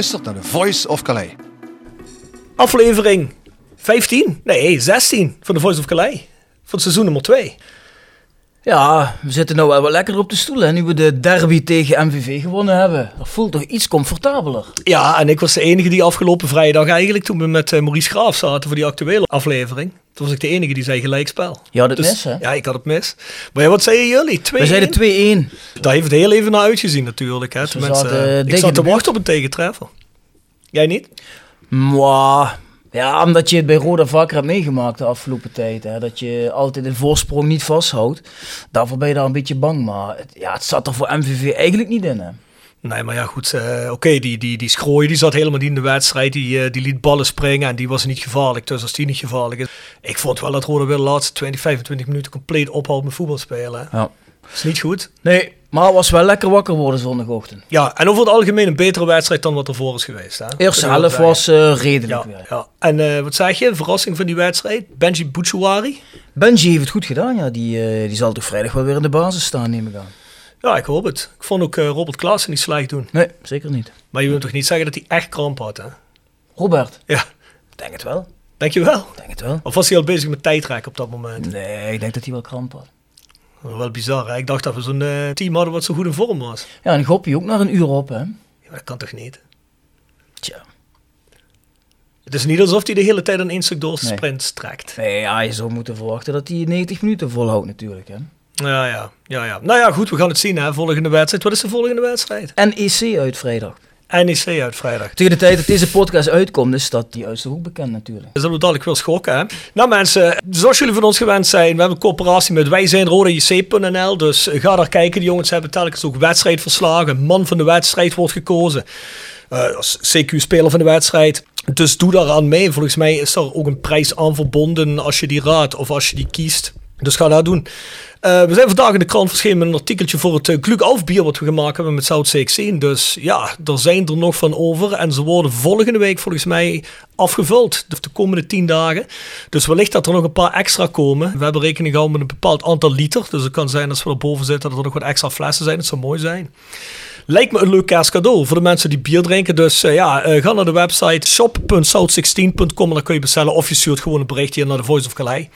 Luistert naar The Voice of Calais. Aflevering 15, nee 16 van The Voice of Calais. Van seizoen nummer 2. Ja, we zitten nou wel wat lekker op de stoel. Hè? Nu we de derby tegen MVV gewonnen hebben. Dat voelt toch iets comfortabeler. Ja, en ik was de enige die afgelopen vrijdag eigenlijk, toen we met eh, Maurice Graaf zaten voor die actuele aflevering. Toen was ik de enige die zei gelijkspel. Je had het Dus- mis, hè? Ja, ik had het mis. Maar ja, wat zeiden jullie? 2 We zeiden 2-1. Daar heeft het heel even naar uitgezien natuurlijk. Hè. Zaten, eh, ik zat te wachten op een tegentreffer. Jij niet? Mwah. Ja, omdat je het bij Roda vaker hebt meegemaakt de afgelopen tijd. Hè? Dat je altijd een voorsprong niet vasthoudt. Daarvoor ben je daar een beetje bang. Maar het, ja, het zat er voor MVV eigenlijk niet in. Hè? Nee, maar ja goed. eh, Oké, die, die, die Schrooien die zat helemaal niet in de wedstrijd. Die, eh, die liet ballen springen en die was niet gevaarlijk. Dus als die niet gevaarlijk is. Ik vond wel dat Roda weer de laatste 20, 25 minuten compleet ophoudt met voetbal spelen. hè. Ja. is niet goed. Nee, maar het was wel lekker wakker worden zondagochtend. Ja, en over het algemeen een betere wedstrijd dan wat ervoor is geweest. Hè? Helft wel was eh, redelijk Ja, weer. ja. En wat zeg je? Verrassing van die wedstrijd? Benji Bouchouari? Benji heeft het goed gedaan. Ja. Die, die zal toch vrijdag wel weer in de basis staan, neem ik aan. Ja, ik hoop het. Ik vond ook eh, Robert Klaassen niet slecht doen. Nee, zeker niet. Maar je wilt toch niet zeggen dat hij echt kramp had, hè? Robert, Ja, denk het wel. denk je wel? Denk het wel. Of was hij al bezig met tijdrekken op dat moment? Nee, ik denk dat hij wel kramp had. Wel bizar, hè? Ik dacht dat we zo'n eh, team hadden wat zo goed in vorm was. Ja, en Goppie ook naar een uur op, hè. Ja, maar dat kan toch niet? Tja. Het is niet alsof hij de hele tijd aan één stuk door Nee. sprint trekt. Nee, ja, je zou moeten verwachten dat hij 90 minuten volhoudt natuurlijk, hè. Ja, ja, ja, ja. Nou ja, goed, we gaan het zien, hè? Volgende wedstrijd. Wat is de volgende wedstrijd? NEC uit vrijdag. NEC uit vrijdag. Tegen de tijd dat deze podcast uitkomt, is dat die uitslag ook bekend natuurlijk. Dan zullen we dadelijk wel schokken, hè? Nou mensen, zoals jullie van ons gewend zijn, we hebben een coöperatie met wijzijnrodajc.nl. Dus ga daar kijken. Die jongens hebben telkens ook wedstrijdverslagen. Man van de wedstrijd wordt gekozen. Eh, CQ-speler van de wedstrijd. Dus doe daaraan mee. Volgens mij is er ook een prijs aan verbonden als je die raadt of als je die kiest. Dus ga dat doen. Eh, we zijn vandaag in de krant verschenen met een artikeltje voor het uh, bier wat we gemaakt hebben met South 16. Dus ja, er zijn er nog van over. En ze worden volgende week volgens mij afgevuld. De, de komende 10 dagen. Dus wellicht dat er nog een paar extra komen. We hebben rekening gehouden met een bepaald aantal liter. Dus het kan zijn als we erboven zitten dat er nog wat extra flessen zijn. Dat zou mooi zijn. Lijkt me een leuk kerstcadeau voor de mensen die bier drinken. Dus uh, ja, ga naar de website shop.south16.com en dan kun je bestellen. Of je stuurt gewoon een berichtje naar de Voice of Calais.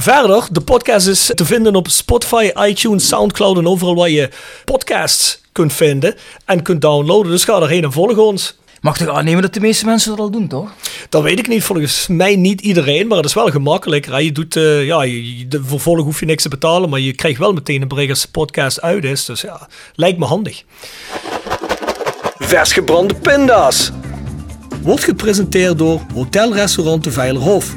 Verder, de podcast is te vinden op Spotify, iTunes, Soundcloud en overal waar je podcasts kunt vinden en kunt downloaden. Dus ga erheen en volg ons. Mag toch aannemen dat de meeste mensen dat al doen, toch? Dat weet ik niet. Volgens mij niet iedereen, maar het is wel gemakkelijker. Je doet, uh, ja, je, je, de vervolg hoef je niks te betalen, maar je krijgt wel meteen een bericht als de podcast uit is. Dus ja, lijkt me handig. Vers gebrande pinda's. Wordt gepresenteerd door Hotelrestaurant de Veilerhof.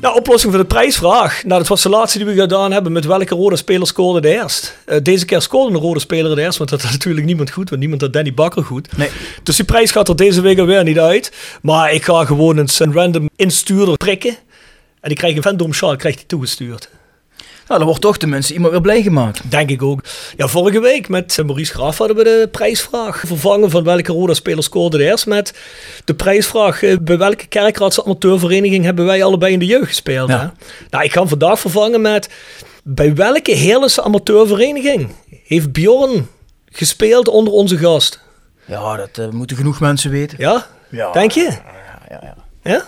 nou, oplossing voor de prijsvraag. Nou, dat was de laatste die we gedaan hebben. Met welke rode speler scoorde de eerst? Uh, deze keer scoorde een rode speler de eerst, want dat had natuurlijk niemand goed. Want niemand had Danny Bakker goed. Nee. Dus die prijs gaat er deze week alweer niet uit. Maar ik ga gewoon een, random instuurder prikken. En die krijgt een Shawl krijgt hij toegestuurd. Nou, dan wordt toch de mensen iemand weer blij gemaakt. Denk ik ook. Ja, vorige week met Maurice Graaf hadden we de prijsvraag vervangen van welke Roda speler scoorde de eerst met de prijsvraag eh, bij welke kerkraadse amateurvereniging hebben wij allebei in de jeugd gespeeld. Ja. Nou, ik ga hem vandaag vervangen met bij welke Heerlense amateurvereniging heeft Bjorn gespeeld onder onze gast? Ja, dat eh, moeten genoeg mensen weten. Ja? Ja. Denk je? Ja, ja, ja. Ja?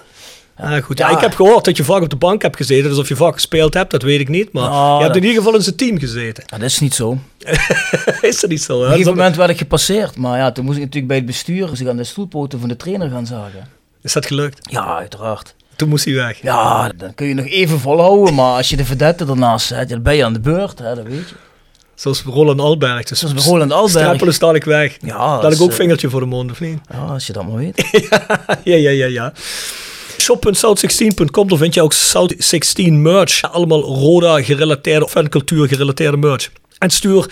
Ah, goed. Ja. Ja. ik heb gehoord dat je vaak op de bank hebt gezeten. Dus of je vaak gespeeld hebt, dat weet ik niet. Maar Nou, je hebt in ieder geval in zijn team gezeten. Dat is niet zo. Op is dat niet zo? een gegeven Dat- moment werd ik gepasseerd. Maar ja, toen moest ik natuurlijk bij het bestuur zich aan de stoelpoten van de trainer gaan zagen. Is dat gelukt? Ja, uiteraard. Toen moest hij weg. Ja, dan kun je nog even volhouden. Maar als je de verdette ernaast zet, dan ben je aan de beurt. Hè, dat weet je. Zoals Roland Alberg. Dus Zoals Roland Alberg. Strappelen sta ik weg. Ja, dat ik ook eh, vingertje voor de mond, of niet? Ja, als je dat maar weet. ja, ja, ja, ja. Shop.south16.com, daar vind je ook South16 merch. Allemaal Roda gerelateerde of cultuur gerelateerde merch. En stuur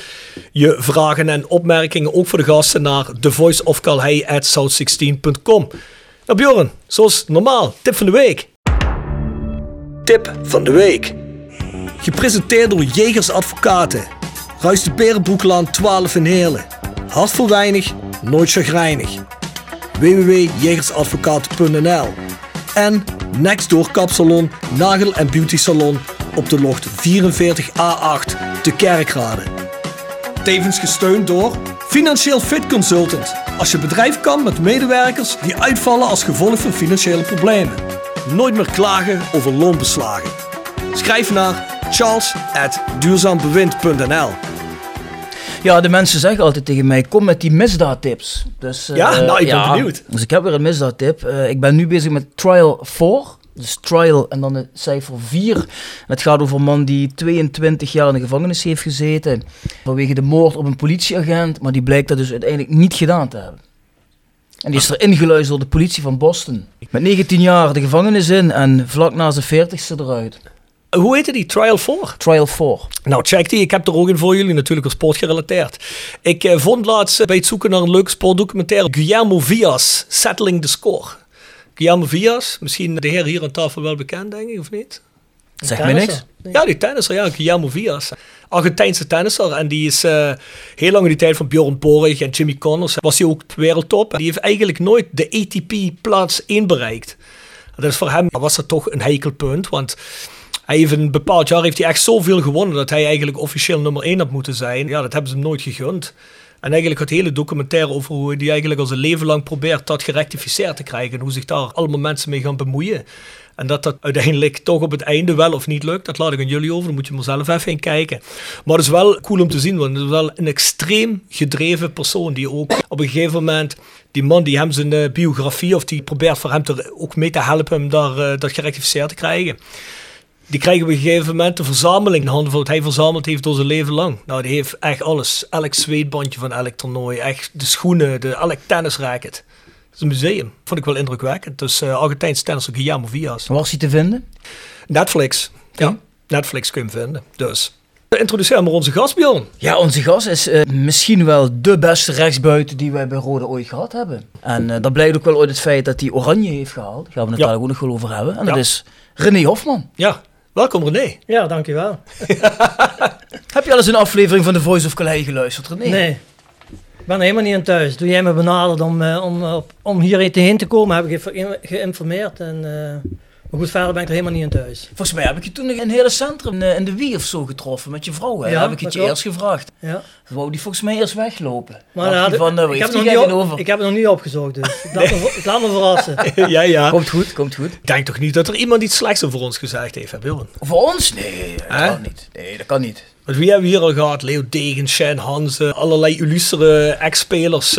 je vragen en opmerkingen ook voor de gasten naar thevoiceofcalhei@south16.com. Nou Bjorn, zoals normaal, tip van de week. Tip van de week. Gepresenteerd door Jegers Advocaten. Ruist de Berenbroeklaan 12 in Heerlen. Hart voor weinig, nooit chagrijnig www.jegersadvocaten.nl en Nextdoor Kapsalon, Nagel en Beauty Salon op de locht 44A8 te Kerkrade. Tevens gesteund door Financieel Fit Consultant. Als je bedrijf kan met medewerkers die uitvallen als gevolg van financiële problemen. Nooit meer klagen over loonbeslagen. Schrijf naar charles.duurzaambewind.nl Ja, de mensen zeggen altijd tegen mij, kom met die misdaadtips. Dus, eh, Ja? Nou, ik ben benieuwd. Dus ik heb weer een misdaadtip. Eh, ik ben nu bezig met Trial 4. Dus trial en dan het cijfer 4. En het gaat over een man die 22 jaar in de gevangenis heeft gezeten. Vanwege de moord op een politieagent. Maar die blijkt dat dus uiteindelijk niet gedaan te hebben. En die is er ingeluisterd door de politie van Boston. Met 19 jaar de gevangenis in en vlak na zijn 40ste eruit. Hoe heette die? Trial 4? Trial 4. Nou, check die. Ik heb er ook in voor jullie, natuurlijk als sportgerelateerd. Ik eh, vond laatst eh, bij het zoeken naar een leuke sportdocumentaire Guillermo Vias, Settling the Score. Guillermo Vias, misschien de heer hier aan tafel wel bekend, denk ik, of niet? Zeg mij niks. Ja, die tennisser, ja, Guillermo Vias. Argentijnse tennisser. En die is eh, heel lang in die tijd van Bjorn Borg en Jimmy Connors was hij ook wereldtop. En die heeft eigenlijk nooit de ATP plaats 1 bereikt. Dat is voor hem was dat toch een heikel punt, want hij heeft een bepaald jaar heeft hij echt zoveel gewonnen dat hij eigenlijk officieel nummer 1 had moeten zijn. Ja, dat hebben ze hem nooit gegund. En eigenlijk het hele documentaire over hoe hij eigenlijk al zijn leven lang probeert dat gerectificeerd te krijgen. En hoe zich daar allemaal mensen mee gaan bemoeien. En dat dat uiteindelijk toch op het einde wel of niet lukt, dat laat ik aan jullie over. Dan moet je maar zelf even in kijken. Maar het is wel cool om te zien, want het is wel een extreem gedreven persoon. Die ook op een gegeven moment, die man die hem zijn eh, biografie, of die probeert voor hem te, ook mee te helpen hem daar, eh, dat gerectificeerd te krijgen. Die krijgen op een gegeven moment een verzameling in handen van wat hij verzameld heeft door zijn leven lang. Nou, die heeft echt alles. Elk zweetbandje van elk toernooi. Echt de schoenen, de, elk tennisracket. Het is een museum. Vond ik wel indrukwekkend. Dus uh, Argentijns tennisser Guillermo Vias. Waar is hij te vinden? Netflix. Ja, Netflix kun je hem vinden. Dus. Introduceer maar onze gast, Bjorn. Ja, onze gast is uh, misschien wel de beste rechtsbuiten die wij bij Rode ooit gehad hebben. En uh, dat blijkt ook wel uit het feit dat hij Oranje heeft gehaald. Daar gaan we het Ja. daar ook nog wel over hebben. En dat is René Hofman. Ja, welkom René. Ja, dankjewel. Heb je al eens een aflevering van The Voice of Calais geluisterd, René? Nee. Ik ben helemaal niet aan thuis. Toen jij me benaderde om, eh, om, op- om hierheen te komen, heb ik geïnformeerd. En eh, Maar goed, verder ben ik er helemaal niet in thuis. Volgens mij heb ik je toen nog in het hele centrum eh, in de Wie of zo getroffen met je vrouw. Hè? Ja, heb ik het je klopt. eerst gevraagd. Ja. Wou die volgens mij eerst weglopen. Maar van, nou, ik, heb nog niet over? ik heb het nog niet opgezocht, dus ik laat me, ik laat me verrassen. ja, ja. Komt goed, komt goed. Ik denk toch niet dat er iemand iets slechts over ons gezegd heeft, hè, Bjorn? Voor ons? Nee, dat kan niet. Nee, dat kan niet. Want wie hebben we hier al gehad? Leo Degen, Shane Hansen, allerlei illustere ex-spelers.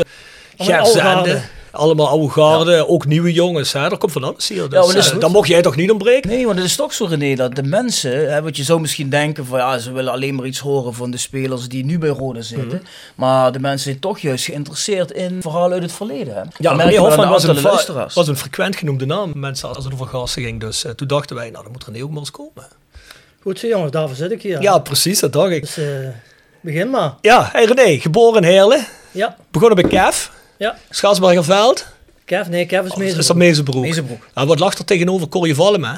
Gert Zende. Allemaal oude garde, ook nieuwe jongens. Hè? Er komt van alles hier. Dus, is eh, dan mocht jij toch niet ontbreken? Nee, want het is toch zo René, dat de mensen, hè, wat je zou misschien denken van ja, ze willen alleen maar iets horen van de spelers die nu bij Roda zitten. Mhm. Maar de mensen zijn toch juist geïnteresseerd in verhalen uit het verleden. Hè. Ja, René Hofman de was een, was een frequent genoemde naam. Mensen als het over gasten ging. Dus eh, toen dachten wij, nou dan moet René ook maar eens komen. Goed zo jongens, daarvoor zit ik hier. Ja, precies, dat dacht ik. Dus eh, begin maar. Ja, hey René, geboren in Heerlen. Ja, Begonnen bij Kev. Ja. Schaatsbergerveld. Kev, nee, Kev is Oh, mee. is dat Mezenbroek? Mezenbroek. Ja, wat lag er tegenover Corrie Valm, hè?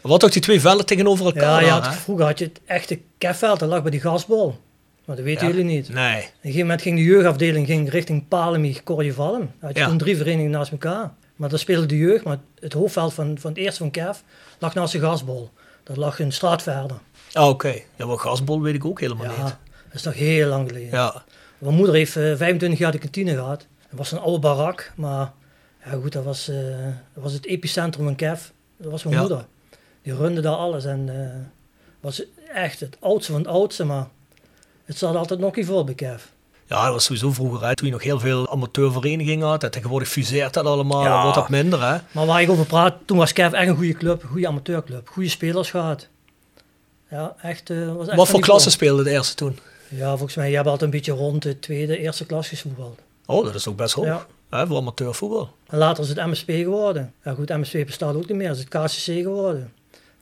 Wat toch die twee velden tegenover elkaar? Ja, had, hè? vroeger had je het echte Kevveld, dat lag bij die gasbol. Maar dat weten Ja. jullie niet. Op Nee. een gegeven moment ging de jeugdafdeling ging richting Palemie, Corjevalm. Dan had je Ja. toen drie verenigingen naast elkaar. Maar daar speelde de jeugd, maar het hoofdveld van, van het eerste van Kev lag naast de gasbol. Dat lag een straat verder. Ah, oké. Ja, maar gasbol weet ik ook helemaal Ja, niet. dat is nog heel lang geleden. Ja. Mijn moeder heeft eh, 25 jaar de kantine gehad. Dat was een oude barak, maar ja, goed, dat was, eh, dat was het epicentrum van Kev. Dat was mijn Ja. moeder. Die runde daar alles en eh, was echt het oudste van het oudste, maar het zat altijd nog niet vol bij Kev. Ja, dat was sowieso vroeger, hè, toen je nog heel veel amateurverenigingen had. En tegenwoordig fuseert dat allemaal, Ja. dan wordt dat minder, hè? Maar waar ik over praat, toen was Kev echt een goede club, een goede amateurclub. Goede spelers gehad. Ja, echt. eh, was echt Wat voor niveau. klasse speelde de eerste toen? Ja, volgens mij, je hebt altijd een beetje rond de tweede, eerste klas gevoetbald. Oh, dat is ook best hoog. Ja. Hè, voor amateurvoetbal. En later is het MSP geworden. Ja goed, MSP bestaat ook niet meer. Het is het KCC geworden.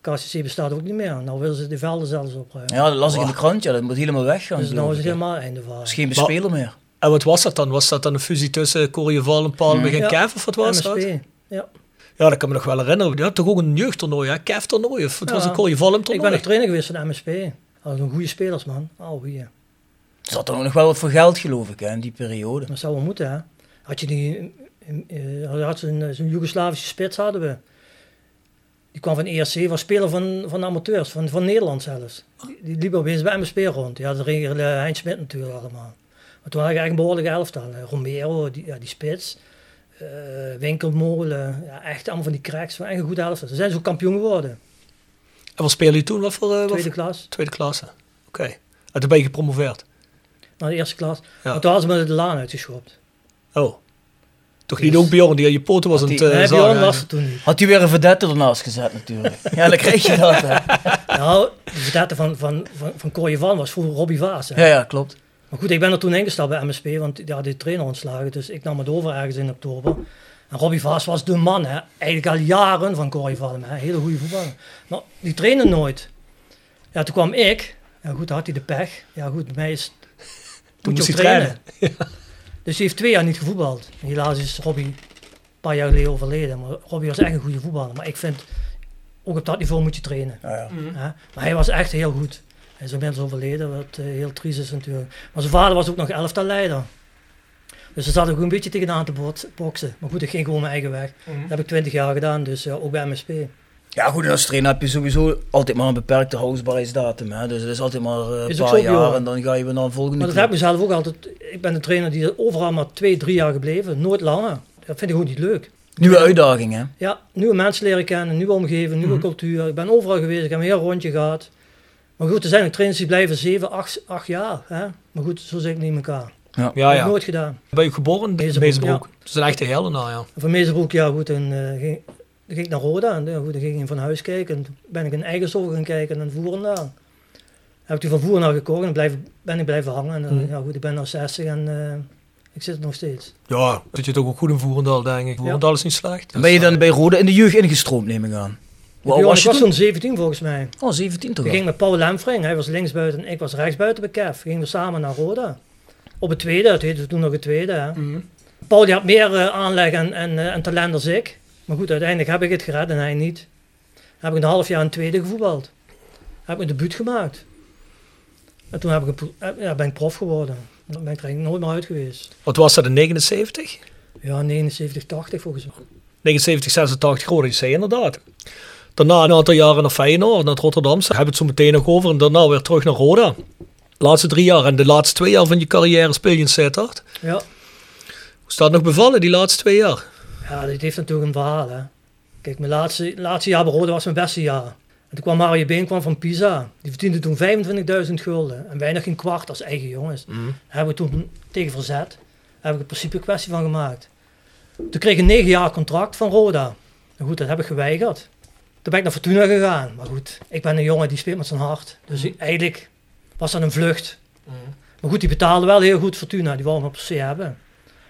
KCC bestaat ook niet meer. Nou willen ze de velden zelfs opruimen. Ja, dat las ik in de krant, ja, dat moet helemaal weggaan. dus nou is het helemaal einde van. Is geen bespeler meer. En wat was dat dan? Was dat dan een fusie tussen Corrie en Palenberg en Ja, Kev, of wat was dat? MSP. Ja. Ja, dat kan me nog wel herinneren. Je had toch ook een jeugdtoernooi, hè? Kev-toernooi? Of het was een Corrie Valm Ik ben toernooi? nog trainer geweest van MSP. Dat een goede spelers, man. Oh, goeie. Er zat er ook nog wel wat voor geld, geloof ik, hè, in die periode. Dat zou wel moeten, hè. Had je die... eh, eh, had zo'n zo'n Joegoslavische spits hadden we. Die kwam van ERC, was speler van, van de amateurs, van, van Nederland zelfs. Die, liep opeens bij MSP rond. Ja, dat regelde Heinz Smit natuurlijk allemaal. Maar toen had ik eigenlijk een behoorlijke elftal. Eh, Romero, die, ja, die spits. eh, Winkelmolen. Ja, echt allemaal van die cracks. Van echt een goede elftal. Ze zijn zo kampioen geworden. En wat speelde je toen? Wat voor, eh, wat Tweede voor- klas. tweede klasse? Oké. En toen ben je gepromoveerd? Naar de eerste klas. Ja. Maar toen hadden ze me de laan uitgeschopt. Oh. Toch niet ook Bjorn die aan je poten was aan het die- uh, Nee, Bjorn was er toen niet. Had hij weer een vedette ernaast gezet natuurlijk. ja, dan krijg je dat. Hè. Nou, de vedette van, van, van, van Corrie van was vroeger Robbie Vaas. hè. Ja, ja, klopt. Maar goed, ik ben er toen ingestapt bij MSP, want ja, die trainer ontslagen. Dus ik nam het over ergens in oktober. En Robbie Vaas was de man, hè. eigenlijk al jaren van Corrie van hè. hele goede voetballer. Maar die trainde nooit. Ja, toen kwam ik. Ja goed, dan had hij de pech. Ja goed, bij mij is... Moet je ook hij trainen. Dus die heeft twee jaar niet gevoetbald. Helaas is Robbie een paar jaar geleden overleden. Maar Robbie was echt een goede voetballer. Maar ik vind, ook op dat niveau moet je trainen. Ja, ja. Hè? Maar hij was echt heel goed. Hij is inmiddels overleden, wat eh, heel triest is natuurlijk. Maar zijn vader was ook nog elftal leider. Dus ze zaten ook een beetje tegenaan te boksen. Maar goed, ik ging gewoon mijn eigen weg. Dat heb ik twintig jaar gedaan, dus ook bij MSP. Ja, goed, en als trainer heb je sowieso altijd maar een beperkte houdbaarheidsdatum. Hè? Dus het is altijd maar eh, een Is ook paar zo, jaar en dan ga je weer naar een volgende Maar dat club. heb ik zelf ook altijd. Ik ben een trainer die overal maar twee, drie jaar gebleven. Nooit langer. Dat vind ik gewoon niet leuk. Nieuwe uitdaging, hè? Ja, nieuwe mensen leren kennen, nieuwe omgeving, nieuwe cultuur. Ik ben overal geweest, ik heb een heel rondje gehad. Maar goed, er zijn ook trainers die blijven zeven, acht, acht jaar. Hè? Maar goed, zo zit ik niet in elkaar. Ja, Dat heb ik ja. nooit gedaan. Ben je geboren in Mezenbroek, ja. Dat is een echte Hellenaar, ja. En van Mezenbroek, ja goed, en, eh, ging, dan ging ik naar Roda. En ja, goed, dan ging ik van huis kijken. En toen ben ik in Eigenshoven gaan kijken en Voerendaal. Heb ik toen van Voerendaal gekocht en blijf, ben ik blijven hangen. En eh, Mhm. ja goed, ik ben nu 60 en eh, ik zit er nog steeds. Ja, dat je toch ook goed in Voerendal, denk ik. Voerendal is niet slecht. En ben je dan bij Rode in de jeugd ingestroomd, neem ik aan? Bjorn, was ik je was toen? toen 17 volgens mij. Oh, 17 toch Ik al? ging met Paul Lemfring, hij was linksbuiten en ik was rechtsbuiten bij Kev. Gingen we samen naar Roda. Op het tweede, het heette toen nog het tweede. Hè. Mhm. Paul die had meer eh, aanleg en, en, eh, en talent dan ik. Maar goed, uiteindelijk heb ik het gered en hij niet. Heb ik een half jaar in tweede gevoetbald. Heb ik een debuut gemaakt. En toen heb ik een, ja, ben ik prof geworden. Dan ben ik er eigenlijk nooit meer uit geweest. Wat was dat, in 79? Ja, 79, 80 volgens mij. 79, 86 Rode JC inderdaad. Daarna een aantal jaren naar Feyenoord, naar het Rotterdamse. Hebben het zo meteen nog over. En daarna weer terug naar Roda. De laatste drie jaar. En de laatste twee jaar van je carrière speel je in Sittard. Ja. Hoe staat het nog bevallen, die laatste twee jaar? Ja, dit heeft natuurlijk een verhaal. Hè. Kijk, mijn laatste, laatste jaar bij Roda was mijn beste jaar. En toen kwam Mario Been kwam van Pisa. Die verdiende toen 25.000 gulden. En wij nog geen kwart als eigen jongens. Hebben we toen tegen verzet. Heb ik een principe kwestie van gemaakt. Toen kreeg ik een negen jaar contract van Roda. Nou goed, dat heb ik geweigerd. Toen ben ik naar Fortuna gegaan. Maar goed, ik ben een jongen die speelt met zijn hart. Dus ik- eigenlijk was dat een vlucht. Maar goed, die betaalde wel heel goed Fortuna. Die wou me per se hebben.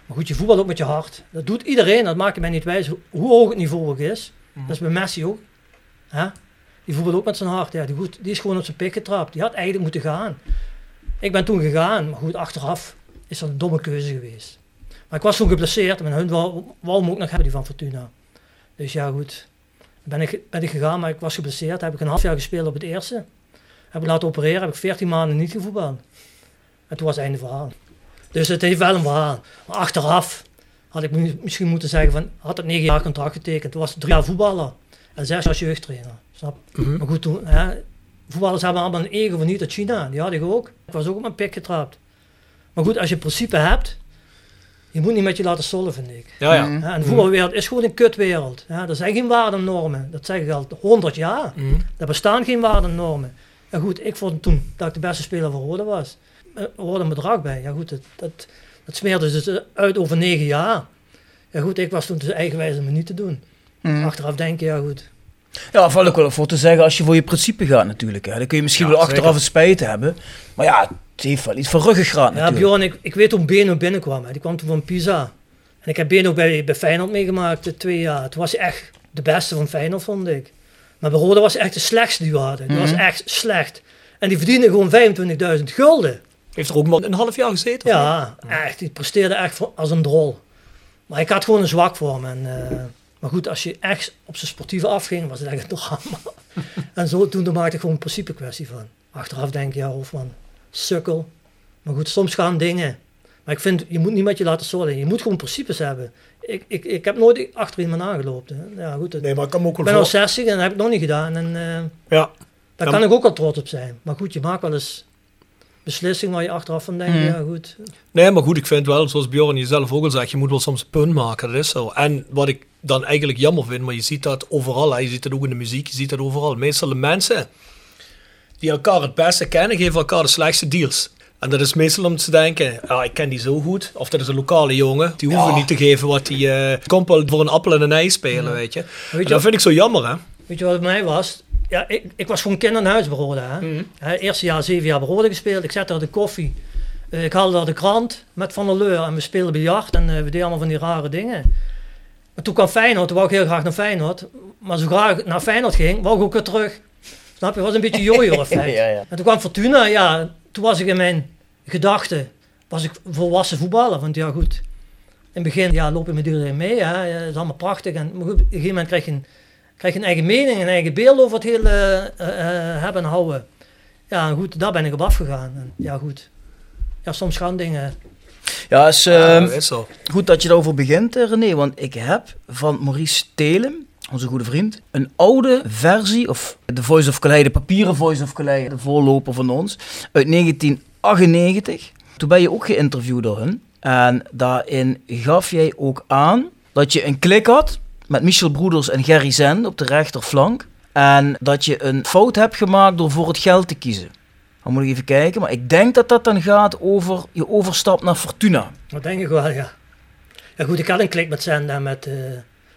Maar goed, je voetbalt ook met je hart. Dat doet iedereen. Dat maakt mij niet wijs hoe, hoog het niveau ook is. Dat is bij Messi ook. Hè? Die voetbalt ook met zijn hart. Ja, die, goed, die is gewoon op zijn pik getrapt. Die had eigenlijk moeten gaan. Ik ben toen gegaan. Maar goed, achteraf is dat een domme keuze geweest. Maar ik was toen geblesseerd. En hun wou, wou me ook nog hebben, die van Fortuna. Dus ja, goed. Ben ik, ben ik gegaan, maar ik was geblesseerd. Heb ik een half jaar gespeeld op het eerste. Heb ik laten opereren. Heb ik 14 maanden niet gevoetbald. En toen was het einde verhaal. Dus het heeft wel een verhaal. Maar achteraf had ik misschien moeten zeggen van, had het negen jaar contract getekend. Toen was het drie jaar voetballer en zes jaar jeugdtrainer. Snap? Maar goed, toen, hè, voetballers hebben allemaal een ego van niet uit China. Die had ik ook. Ik was ook op mijn pik getrapt. Maar goed, als je principe hebt, je moet niet met je laten sollen, vind ik. Ja, ja. En de voetbalwereld is gewoon een kutwereld. Ja, er zijn geen waardennormen. Dat zeg ik al 100 jaar. Er bestaan geen waardennormen. Ja goed, ik vond toen dat ik de beste speler van Roda was. Er hoorde een bedrag bij. Ja goed, dat, dat, dat smeerde ze dus uit over negen jaar. Ja goed, ik was toen dus eigenwijs om het niet te doen. Achteraf denk je, ja goed. Ja, val ik wel voor te zeggen als je voor je principe gaat natuurlijk. Hè. Dan kun je misschien Ja, wel achteraf zeker. een spijt hebben. Maar ja, het heeft wel iets van ruggengraat Ja. Bjorn, ik, ik weet hoe Beno binnenkwam. Hè. Die kwam toen van Pisa. En ik heb Beno bij, bij Feyenoord meegemaakt, eh, twee jaar. Toen was hij echt de beste van Feyenoord, vond ik. Maar bij Roda was hij echt de slechtste die we hadden. Die was echt slecht. En die verdiende gewoon 25.000 gulden. Heeft er ook maar een half jaar gezeten? of niet? Ja, echt. Die presteerde echt voor- als een drol. Maar ik had gewoon een zwak voor hem. En, eh, maar goed, als je echt op zijn sportieve afging, was het echt een drama. en zo toen maakte ik gewoon een principe kwestie van. Achteraf denk je, ja Hofman, sukkel. Maar goed, soms gaan dingen. Maar ik vind, je moet niet met je laten sollen. Je moet gewoon principes hebben. Ik, ik, ik heb nooit achter iemand aangelopen. hè. Ja, goed, het- Nee, maar ik kan me ook ik wel ben al voor... 60 en dat heb ik nog niet gedaan. En eh, Ja. daar Ja, kan ik ook al trots op zijn. Maar goed, je maakt wel eens beslissingen waar je achteraf van denkt, ja goed. Nee, maar goed, ik vind wel, zoals Bjorn jezelf ook al zegt, je moet wel soms een punt maken, dat is zo. En wat ik dan eigenlijk jammer vind, maar je ziet dat overal, hè. je ziet dat ook in de muziek, je ziet dat overal. Meestal de mensen die elkaar het beste kennen, geven elkaar de slechtste deals. En dat is meestal om te denken, ja, ik ken die zo goed. Of dat is een lokale jongen, die hoeven niet te geven wat die... eh komt wel voor een appel en een ei spelen, weet je. Dat vind ik zo jammer, hè. Weet je wat het bij mij was? Ja, ik, ik was gewoon kind aan huis bij Roda. Hè? Hè, eerste jaar, zeven jaar Roda gespeeld. Ik zette daar de koffie. Eh, ik haalde daar de krant met Van der Leur. En we speelden biljart. En eh, we deden allemaal van die rare dingen. Maar toen kwam Feyenoord. Toen wou ik heel graag naar Feyenoord. Maar zo graag naar Feyenoord ging, wou ik ook weer terug. Snap je? Het was een beetje jojo effect. Ja, ja. En toen kwam Fortuna. Ja, toen was ik in mijn gedachten. Was ik volwassen voetballer. Want ja, goed. In het begin ja, loop je met iedereen mee. Hè? Dat is allemaal prachtig. En maar goed, op een gegeven moment krijg je een krijg je een eigen mening, een eigen beeld over het hele eh, eh, hebben en houden. Ja, goed, daar ben ik op afgegaan. En, ja, goed. Ja, soms gaan dingen. Ja, is Ja, ehm, dat is zo. goed dat je erover begint, eh, René. Want ik heb van Maurice Telem, onze goede vriend, een oude versie, of de Voice of Calais, de papieren Voice of Calais, de voorloper van ons, uit 1998. Toen ben je ook geïnterviewd door hun. En daarin gaf jij ook aan dat je een klik had met Michel Broeders en Gerry Zend op de rechterflank. En dat je een fout hebt gemaakt door voor het geld te kiezen. Dan moet ik even kijken, maar ik denk dat dat dan gaat over je overstap naar Fortuna. Dat denk ik wel, ja. Ja, goed, ik had een klik met Zend en met, eh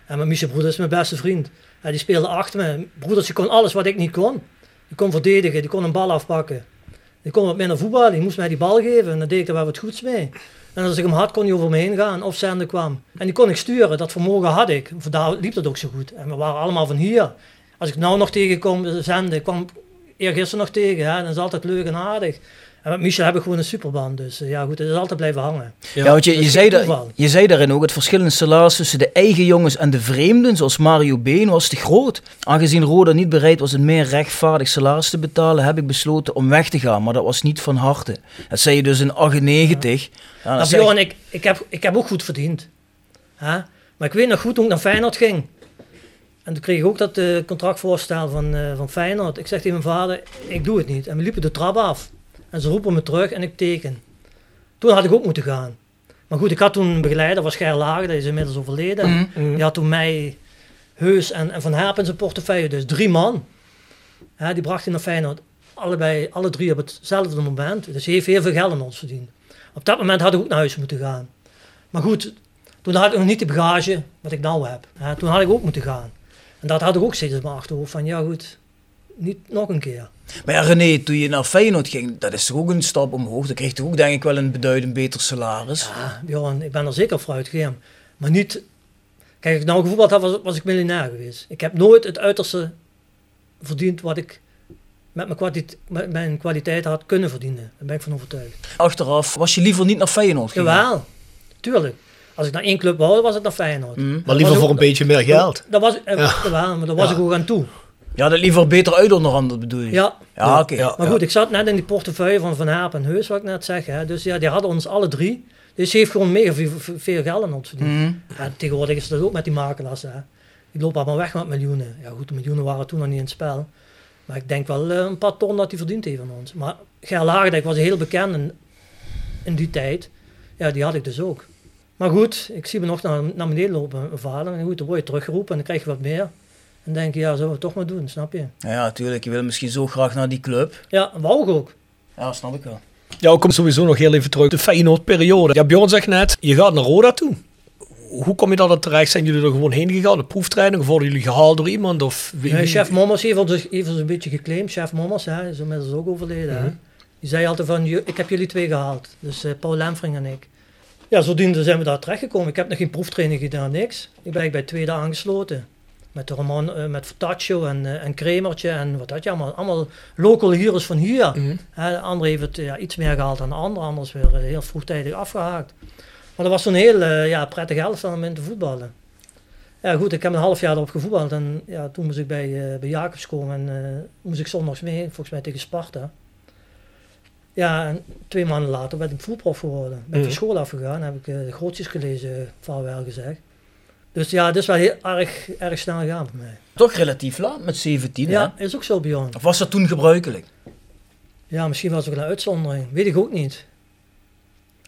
en met Michel Broeders, mijn beste vriend. Ja, die speelde achter me. Broeders, die kon alles wat ik niet kon. Die kon verdedigen, die kon een bal afpakken. Die kon wat minder voetballen, die moest mij die bal geven en daar deed ik er wel wat goeds mee. En als ik hem had, kon hij over me heen gaan of Zende kwam. En die kon ik sturen, dat vermogen had ik. Vandaar liep dat ook zo goed. En we waren allemaal van hier. Als ik nou nog tegenkom, Zende, ik kwam eergisteren nog tegen, hè, dan is altijd leuk en aardig. En met Michel heb ik gewoon een superband, dus eh, ja goed, het is altijd blijven hangen. Ja, want je, je, zei daar, je zei daarin ook, het verschil in salaris tussen de eigen jongens en de vreemden, zoals Mario Been, was te groot. Aangezien Roda niet bereid was een meer rechtvaardig salaris te betalen, heb ik besloten om weg te gaan, maar dat was niet van harte. Dat zei je dus in 98. Ja. Nou, Bjorn, ik, ik, heb, ik heb ook goed verdiend. Hè? Maar ik weet nog goed toen ik naar Feyenoord ging. En toen kreeg ik ook dat eh, contractvoorstel van, eh, van Feyenoord. Ik zeg tegen mijn vader, ik doe het niet. En we liepen de trap af. En ze roepen me terug en ik teken. Toen had ik ook moeten gaan. Maar goed, ik had toen een begeleider, was Ger Lager, die is inmiddels overleden. Mhm. Die had toen mij, Heus en, en Van Herp in zijn portefeuille. Dus drie man. Ja, die bracht hij naar Feyenoord. Allebei, alle drie op hetzelfde moment. Dus hij heeft heel veel geld aan ons verdiend. Op dat moment had ik ook naar huis moeten gaan. Maar goed, toen had ik nog niet de bagage wat ik nou heb. Ja, toen had ik ook moeten gaan. En dat had ik ook steeds in mijn achterhoofd. Van ja goed, niet nog een keer. Maar ja, René, toen je naar Feyenoord ging, dat is toch ook een stap omhoog. Dan kreeg je ook denk ik wel een beduidend beter salaris. Ja, Johan, ik ben er zeker vooruit gegaan. Maar niet... Kijk, als ik nou gevoetbald had, was, was ik miljonair geweest. Ik heb nooit het uiterste verdiend wat ik met mijn, kwaliteit, met mijn kwaliteit had kunnen verdienen. Daar ben ik van overtuigd. Achteraf was je liever niet naar Feyenoord gegaan. Jawel, tuurlijk. Als ik naar één club wou, was het naar Feyenoord. Mm. Maar liever voor ook- een beetje meer geld. Dat was, eh, Ja. jawel, maar daar was Ja. ik ook aan toe. Ja, dat liever beter uit onderhandeld bedoel je? Ja, Ja, oké. Ja. Maar goed, ik zat net in die portefeuille van Van Haap en Heus, wat ik net zeg. Hè. Dus ja, die hadden ons alle drie. Dus ze heeft gewoon mega veel, veel geld aan ons verdiend. Mhm. Ja, tegenwoordig is dat ook met die makelaars. Hè. Die lopen allemaal weg met miljoenen. Ja goed, de miljoenen waren toen nog niet in het spel. Maar ik denk wel eh, een paar ton dat hij verdiend heeft van ons. Maar Ger Lagendijk was heel bekend in, in die tijd. Ja, die had ik dus ook. Maar goed, ik zie me nog naar, naar beneden lopen, mijn vader. En goed, dan word je teruggeroepen en dan krijg je wat meer. En denk je, ja, zullen we het toch maar doen, snap je? Ja, ja, tuurlijk. Je wil misschien zo graag naar die club. Ja, wou ik ook. Ja, snap ik wel. Ja, ik kom sowieso nog heel even terug. De Feyenoord-periode. Ja, Bjorn zegt net, je gaat naar Roda toe. Hoe kom je daar dan terecht? Zijn jullie er gewoon heen gegaan? De proeftraining? Of worden jullie gehaald door iemand? Of wie, Nee, wie- chef Mommers heeft ons, heeft ons een beetje geclaimd. Chef Mommers, hè, is inmiddels ook overleden. hè. Die zei altijd van, "Ju- ik heb jullie twee gehaald. Dus eh, Paul Lemfring en ik. Ja, zodoende zijn we daar terechtgekomen. Ik heb nog geen proeftraining gedaan, niks. Ik ben bij tweede aangesloten. Met de Roman, eh, met Vertaccio en, eh, en Kremertje en wat had je allemaal. Allemaal local heroes van hier. Mhm. Hè, de andere heeft het ja, iets meer gehaald dan de andere. Anders weer eh, heel vroegtijdig afgehaakt. Maar dat was zo'n heel eh, ja, prettig elftal om in te voetballen. Ja goed, ik heb een half jaar erop gevoetbald en ja, toen moest ik bij, eh, bij Jacobs komen en eh, moest ik zondags mee, volgens mij tegen Sparta. Ja, en twee maanden later ben ik voetprof geworden. Ben ik Mhm. van school afgegaan, heb ik eh, de grootjes gelezen, vaarwel gezegd. Dus ja, het is wel heel erg, erg snel gegaan voor mij. Toch relatief laat, met 17 Ja, hè? is ook zo, Bjorn. Of was dat toen gebruikelijk? Ja, misschien was het ook een uitzondering. Weet ik ook niet.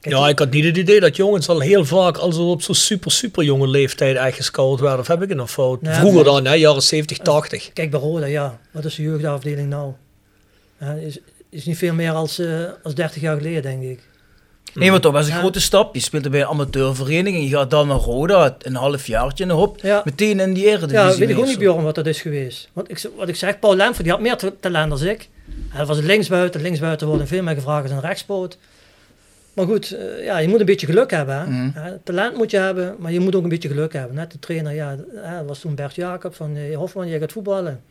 Kijk, Ja, ik had niet het idee dat jongens al heel vaak al zo op zo'n super, super jonge leeftijd echt gescout werden. Of heb ik het nog fout? Nee, Vroeger dan, hè, jaren 70, 80. Kijk bij Roda, ja. Wat is de jeugdafdeling nou? Ja, is, is niet veel meer als, eh, als 30 jaar geleden, denk ik. Nee, maar toch was een grote stap. Je speelde bij een amateurvereniging, je gaat dan naar Roda, een half jaartje en hop, Ja. meteen in die eredivisie. Ja, weet ik ook niet. Bjorn, wat dat is geweest. Want ik, wat ik zeg, Paul Lemfer, die had meer ta- talent dan ik. Hij was linksbuiten. Linksbuiten worden veel meer gevraagd als een rechtspoot. Maar goed, eh, ja, je moet een beetje geluk hebben. Hè? Mhm. Talent moet je hebben, maar je moet ook een beetje geluk hebben. Net de trainer, ja, dat was toen Bert Jacob van eh, Hofman, jij gaat voetballen.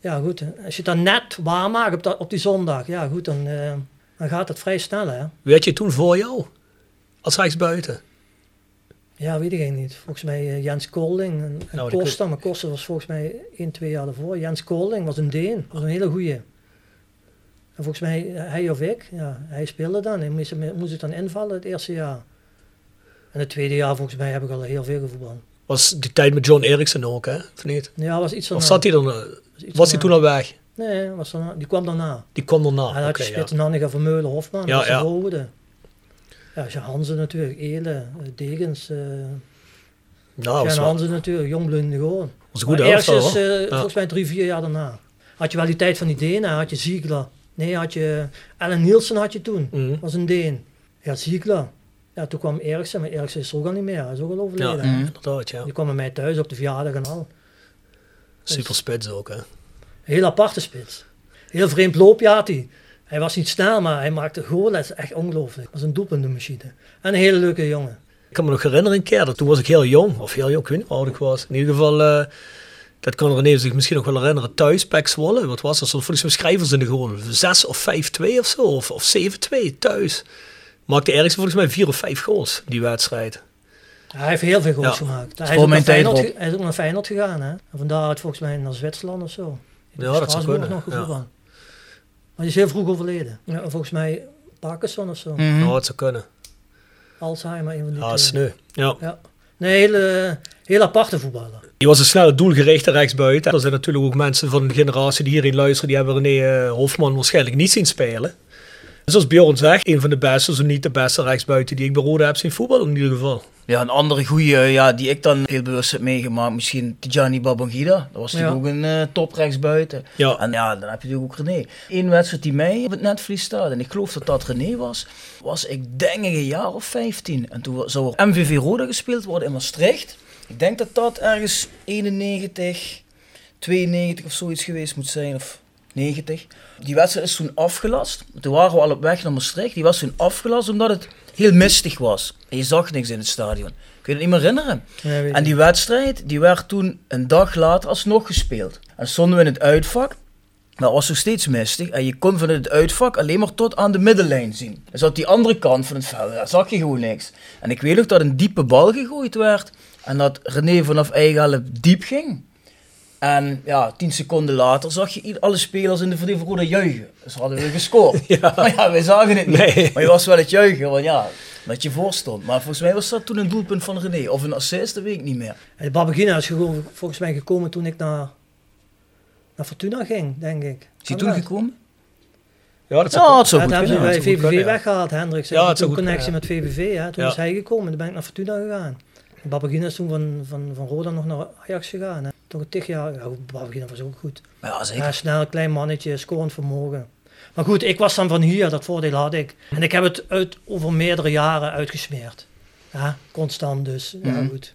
Ja, goed. Als je het dan net waarmaakt op, dat, op die zondag, ja, goed, dan, eh, dan gaat het vrij snel, hè. Weet je toen voor jou? Als rechtsbuiten. Ja, weet ik niet. Volgens mij eh, Jens Kolding en, en Nou, Costa. Maar Costa was volgens mij 1, 2 jaar ervoor. Jens Kolding was een Deen. was een hele goeie. En volgens mij, eh, hij of ik, ja, hij speelde dan. En moest, moest ik dan invallen het eerste jaar. En het tweede jaar, volgens mij, heb ik al heel veel gevoetbald. Was die tijd met John Eriksson ook, hè? Of niet? Ja, was iets Of daarna. zat hij dan? Was iets Was hij toen al weg? Nee, was daarna. die kwam daarna. Die kwam daarna. en dan had je ja. Spits, Nanniga, Vermeulen, Hofman. Ja, ja. volgende. Ja, Jean Hansen natuurlijk, Elen, eh, Degens, eh Nou, was Jean wel- Hansen natuurlijk, Jongbloed gewoon. was een goede elftal, is eh, Ja. volgens mij drie, vier jaar daarna. Had je wel die tijd van die Denen, had je Ziegler. Nee, had je Ellen Nielsen had je toen. Mhm. was een Deen. Ja, Ziegler. Ja, toen kwam Eriksen, maar Eriksen is ook al niet meer. Hij is ook al Ja, overleden. Mhm. inderdaad, ja. Die kwam bij mij thuis op de verjaardag en al. Super spits ook, hè. Een heel aparte spits. Heel vreemd loopje had hij. Hij was niet snel, maar hij maakte goal. Dat is echt ongelooflijk. Dat was een doelpuntenmachine. En een hele leuke jongen. Ik kan me nog herinneren een keer, dat toen was ik heel jong, of heel jong, ik weet niet hoe oud ik was. In ieder geval, eh, dat kan René zich misschien nog wel herinneren, thuis, Pek Zwolle, wat was dat? Er stonden volgens mij schrijvers in de goal, 6 of 5-2 of zo, of, of 7-2 thuis. Maakte Eriksen volgens mij 4 of 5 goals, die wedstrijd. Hij heeft heel veel goals Ja. gemaakt. Hij is, ook mijn naar Feyenoord, hij is ook naar Feyenoord gegaan. Hè? En vandaar uit volgens mij naar Zwitserland of zo. Ja, dat zou kunnen, nog ja. gevoetbald. Maar die is heel vroeg overleden. Ja, volgens mij Parkinson of zo. Nou, het zou kunnen. Alzheimer, een van die twee. sneu. Ja. Ja. Nee, hele, heel aparte voetballer. Die was een snelle doelgerichte rechtsbuiten. Er zijn natuurlijk ook mensen van de generatie die hierin luisteren, die hebben René eh, Hofman waarschijnlijk niet zien spelen. Zoals Bjorn zegt, een van de beste, zo niet de beste rechtsbuiten die ik bij Rode heb zien voetballen in ieder geval. Ja, een andere goeie ja, die ik dan heel bewust heb meegemaakt, misschien Tijani Babangida. Dat was natuurlijk Ja. ook een eh top rechtsbuiten. Ja. En ja, dan heb je natuurlijk ook René. Eén wedstrijd die mij op het netvlies staat, en ik geloof dat dat René was, was ik denk ik een jaar of 15. En toen zou er MVV Roda gespeeld worden in Maastricht. Ik denk dat dat ergens 91, 92 of zoiets geweest moet zijn, of 90. Die wedstrijd is toen afgelast. Toen waren we al op weg naar Maastricht. Die was toen afgelast omdat het heel mistig was. En je zag niks in het stadion. Kun je het niet meer herinneren? Ja, En die wedstrijd die werd toen een dag later alsnog gespeeld. En stonden we in het uitvak. Maar het was nog steeds mistig. En je kon vanuit het uitvak alleen maar tot aan de middenlijn zien. Dus op die andere kant van het veld, daar zag je gewoon niks. En ik weet ook dat een diepe bal gegooid werd. En dat René vanaf eigen helft diep ging. En ja, tien seconden later zag je alle spelers in de Roda juichen. Dus hadden we gescoord. Ja. Maar ja, wij zagen het niet. Nee. Maar je was wel het juichen, want ja, dat je voor stond. Maar volgens mij was dat toen een doelpunt van René. Of een assist, dat weet ik niet meer. En de Babagina is gewoon, volgens mij gekomen toen ik naar, naar Fortuna ging, denk ik. Is hij toen dat? gekomen? Ja, dat Ja, Ja, zou toen goed hebben ze bij dat VVV kunnen, ja. weggehaald, Hendricks. Ja, Ja, het toen connectie met VVV, hè. toen Ja. is hij gekomen. Toen ben ik naar Fortuna gegaan. En Babagina is toen van, van, van Roda nog naar Ajax gegaan. Hè. Toch tig jaar. Ja, Babagina was ook goed. Ja, zeker. Ja, snel, klein mannetje, scorend vermogen. Maar goed, ik was dan van hier, dat voordeel had ik. En ik heb het uit, over meerdere jaren uitgesmeerd. Ja, constant dus. Ja, Mhm. goed.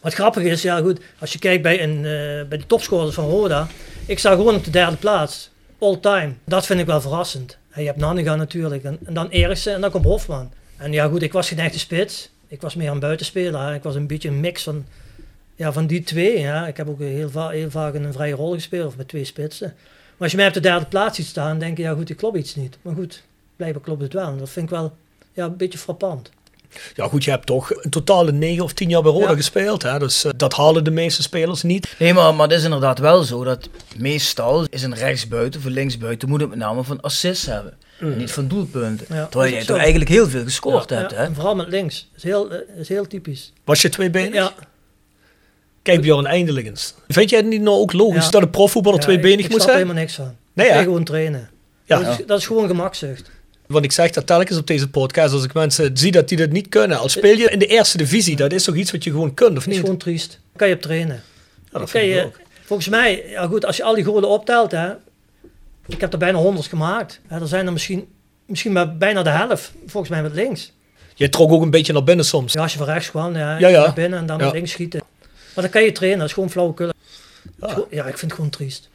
Wat grappig is, ja goed, als je kijkt bij, een, eh, bij de topscorers van Roda. Ik sta gewoon op de derde plaats. All time. Dat vind ik wel verrassend. En je hebt Nanninga natuurlijk. En, en dan Eriksen en dan komt Hofman. En ja goed, ik was geen echte spits. Ik was meer een buitenspeler. hè. Ik was een beetje een mix van, ja, van die twee. Ja. Ik heb ook heel, va- heel vaak in een vrije rol gespeeld. Of met twee spitsen. Maar als je mij op de derde plaats ziet staan, denk je, ja goed, ik klopt iets niet. Maar goed, blijkbaar klopt het wel. En dat vind ik wel ja, een beetje frappant. Ja goed, je hebt toch een totale 9 of 10 jaar bij Roda Ja. gespeeld. Hè? Dus eh, dat halen de meeste spelers niet. Nee, maar, maar het is inderdaad wel zo dat meestal is een rechtsbuiten of een linksbuiten moet het met name van assists hebben. En niet van doelpunten. Ja, Terwijl ook toch eigenlijk heel veel gescoord Ja, hebt, ja, hè? Vooral met links. Dat is heel, eh, is heel typisch. Was je tweebenig? Ja, Kijk Bjorn, eindelijk eens. Vind jij het niet nou ook logisch Ja. dat een profvoetballer ja, tweebenig ik, ik moet snap er zijn? helemaal niks van. Nee, Ik ga gewoon trainen. Ja. Dat, is, dat is gewoon gemakzucht. Want ik zeg dat telkens op deze podcast, als ik mensen zie dat die dat niet kunnen. Al speel je in de eerste divisie, dat is toch iets wat je gewoon kunt, of Dat is niet? gewoon triest. Kan je op trainen. Ja, dat ik je, ook. volgens mij, ja goed, als je al die golen optelt, hè, ik heb er bijna honderd gemaakt. Hè, er zijn er misschien, misschien maar bijna de helft, volgens mij met links. Je trok ook een beetje naar binnen soms. Ja, als je van rechts kwam, ja, Ja, ja. naar binnen en dan Ja. met links schieten. Maar dan kan je trainen, dat is gewoon flauwekul. Dat Ja. Ja, ik vind het gewoon triest.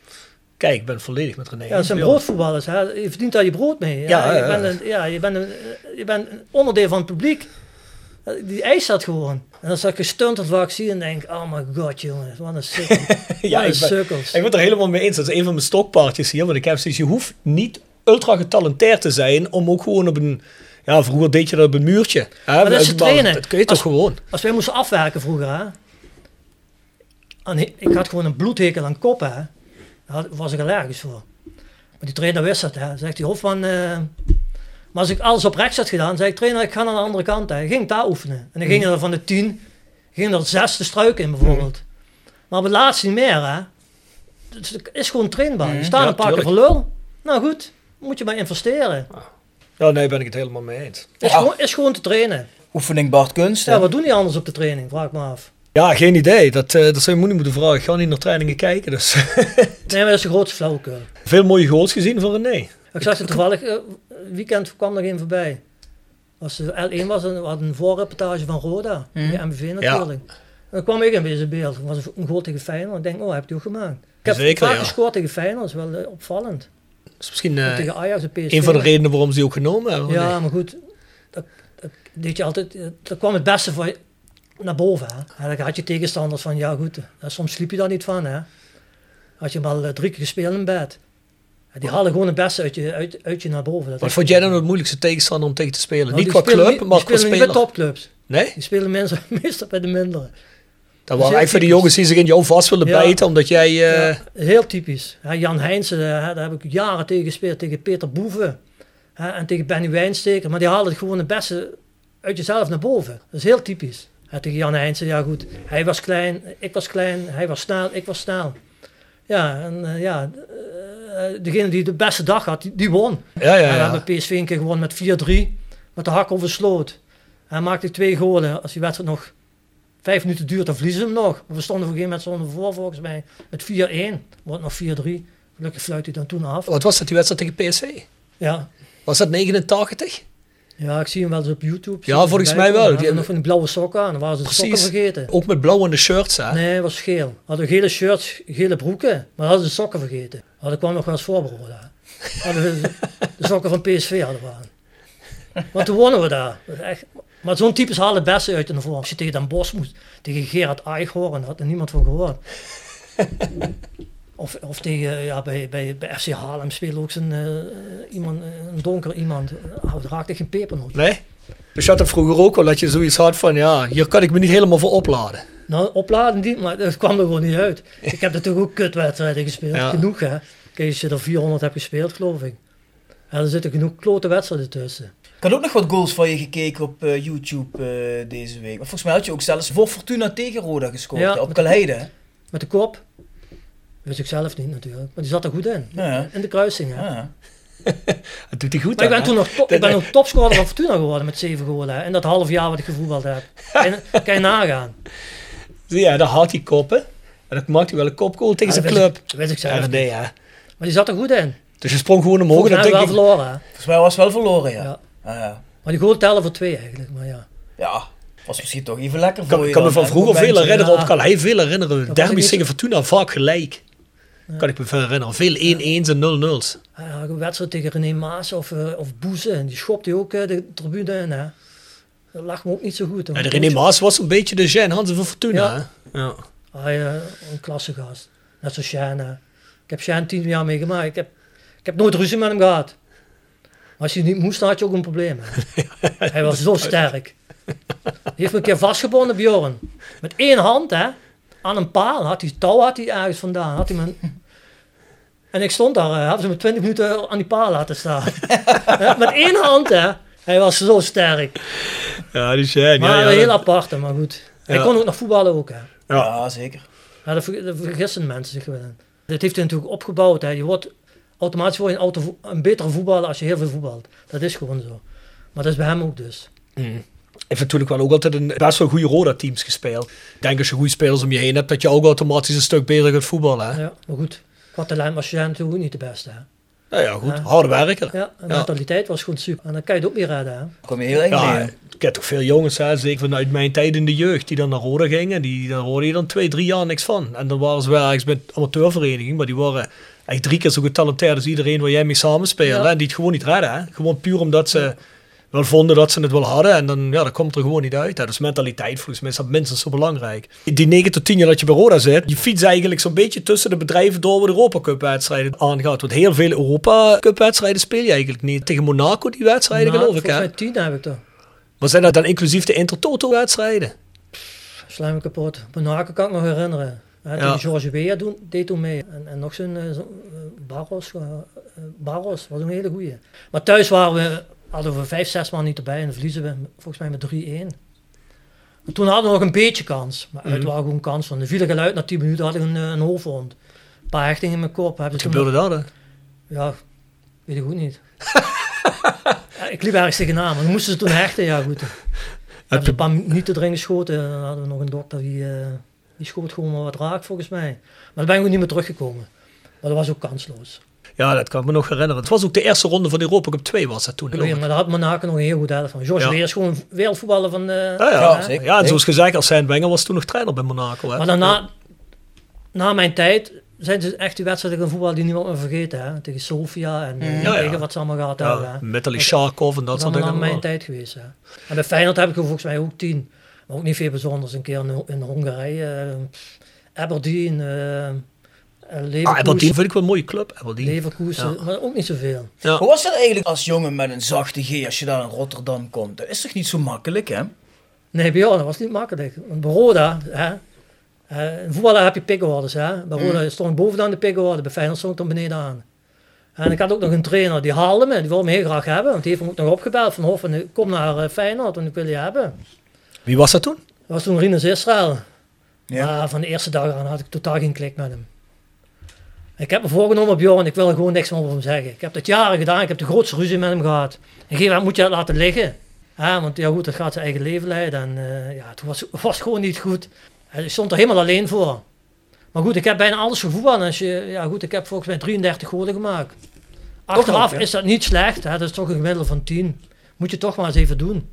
Kijk, ik ben volledig met René. Ja, dat zijn broodvoetballers. Hè. Je verdient daar je brood mee. Ja, Ja, je, ja, bent ja. een, ja, je, bent een, je bent een onderdeel van het publiek. Die eist dat gewoon. En dan zag ik gestunterd wat ik zie en denk, oh my god jongens, wat een sukkel. Ja, ik ben, ik ben het er helemaal mee eens. Dat is een van mijn stokpaardjes hier. Want ik heb zoiets, je hoeft niet ultra getalenteerd te zijn om ook gewoon op een... Ja, vroeger deed je dat op een muurtje. Hè? dat is het trainen. Dat kun je Als- toch gewoon? Als wij moesten afwerken vroeger, hè. En ik had gewoon een bloedhekel aan koppen, hè. Daar was ik allergisch voor. Maar die trainer wist dat, hè. Zegt die Hofman... eh maar als ik alles op rechts had gedaan, zei ik, trainer, ik ga naar de andere kant, hè. Ging ik daar oefenen. En dan ging er van de tien, ging er zes de struik in, bijvoorbeeld. Maar op het laatste niet meer, hè. Het is gewoon trainbaar. Je staat Ja, een paar keer voor lul. Nou goed, moet je maar investeren. Ja, nee, ben ik het helemaal mee eens. Is, Ja. gewoon, is gewoon te trainen. Oefening Bart Kunst, hè? Ja, wat doen die anders op de training? Vraag ik me af. Ja, geen idee. Dat, eh, dat zou je moeder moeten vragen. Ik ga niet naar trainingen kijken. Dus Nee, maar dat is de grootste flauwekul. veel mooie goals gezien voor René. Ik zag er toevallig, eh, weekend kwam er een voorbij. De L1 was een, had een voorreportage van Roda, Mhm. die MVV natuurlijk. En dan kwam ik in deze beeld. Het was een goal tegen Feyenoord. Ik denk, oh, heb je ook gemaakt. Ik heb Zeker, vaak ja. gescoord tegen Feyenoord, dat is wel eh, opvallend. Dat is misschien tegen Ajax en PSV. een van de redenen waarom ze die ook genomen hebben. Ja, maar goed, dat, dat deed je altijd, daar kwam het beste voor je naar boven. Hè. En dan had je tegenstanders van, ja goed, eh, soms sliep je daar niet van. Hè. Had je maar drie keer gespeeld in bed. En die halen gewoon het beste uit je, uit, uit je naar boven. Dat Wat vond jij dan het moeilijkste tegenstander om tegen te spelen? Nou, niet qua spelen club, maar qua spelen niet bij speler. topclubs. Nee? Die spelen mensen, meestal bij de mindere. Dat waren echt voor die typisch. jongens die zich in jou vast willen Ja. bijten, omdat jij... eh, Ja, heel typisch. Ja, Jan Heijnsen, eh, daar heb ik jaren tegen gespeeld. Tegen Peter Boeven. hè, en tegen Benny Wijnsteker. Maar die halen het gewoon het beste uit jezelf naar boven. Dat is heel typisch. En tegen Jan Heijnsen, ja goed, hij was klein, ik was klein, hij was snel, ik was snel. Ja, en eh, ja, eh, degene die de beste dag had, die, die won. Ja, ja, En we ja. hebben PSV een keer gewonnen met 4-3, met de hak over de sloot. Hij maakte twee golen. Als die wedstrijd nog vijf minuten duurt, dan verliezen ze hem nog. We stonden op een gegeven moment stonden we voor volgens mij met 4-1. Wordt nog 4-3. Gelukkig fluit hij dan toen af. Wat was dat die wedstrijd tegen PSV? Ja, Was dat 89? Ja ik zie hem wel eens op YouTube. Ja, volgens mij wel. Die hadden nog van die blauwe sokken aan. Dan waren ze de sokken vergeten. Ook met blauw aan de shirts, hè? Nee, het was geel. Hadden gele shirts, gele broeken, maar hadden ze de sokken vergeten. Maar dat kwam nog wel eens voorbereid. hè. Hadden we de, de sokken van PSV hadden we aan. Maar toen wonnen we daar. Echt, maar zo'n types halen het beste uit in de vorm. Als je tegen Den Bos moest, tegen Gerard Eichhorn, daar had er niemand van gehoord. Of, of tegen, ja, bij, bij, bij FC Haarlem speelde ook eh, iemand, een donker iemand. Uh, dat raakte geen pepernoot. Nee? Dus je had dat vroeger ook al, dat je zoiets had van, ja, hier kan ik me niet helemaal voor opladen. Nou, opladen niet, maar dat kwam er gewoon niet uit. Ik heb natuurlijk ook kutwedstrijden gespeeld. Ja. Genoeg, hè. Kijk, als je er 400 hebt gespeeld, geloof ik. En er zitten genoeg klote wedstrijden tussen. Ik had ook nog wat goals van je gekeken op eh, YouTube eh, deze week. Maar volgens mij had je ook zelfs voor Fortuna tegen Roda gescoord. Ja, op Kalheide. Met de kop. Wist ik zelf niet natuurlijk. Maar die zat er goed in. Ja. In de kruising, hè. Ja. Dat doet hij goed Maar ik ben toen nog, top, ik ben nog topscorer van Fortuna geworden met 7 golen. In dat half jaar wat ik gevoetbald heb. Kan je, kan je nagaan. Je, daar had hij koppen. En dan maakt hij wel een kopgoal tegen Ja, zijn dat club. ik- dat wist ik zelf RD, niet. hè. Maar die zat er goed in. Dus je sprong gewoon omhoog en Volgens dan mij wel ik... verloren, hè. Volgens mij was het wel verloren, ja. Ja. Ah, ja. Maar die goal tellen voor twee eigenlijk. Maar ja. Ja, was misschien toch even lekker voor kan, je ik kan me dan, van vroeger veel herinneren, ja. op Calais veel herinneren. Derby tegen Fortuna vaak gelijk. Kan ik me veel herinneren. Veel 1-1's en 0-0's. Ja, een wedstrijd tegen René Maas of, eh, of Boeze. En die schopte ook eh, de tribune in. Hè. Dat lag me ook niet zo goed. Ja, de René Maas was een beetje de Jean Hansen van Fortuna. Ja. Ja. Hij, eh, een klasse gast. Net zoals hè. Ik heb Sjaan tien jaar meegemaakt. Ik heb, ik heb nooit ruzie met hem gehad. Maar als je niet moest, dan had je ook een probleem. Hij was zo sterk. Hij heeft me een keer vastgebonden, Bjorn. Met één hand, hè. Aan een paal. Had hij, touw had hij ergens vandaan. Had hij me... En ik stond daar. eh, hebben ze me twintig minuten aan die paal laten staan. Ja, met één hand, hè. Hij was zo sterk. ja, die. Maar ja, ja, heel dat- aparte, maar goed. Hij kon ook nog voetballen ook, hè. Ja, zeker. Ja, dat, ver- dat vergissen mensen zich wel in. Dat heeft hij natuurlijk opgebouwd. Hè. Je wordt automatisch word je een, auto, een betere voetballer als je heel veel voetbalt. Dat is gewoon zo. Maar dat is bij hem ook dus. Mm. Heeft natuurlijk wel ook altijd een best wel goede Roda-teams gespeeld. Ik denk als je goede spelers om je heen hebt, dat je ook automatisch een stuk beter gaat voetballen. Hè? Ja, maar goed, qua talent was jij natuurlijk ook niet de beste. Hè. Nou ja, goed. Ja. Harde werken. Ja, en de Ja. mentaliteit was gewoon super. En dan kan je het ook niet redden. Hè. Kom je heel erg Ja, mee. ik heb toch veel jongens, hè, zeker vanuit mijn tijd in de jeugd, die dan naar Roda gingen. Die, daar hoorde je dan twee, drie jaar niks van. En dan waren ze wel ergens met amateurvereniging, maar die waren eigenlijk drie keer zo getalenteerd als iedereen waar jij mee samenspeelde. Ja. En die het gewoon niet redden. Hè. Gewoon puur omdat ze wel vonden dat ze het wel hadden. En dan, ja, dat komt er gewoon niet uit. Hè. Dus mentaliteit volgens mij is dat minstens zo belangrijk. Die 9 tot 10 jaar dat je bij Roda zit, je fietst eigenlijk zo'n beetje tussen de bedrijven door waar de Europa Cup wedstrijden aangaat. Want heel veel Europa Cup wedstrijden speel je eigenlijk niet. Tegen Monaco die wedstrijden Nou, geloof ik hè. mij tien heb ik toch. Maar zijn dat dan inclusief de Intertoto wedstrijden? Slijm me kapot. Monaco kan ik nog herinneren. Hè, Ja. George Weah doen, deed toen mee. En, en nog zo'n eh, eh, Barros. eh, Barros was een hele goeie. Maar thuis waren we, hadden we vijf, zes man niet erbij. En dan verliezen we volgens mij met 3-1. En Toen hadden we nog een beetje kans. Maar uit Mhm. waren gewoon kans van. De vielen geluid na 10 minuten had ik een, eh, een hoofdwond. Een paar hechtingen in mijn kop. Wat gebeurde dat? hè? Ja, weet ik goed niet. ja, ik liep ergens tegenaan, maar dan moesten ze toen hechten. Ja goed. Hebben ze een paar minuten erin geschoten. En dan hadden we nog een dokter die, eh, die schoot gewoon wat raak volgens mij. Maar dan ben ik ook niet meer teruggekomen. Maar dat was ook kansloos. Ja, dat kan ik me nog herinneren. Het was ook de eerste ronde van de Europa Cup 2 was dat toen. Maar daar had Monaco nog een heel goed elf van. George Ja. Is gewoon wereldvoetballer van... eh, Ja, ja. Ja, ja, zeker. en zoals gezegd, als zijn Wenger was toen nog trainer bij Monaco. Hè? Maar daarna, na mijn tijd, zijn ze echt die wedstrijden van voetbal die niemand meer vergeten. Hè? Tegen Sofia en eh, Ja, ja. tegen wat ze allemaal gehad Ja, hebben. hè. Sharkov en dat Dat is soort dingen. na mijn tijd geweest. Hè. En bij Feyenoord heb ik volgens mij ook tien. Maar ook niet veel bijzonders. Een keer in, in Hongarije. eh, Aberdeen. Ah, Aberdeen vind ik wel een mooie club. Aberdeen. Leverkusen. Ja. Maar ook niet zoveel. Ja. Hoe was dat eigenlijk als jongen met een zachte G als je daar in Rotterdam komt? Dat is toch niet zo makkelijk, hè? Nee, bij jou, dat was niet makkelijk. Want bij Roda, hè, eh, in voetballen heb je pickorders. Hè. Bij Roda stond ik bovenaan de pickorder, bij Feyenoord stond ik dan beneden aan. En ik had ook nog een trainer, die haalde me, die wilde me heel graag hebben. Want die heeft me ook nog opgebeld van Hof, van, kom naar eh, Feyenoord, want ik wil je hebben. Wie was dat toen? was toen Rinus Israël. Ja. Maar van de eerste dag aan had ik totaal geen klik met hem. Ik heb me voorgenomen op Bjorn, ik wil er gewoon niks meer over hem zeggen. Ik heb dat jaren gedaan, ik heb de grootste ruzie met hem gehad. En een gegeven moment moet je dat laten liggen. Ja, want ja goed, dat gaat zijn eigen leven leiden. En eh, ja, het was, was gewoon niet goed. Hij stond er helemaal alleen voor. Maar goed, ik heb bijna alles gevoetbald. En Als je, ja goed, ik heb volgens mij 33 golen gemaakt. Achteraf ja. is dat niet slecht. Hè? Dat is toch een gemiddelde van 10. Moet je toch maar eens even doen.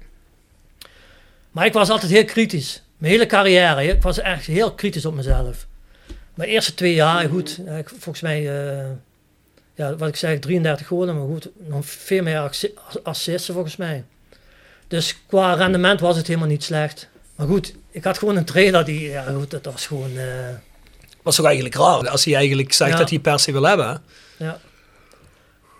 Maar ik was altijd heel kritisch. Mijn hele carrière. Ik was echt heel kritisch op mezelf. Mijn eerste twee jaar, goed. eh, ik- Volgens mij, eh, ja, wat ik zei, 33 golen. Maar goed, nog veel meer assi- assisten volgens mij. Dus qua rendement was het helemaal niet slecht. Maar goed, ik had gewoon een trainer die, ja goed, dat was gewoon... eh, Was toch eigenlijk raar als hij eigenlijk zegt Ja. dat hij per se wil hebben. ja.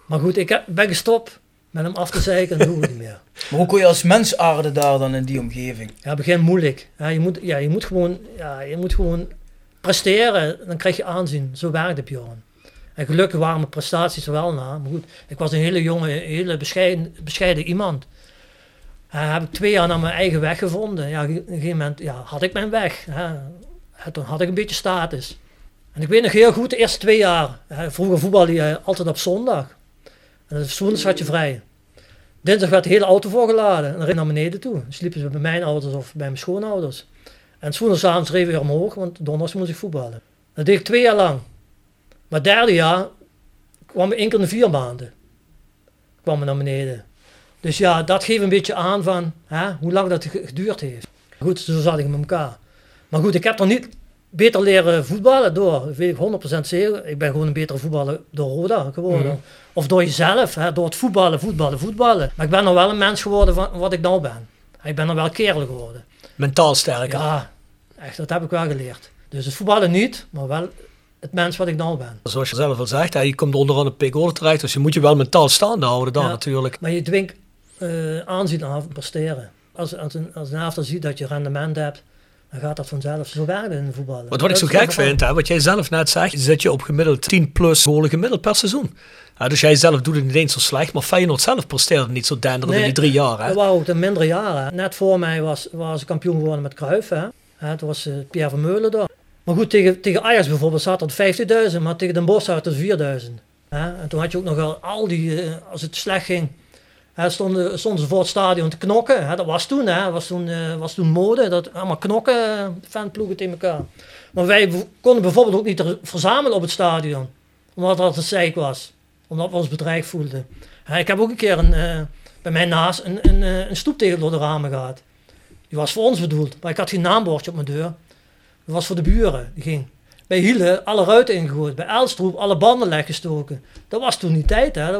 Maar goed, ik heb- ben gestopt met hem af te zeiken en doe het niet meer. Maar hoe kon je als mens aarden daar dan in die omgeving? Ja, begin moeilijk. Ja, je, moet, ja, je, moet gewoon, ja, je moet gewoon presteren, dan krijg je aanzien. Zo werkt het, Bjorn. En gelukkig waren mijn prestaties er wel na. Maar goed, ik was een hele jonge, hele bescheiden, bescheiden iemand. En heb ik twee jaar naar mijn eigen weg gevonden. Ja, op een gegeven moment ja, had ik mijn weg. En Toen had ik een beetje status. En ik weet nog heel goed, de eerste twee jaar. Vroeger voetbalde je altijd op zondag. En dus zondags had je vrij. Dinsdag werd de hele auto voorgeladen. En dan naar beneden toe. Dan sliepen ze bij mijn ouders of bij mijn schoonouders. En zondagavond reed ik weer omhoog, want donderdags moest ik voetballen. Dat deed ik twee jaar lang. Maar het derde jaar kwam ik keer in vier maanden. Kwam ik naar beneden. Dus ja, dat geeft een beetje aan van hè, hoe lang dat ge- geduurd heeft. Goed, zo zat ik met elkaar. Maar goed, ik heb er niet beter leren voetballen door. Dat weet ik 100% zeker. Ik ben gewoon een betere voetballer door Roda geworden. Mhm. Of door jezelf, hè, door het voetballen, voetballen, voetballen. Maar ik ben nog wel een mens geworden van wat ik nou ben. Ik ben nog wel kerel geworden. Mentaal sterker. Ja, echt, dat heb ik wel geleerd. Dus het voetballen niet, maar wel het mens wat ik nou ben. Zoals je zelf al zegt, hè, je komt onderaan een pik terecht. Dus je moet je wel mentaal staande houden dan Ja. natuurlijk. Maar je dwingt eh, aanzien aan presteren. Als, als, een, als een after ziet dat je rendement hebt, dan gaat dat vanzelf. Zo werkt het in voetballen. Want wat ik zo gek vind, hè, wat jij zelf net zegt, is dat je op gemiddeld 10 plus golen gemiddeld per seizoen. Ja, dus jij zelf doet het niet eens zo slecht, maar Feyenoord zelf presteerde niet zo denderend in Nee, die drie jaar. Hè? Ook de mindere jaren. Net voor mij was, was ze kampioen geworden met Cruijff. Hè. Hè, toen was eh, Pierre Vermeulen daar. Maar goed, tegen, tegen Ajax bijvoorbeeld zat er 50.000, maar tegen Den Bosch zat er 4.000. Hè. En toen had je ook nog al die, eh, als het slecht ging, hè, stonden, stonden ze voor het stadion te knokken. Hè. Dat was toen, hè. Dat was toen, eh, was toen mode, dat allemaal knokken, fanploegen tegen elkaar. Maar wij konden bijvoorbeeld ook niet er- verzamelen op het stadion, omdat dat te zeik was. Omdat we ons bedreigd voelden. Ik heb ook een keer een, bij mij naast een, een, een stoeptegel door de ramen gehad. Die was voor ons bedoeld, maar ik had geen naambordje op mijn deur. Dat was voor de buren. Die ging bij Hiele alle ruiten ingegooid. Bij Elstroep alle banden leggestoken. Dat was toen die tijd. Hè.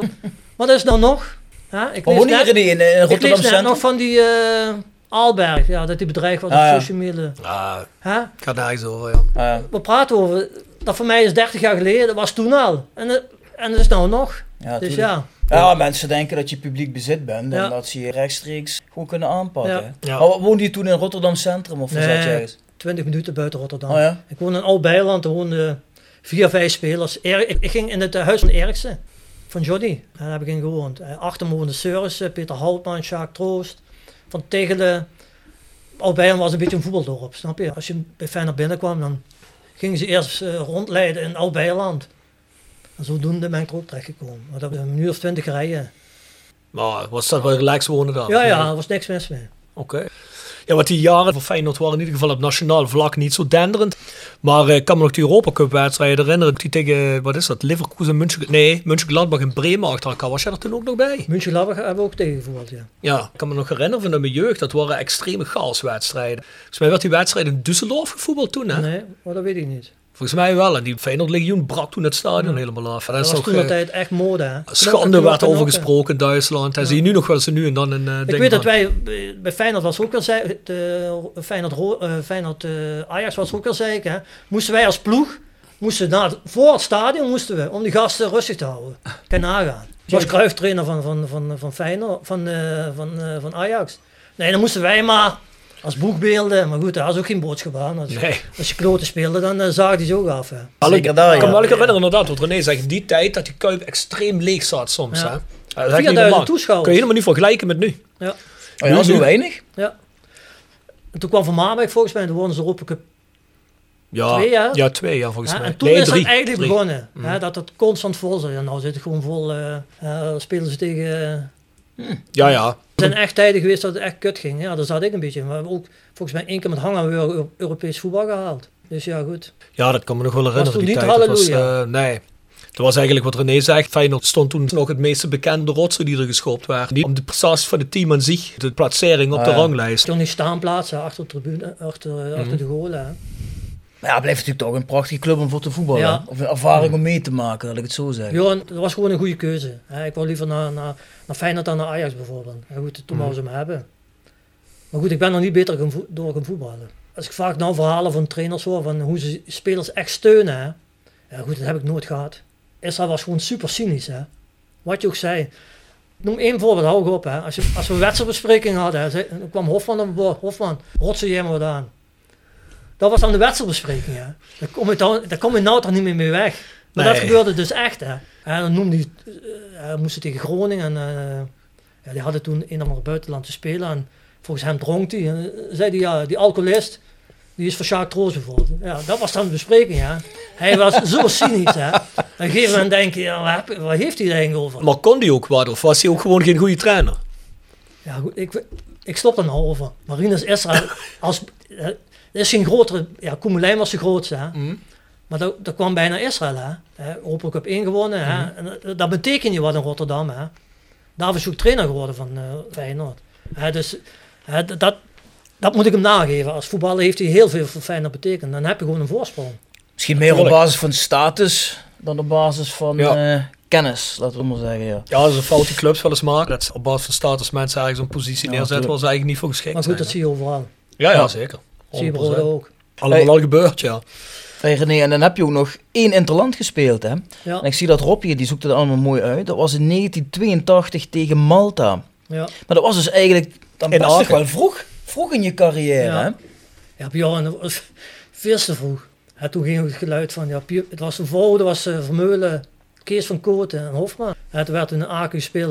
Dat is nou nog. Hè. Ik Maar lees net- in, in ik Rotterdam lees net Centrum? nog van die eh Aalberg. Ja, dat die bedreigd was Ah, op ja. social media. Ah, Hè? ik ga nergens over, ja. Ah, We praten over, dat voor mij is 30 jaar geleden, dat was toen al. En, het- en dat is nou nog. ja, Dus tuurlijk. ja. Ja, mensen denken dat je publiek bezit bent en Ja. dat ze je rechtstreeks gewoon kunnen aanpakken. Ja. hè. Ja. Maar woonde je toen in Rotterdam Centrum of Nee. zat je ergens? 20 minuten buiten Rotterdam. Oh ja? Ik woonde in Oud-Beiland, er woonden vier, vijf spelers. Er- ik, ik ging in het eh, huis van Eriksen, van Jody. Daar heb ik in gewoond. Eh, Achter me Seurissen, Peter Houtman, Sjaak Troost. Van Tegelen. Oud-Beiland was een beetje een voetbaldorp, snap je? Als je bij Feyenoord binnenkwam, dan gingen ze eerst eh, rondleiden in Oud-Beiland. En zodoende ben ik er ook terechtgekomen. Maar dat was een uur of twintig rijden. Maar was dat wel relaxed wonen dan? Ja, ja, er was niks mis mee. Oké. Ja, want die jaren van Feyenoord waren in ieder geval op nationaal vlak niet zo denderend. Maar ik kan me nog die Europa Cup wedstrijden herinneren. Die tegen, wat is dat, Leverkusen, München, nee, München-Gladbach en Bremen achter elkaar. Was jij er toen ook nog bij? München Labber hebben we ook tegengevoerd, ja. Ja, ik kan me nog herinneren van mijn jeugd. Dat waren extreme chaoswedstrijden. Volgens mij werd die wedstrijd in Düsseldorf gevoetbald toen, hè? Nee, maar dat weet ik niet. Volgens mij wel. En die Feyenoord-legioen brak toen het stadion helemaal af. Dat dat is was nog, toen eh, de tijd echt mode, hè. schande werd over knokken. gesproken in Duitsland. En zie je nu nog wel ze nu en dan een eh, Ik ding weet dat wij bij- bij Feyenoord was ook wel zei, de, Feyenoord, eh, Feyenoord eh, Ajax was ook wel zeker. Hè. Moesten wij als ploeg, moesten naar, voor het stadion moesten we, om die gasten rustig te houden. Kan je nagaan. Ik was Cruijff trainer van, van, van, van Feyenoord, van, eh, van, eh, van Ajax. Nee, dan moesten wij maar als boekbeelden, maar goed, daar was ook geen boodschap aan. Als, Nee. als je kloten speelde, dan eh, zagen die zo ook af. Hè. Zeker daar, Ik kan me wel herinneren inderdaad, wat René zegt, die tijd dat die Kuip extreem leeg zat soms. Ja. Hè? Ja, dat is echt niet 4000 normaal. toeschouwers. Kun je helemaal niet vergelijken met nu. Ja. Oh ja, zo weinig? Ja. En toen kwam Van Marwijk volgens mij, en toen wonnen ze Europa Cup. Ja, Twee, hè? ja, twee ja, volgens Ja, mij. en toen Nee, is drie. het eigenlijk Drie. begonnen. Mm. Hè, dat het constant vol. Ja, nou zit het gewoon vol. eh eh, spelen ze tegen... Ja, ja. Er zijn echt tijden geweest dat het echt kut ging. Ja, daar zat ik een beetje in. We hebben ook volgens mij één keer met hangen weer Eu- Europees voetbal gehaald. Dus ja, goed. Ja, dat kan me nog wel herinneren. toen die niet tijd. Dat was, eh, nee. Dat was eigenlijk wat René zegt. Feyenoord stond toen nog het meeste bekende rotsen die er geschopt waren. Niet om de prestaties van het team aan zich, de placering op Ah, de ja. ranglijst. Toen die staanplaatsen achter de tribune, achter, Mhm. achter de golen. hè. Maar ja, het blijft natuurlijk toch een prachtige club om voor te voetballen. Ja. Of een ervaring om mee te maken, laat ik het zo zeggen. Ja, en dat was gewoon een goede keuze. hè. Ik wou liever naar, naar, naar Feyenoord dan naar Ajax bijvoorbeeld. Ja, goed, toen Mhm. wou ze hem hebben. Maar goed, ik ben nog niet beter gaan door gaan voetballen. Als ik vaak nou verhalen van trainers hoor van hoe ze spelers echt steunen. Hè. Ja goed, dat heb ik nooit gehad. Israël was gewoon super cynisch. Hè. Wat je ook zei. Noem één voorbeeld, hou ik op. Hè. Als, je, als we een wedstrijdbespreking hadden, hè, kwam Hofman op. Hofman, rotsen jij maar wat aan. Dat was dan de wedstrijdbespreking. Hè. Daar kom je, dan, daar kom je nou toch niet meer mee weg. Maar dat gebeurde dus echt. Hè. En dan noemde hij, eh, hij moest tegen Groningen. En, eh, ja, die hadden toen een of ander buitenland te spelen. En volgens hem dronk hij. En eh, zei hij, ja, die alcoholist, die is voor Sjaak Troos bijvoorbeeld. Ja, dat was dan de bespreking, ja. Hij was zo cynisch, hè. Op een gegeven moment denk je, ja, waar, heb- waar heeft hij het eigenlijk over? Maar kon die ook wat? Of was hij ook gewoon geen goede trainer? Ja, goed, ik, ik stop er nou over. Marinus Israël, als, er is geen grotere, ja, Koemelijn was de grootste, hè. Mhm. Maar dat, dat kwam bijna Israël, hè. hè Europa Cup 1 gewonnen, hè. Mhm. En dat, dat betekent je wat in Rotterdam, hè. Daar is ook trainer geworden van eh Feyenoord. Hè, dus hè, dat, dat moet ik hem nageven. Als voetballer heeft hij heel veel voor Feyenoord betekend. Dan heb je gewoon een voorsprong. Misschien meer op basis van status dan op basis van Ja. eh, kennis, laten we maar zeggen. Ja. Ja, dat is een fout die clubs wel eens maken. Dat op basis van status mensen ergens een positie Ja, neerzetten waar ze eigenlijk niet voor geschikt Maar goed, zijn. dat zie je overal. Ja, ja, Ja. zeker. Zie je 100%. broden ook. Allemaal Hey. al gebeurd, ja. Hey René, en dan heb je ook nog één interland gespeeld, hè? Ja, En ik zie dat Rob hier, die zoekt het allemaal mooi uit. Dat was in 1982 tegen Malta. ja. Maar dat was dus eigenlijk dan In best Aken. wel vroeg, vroeg in je carrière, Ja. hè? Ja, Bjorn, dat was veel te vroeg. Ja, toen ging het geluid van, ja, het was een vrouw, dat was eh, Vermeulen, Kees van Kooten en Hofman. Ja, toen werd een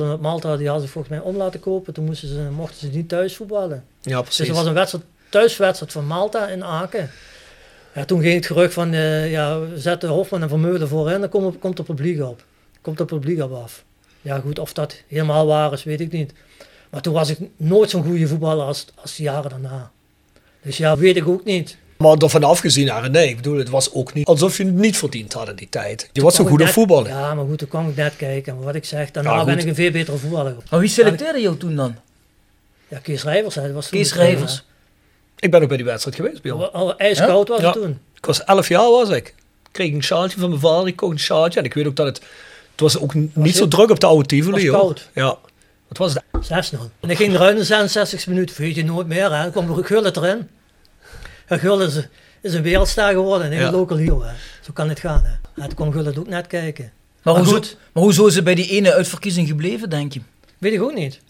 en op Malta, die hadden ze volgens mij om laten kopen. Toen moesten ze, mochten ze niet thuis voetballen. Ja, Dus precies. er was een wedstrijd, thuiswedstrijd van Malta in Aken. Ja, toen ging het gerucht van, eh, ja, we zetten Hofman en Vermeulen voorin, dan komt, komt het publiek op. Komt het publiek op af. Ja goed, of dat helemaal waar is, weet ik niet. Maar toen was ik nooit zo'n goede voetballer als, als de jaren daarna. Dus ja, weet ik ook niet. Maar ervan afgezien, ja, nee, ik bedoel, het was ook niet alsof je het niet verdiend had in die tijd. Je was een goede net- voetballer. Ja, maar goed, toen kwam ik net kijken. Maar wat ik zeg, daarna Ja, ben ik een veel betere voetballer. Maar wie selecteerde jou toen dan? Ja, Kees Rijvers, hè, dat was toen Kees Rijvers. Ik ben ook bij die wedstrijd geweest. Bjorn. Al ijskoud was het toen. Ik was 11 jaar was ik. Kreeg een sjaaltje van mijn vader, ik kocht een sjaaltje. En ik weet ook dat het, het was ook niet zo druk op de oude Tivoli. was hoor. koud. Ja. Wat was dat? 6-0. En ik ging eruit in de 66 minuten. Weet je nooit meer, hè. Dan kwam Gullit erin. Ja, Gullit is, is een wereldster geworden. Een Ja. local hero, hè. Zo kan het gaan, hè. Toen kwam Gullit ook net kijken. Maar, Maar hoezo, goed. maar hoezo is ze bij die ene uitverkiezing gebleven, denk je? Weet ik ook niet.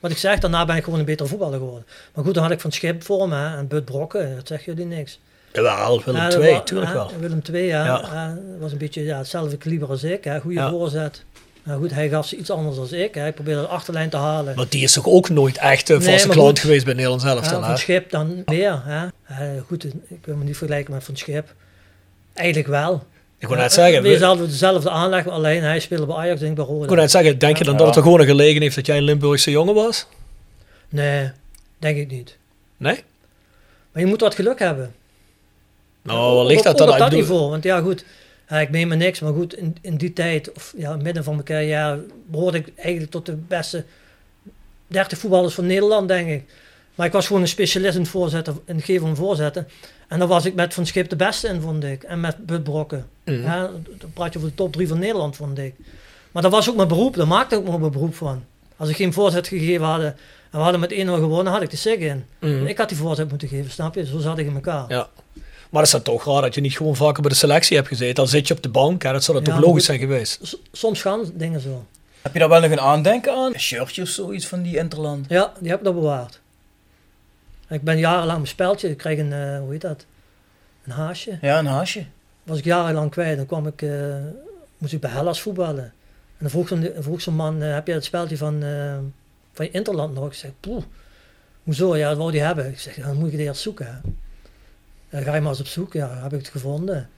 Wat ik zeg, daarna ben ik gewoon een betere voetballer geworden. Maar goed, dan had ik van Schip voor me, hè. En Bud Brokken, dat zegt jullie niks. Jawel, Willem Ja, 2, dat wa- tuurlijk wel. Willem II, ja. Ja. was een beetje ja, hetzelfde kaliber als ik. Hè. Goede Ja. voorzet. Nou goed, hij gaf ze iets anders dan ik. Hè. Hij probeerde de achterlijn te halen. Maar die is toch ook nooit echt een Nee, vaste maar klant geweest bij Nederland zelf Ja, van Schip dan meer. Hè. Eh, goed, ik wil me niet vergelijken met Van Schip. Eigenlijk wel. Ik wou net zeggen, we- hadden dezelfde aanleg, alleen hij speelde bij Ajax en ik bij Roda. ik wou net zeggen, denk je dan dat het er gewoon een gelegen heeft dat jij een Limburgse jongen was? Nee, denk ik niet. Nee? Maar je moet wat geluk hebben. Nou, waar ligt dat dan op dat niveau. Want ja, goed, ja, ik meen me niks. Maar goed, in, in die tijd, of ja, midden van mijn carrière, behoorde ik eigenlijk tot de beste 30 voetballers van Nederland, denk ik. Maar ik was gewoon een specialist in het voorzetten, in het geven van voorzetten. En daar was ik met Van Schip de beste in, vond ik. En met Bud Brokken. Mhm. Dan praat je over de top 3 van Nederland, vond ik. Maar dat was ook mijn beroep, daar maakte ik ook mijn beroep van. Als ik geen voorzet gegeven had en we hadden met 1-0 gewonnen, had ik de sig in. Mhm. Ik had die voorzet moeten geven, snap je? Zo zat ik in elkaar. Ja. Maar dat is dan toch raar dat je niet gewoon vaker bij de selectie hebt gezeten. Dan zit je op de bank, hè? dat zou Ja, toch logisch zijn geweest. Soms gaan dingen zo. Heb je daar wel nog een aandenken aan? Een shirtje of zoiets van die Interland? Ja, die heb ik nog bewaard. Ik ben jarenlang mijn speldje, ik kreeg een, eh, hoe heet dat? Een haasje. Ja, een haasje. Was ik jarenlang kwijt, dan kwam ik, eh, moest ik bij Hellas voetballen. En dan vroeg zo'n vroeg zo'n man, eh, heb je het speldje van, eh, van je Interland nog? Ik zei, poeh, Hoezo? Ja, dat wou hij hebben. Ik zeg, dan moet je het eerst zoeken. Hè. Dan ga je maar eens op zoek. Ja, heb ik het gevonden.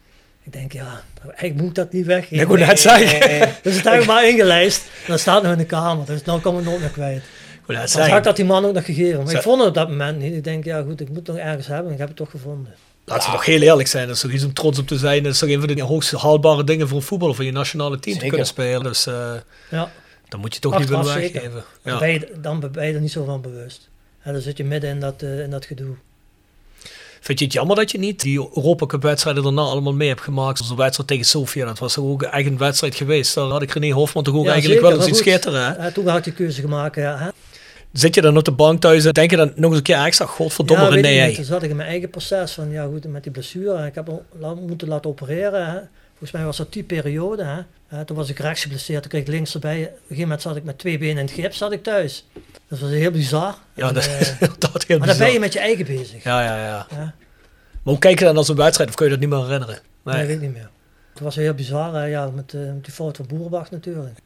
Ik denk, ja, eigenlijk moet ik dat niet weg. Ik wou net zeggen. Dus het heb ik maar ingelijst. En dat staat nog in de kamer. Dus dan kom ik nooit meer kwijt. Dan zeggen. had ik dat die man ook nog gegeven. Maar ik vond het op dat moment niet. Ik denk, ja goed, ik moet het nog ergens hebben. En ik heb het toch gevonden. Laten we toch heel eerlijk zijn. Dat is toch iets om trots op te zijn. Dat is toch een van de hoogst haalbare dingen voor een voetballer. Voor je nationale team te kunnen spelen. Dus eh Ja, dan moet je toch niet willen weggeven. dan, Ja. ben je, dan ben je er niet zo van bewust. En dan zit je midden in dat, eh, in dat gedoe. Vind je het jammer dat je niet die Europa Cup wedstrijden daarna allemaal mee hebt gemaakt? Zoals de wedstrijd tegen Sofia. Dat was toch ook een eigen wedstrijd geweest. Daar had ik René Hofman toch ook Ja, eigenlijk zeker, wel eens goed. schitteren. Ja, toen had ik die keuze gemaakt. Ja, hè. Zit je dan op de bank thuis en denk je dan nog eens een keer extra? Godverdomme ja, niet. Toen zat ik in mijn eigen proces van, ja goed, met die blessure. Ik heb hem moeten laten opereren. Hè. Volgens mij was dat die periode. Hè. Ja, toen was ik rechts geblesseerd, toen kreeg ik links erbij. Op een gegeven moment zat ik met twee benen in het gips zat ik thuis. Dat was heel bizar. Ja, En, dat, dat heel maar dan ben bizar. je met je eigen bezig. Ja, ja, ja. Ja. Maar hoe kijk je dan als een wedstrijd? Of kun je dat niet meer herinneren? Nee, Nee. weet ik niet meer. Het was heel bizar, hè, ja, met, eh, met die fout van Boerenbach natuurlijk.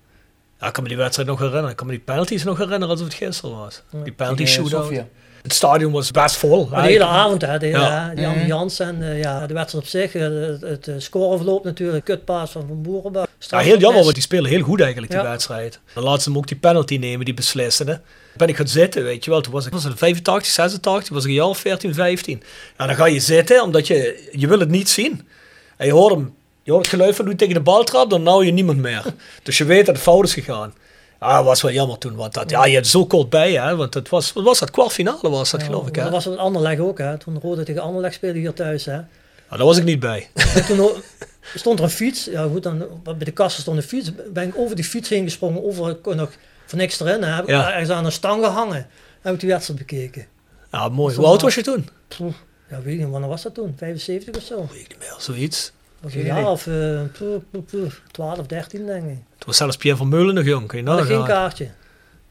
Ja, ik kan me die wedstrijd nog herinneren. Ik kan me die penalties nog herinneren alsof het gisteren was. Die penalty eh, shootout. Sofia. Het stadion was best vol. De hele avond, hè, de, hele, Ja. hè, die ambiance en eh, ja, de wedstrijd op zich, eh, het, het, eh, scoreverloop natuurlijk, kutpaas van Van Boerenbach. Ja, heel jammer, want die spelen heel goed eigenlijk, die Ja. wedstrijd. Dan laten ze hem ook die penalty nemen, die beslissende. Ben ik gaan zitten, weet je wel. Toen was ik was het 85, 86, was ik een jaar of 14, 15. Ja, dan ga je zitten, omdat je, je wil het niet zien. En je hoort hem, je hoort het geluid van hoe tegen de bal trapt, dan nou je niemand meer. dus je weet dat het fout is gegaan. Ja, dat was wel jammer toen, want dat, ja, je had zo kort bij, hè. Want het was, wat was dat, kwartfinale was dat, Ja, geloof ik, hè. Dat was het Anderleg ook, hè. Toen Rode tegen Anderleg speelde hier thuis, hè. Ja, daar was ik niet bij. En toen stond er een fiets. Ja goed, dan, bij de kassen stond een fiets. Ben ik over die fiets heen gesprongen, over, ik kon nog voor niks erin. Hè. Heb ik Ja. ergens aan een stang gehangen. Heb ik die wedstrijd bekeken. Ja, mooi. Dat Hoe oud was je toen? Ja, weet ik niet, wanneer was dat toen? 75 of zo? Weet ik niet meer, zoiets. Was Geen een jaar of eh, poeh, poeh, poeh, 12, 13 denk ik. Toen was zelfs Pierre van Meulen nog jong, kun je geen kaartje.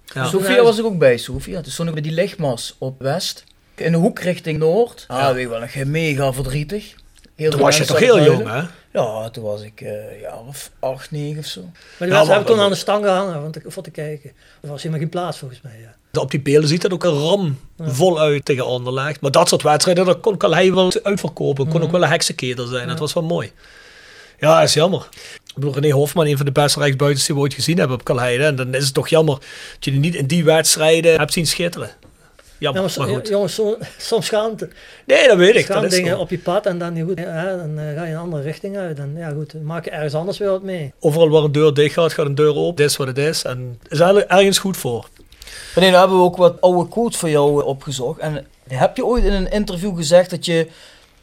Ja. Sofia was ik ook bij, Sofia. Toen stond ik bij die lichtmas op West. In de hoek richting Noord. Ah, weet je wel, nog mega verdrietig. Heel Toen was je mensen toch het heel jong, hè? Ja, toen was ik eh ja, of 8, 9 of zo. Maar die Ja, ik maar- toen aan de stang gehangen want ik, voor te kijken. Er was helemaal geen plaats volgens mij. Ja. Op die beelden ziet dat ook een ram voluit tegen Anderlecht. Maar dat soort wedstrijden, dat kon Calais wel uitverkopen. Kon ook wel een heksenketer zijn. Dat was wel mooi. Ja, dat is jammer. Ik bedoel, René Hofman, een van de beste rechtsbuitens die we ooit gezien hebben op Calais. En dan is het toch jammer dat je die niet in die wedstrijden hebt zien schitteren. Jammer, Ja, maar, goed. jongens, soms gaan, Nee, dat weet ik. Dat is dingen zo. op je pad en dan niet goed. Dan eh, ga je een andere richting uit. En ja goed, dan maak je ergens anders weer wat mee. Overal waar een deur dicht gaat, gaat een deur open. Dit is wat het is. En is eigenlijk ergens goed voor. Nee, nou hebben we ook wat oude quotes voor jou eh, opgezocht. En heb je ooit in een interview gezegd dat je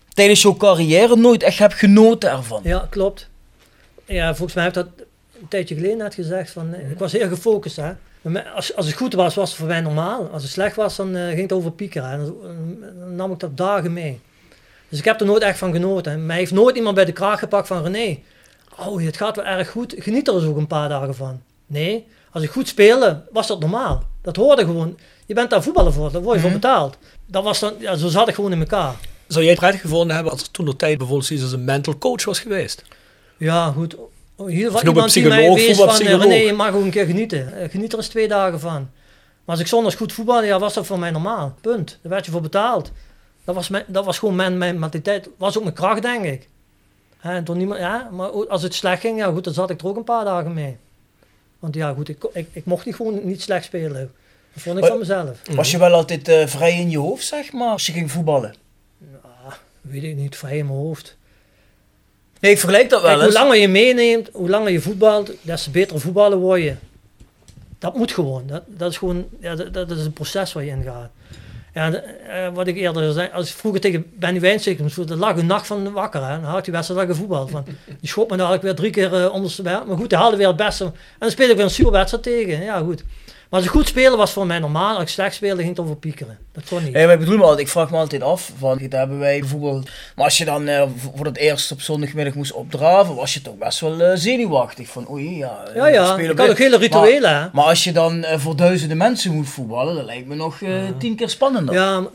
tijdens jouw carrière nooit echt hebt genoten ervan? Ja, klopt. Ja, volgens mij heb ik dat een tijdje geleden net gezegd. Van, eh, ik was heel gefocust. Hè. Maar Als, als het goed was, was het voor mij normaal. Als het slecht was, dan eh, ging het over piekeren. En dan, dan nam ik dat dagen mee. Dus ik heb er nooit echt van genoten. En mij heeft nooit iemand bij de kraag gepakt van René. Oh, het gaat wel erg goed. Geniet er eens ook een paar dagen van. Nee, als ik goed speelde, was dat normaal. Dat hoorde gewoon. Je bent daar voetballer voor, daar word je voor betaald. Dat was dan, ja, zo zat ik gewoon in elkaar. Zou jij het prettig gevonden hebben als er toen de tijd bijvoorbeeld als een mental coach was geweest? Ja, goed. In ieder geval iemand die mij wees van, eh. René, je mag ook een keer genieten. Eh, Geniet er eens twee dagen van. Maar als ik zondags goed voetbalde, ja, was dat voor mij normaal. Punt. Daar werd je voor betaald. Dat was, mijn, dat was gewoon mijn, mijn mentaliteit. was ook mijn kracht, denk ik. En toen niemand, ja, maar als het slecht ging, ja goed, dan zat ik er ook een paar dagen mee. Want ja goed, ik, ik, ik mocht niet gewoon niet slecht spelen. Dat vond ik Maar- van mezelf. Was je wel altijd eh, vrij in je hoofd, zeg maar, als je ging voetballen? Weet ik niet, vrij in mijn hoofd. Nee, ik vergelijk dat wel Kijk, hoe eens. langer je meeneemt, hoe langer je voetbalt, des te beter voetballer word je. Dat moet gewoon. Dat, dat is gewoon, ja, dat, dat is een proces waar je in gaat. De- eh, wat ik eerder zei, als ik vroeger tegen Benny moest, dan lag een nacht van wakker. Hè. Dan had die wedstrijd al gevoetbald. Van, die schot me dadelijk weer drie keer uh. Maar goed, hij haalde weer het beste. En dan speelde ik weer een super wedstrijd tegen. Ja, goed. Maar ik goed speelde was voor mij normaal. Als ik slecht speelde ging het over piekeren. Dat kon niet. Maar ik bedoel me altijd, ik vraag me altijd af, van, dit hebben wij bijvoorbeeld, maar als je dan eh, voor het eerst op zondagmiddag moest opdraven, was je toch best wel eh, zenuwachtig van, oei, ja. eh, Ja, ja, spelen ik had ook hele rituelen, hè. Maar, maar als je dan voor duizenden mensen moet voetballen, dat lijkt me nog eh, tien keer spannender. Ja,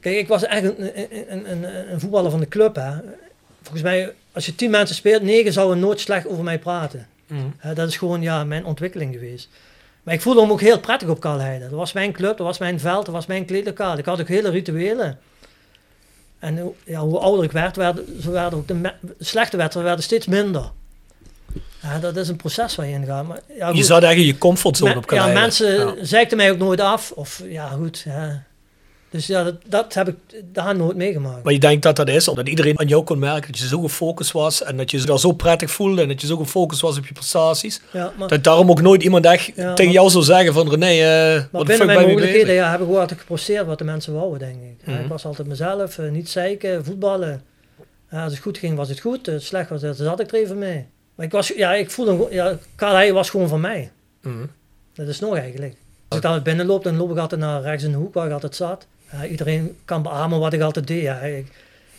kijk, ik was eigenlijk een, een, een, een, een voetballer van de club. Hè. Volgens mij, als je tien mensen speelt, negen zouden nooit slecht over mij praten. Hè, dat is gewoon ja, mijn ontwikkeling geweest. Maar ik voelde me ook heel prettig op Kalheide. Dat was mijn club, dat was mijn veld, dat was mijn kleedlokaal. Ik had ook hele rituelen. En hoe- ja, hoe ouder ik werd, werden, zo werden ook de slechte wedstrijden werden steeds minder. Ja, dat is een proces waar je in gaat. Maar, ja, Je zat echt in je comfortzone op ja, Kalheide. mensen Ja. zeikten mij ook nooit af. Of ja, goed. Ja. Dus ja, dat, dat heb ik daar nooit meegemaakt. Maar je denkt dat dat is, omdat iedereen aan jou kon merken dat je zo gefocust was en dat je je daar zo prettig voelde en dat je zo gefocust was op je prestaties. Ja, maar, Dat daarom ook nooit iemand echt Ja, tegen maar- jou zou zeggen van René, eh wat de fuck ben mijn je mogelijkheden ja, heb ik ook altijd gepresteerd wat de mensen wouden, denk ik. Mhm. ik was altijd mezelf, eh, niet zeiken, voetballen. Als het goed ging, was het goed. Als het slecht was, dan zat ik er even mee. Maar ik, was, ja, ik voelde, gewoon- ja, Karl was gewoon van mij. Mhm. Dat is nog eigenlijk. Als ik daar binnenloop, dan loop ik altijd naar rechts in de hoek waar ik altijd zat. Ja, iedereen kan beamen wat ik altijd deed. Ja,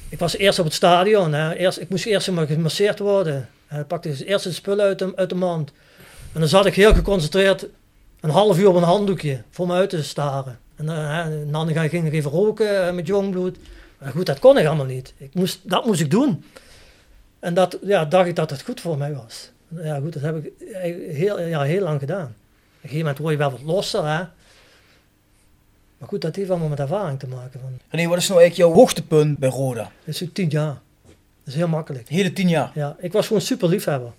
ik, was eerst op het stadion. Eerst, ik moest eerst maar gemasseerd worden. Ja, ik pakte dus eerst de spullen uit de, uit de mand. En dan zat ik heel geconcentreerd een half uur op een handdoekje voor me uit te staren. En dan, en dan ging ik even roken eh, met jongbloed. Maar goed, dat kon ik allemaal niet. Ik moest, dat moest ik doen. En dat ja, dacht ik dat het goed voor mij was. Ja goed, dat heb ik heel, ja, heel lang gedaan. Op een gegeven moment word je wel wat losser, hè. Maar goed, dat heeft allemaal met ervaring te maken. Van, René, wat is nou eigenlijk jouw hoogtepunt bij Roda? dat is ook tien jaar. Dat is heel makkelijk. Hele tien jaar. Ja, ik was gewoon super liefhebber.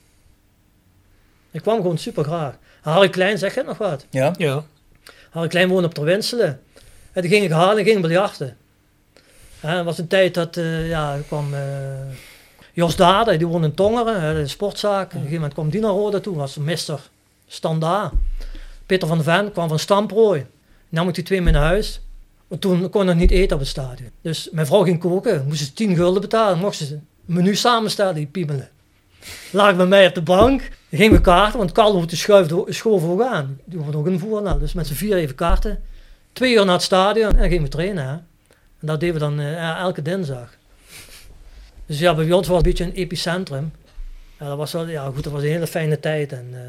Ik kwam gewoon super graag. Harry Klein, zeg het nog wat? Ja? Ja. Harry Klein woonde op Terwinselen. En toen ging ik halen en ging biljarten. Ja, Het was een tijd dat, eh, ja, er kwam eh, Jos Dade, die woonde in Tongeren, hè, de sportzaak. Op een gegeven moment kwam die naar Roda toe, was mister standaard. Peter van de Ven kwam van Stamprooi. Nam ik die twee mee naar huis. Want toen kon ik niet eten op het stadion. Dus mijn vrouw ging koken, moest ze 10 gulden betalen. Mocht ze een menu samenstellen, die piemelen. Lag bij mij op de bank, gingen we kaarten, want Carlo die schuifde, schoof ook aan. Die had ook een voernaam, dus met z'n vier even kaarten. Twee uur naar het stadion en gingen we trainen. Hè. En dat deden we dan eh, elke dinsdag. Dus ja, bij ons was het een beetje een epicentrum. Ja, dat was wel, ja goed, dat was een hele fijne tijd. En eh,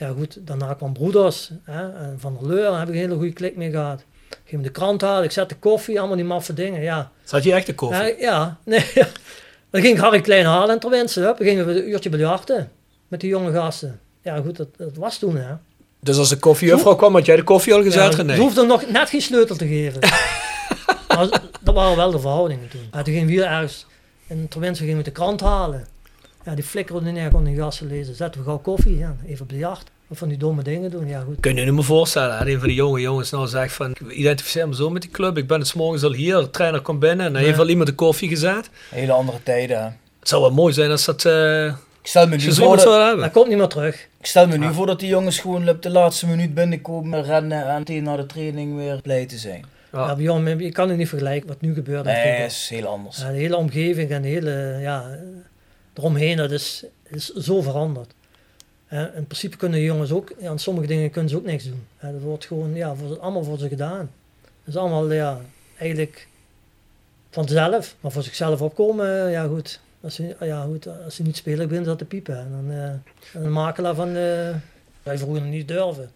ja goed, daarna kwam Broeders, hè, en Van der Leur, daar heb ik een hele goede klik mee gehad. Ging de krant halen, ik zette koffie, allemaal die maffe dingen, ja. Zat je echt de koffie? Ja, ja, nee, ja. Dan ging ik Harry Klein halen en hup, dan gingen we een uurtje biljarten met die jonge gasten. Ja goed, dat, dat was toen hè. Dus als de koffiejuffrouw kwam, had jij de koffie al gezet, Ja? Ze hoefde nog net geen sleutel te geven. maar dat waren wel de verhoudingen toen. Ja, toen gingen we hier ergens in Terwinsen gingen we de krant halen. Ja, die flikkerden neer, kon die gasten lezen. Zetten we gauw koffie, ja, even biljart. Of van die domme dingen doen, ja goed. Kun je je me voorstellen, hè, een van die jonge jongens nou zegt van, ik identificeer me zo met die club, ik ben het 's morgens al hier, de trainer komt binnen en dan Ja. heeft al iemand de koffie gezet. Hele andere tijden. Het zou wel mooi zijn als dat, eh Ik stel me nu voor dat, zou hebben. Dat komt niet meer terug. ik stel me nu voor dat die jongens gewoon op de laatste minuut binnenkomen, rennen en tegen na de training weer blij te zijn. Ja. Ja, je kan het niet vergelijken wat nu gebeurt. in Nee, voetbal. is heel anders. Ja, de hele omgeving en de hele, ja, eromheen, dat is, is zo veranderd. Eh, in principe kunnen jongens ook, ja, aan sommige dingen kunnen ze ook niks doen. Eh, dat wordt gewoon, ja, voor, allemaal voor ze gedaan. Dat is allemaal, ja, eigenlijk vanzelf. Maar voor zichzelf opkomen, eh, ja goed. Als ze, ja, goed, als ze niet spelen, beginnen ze dat te piepen. En dan, eh, en een makelaar van, eh wij vroeger niet durven.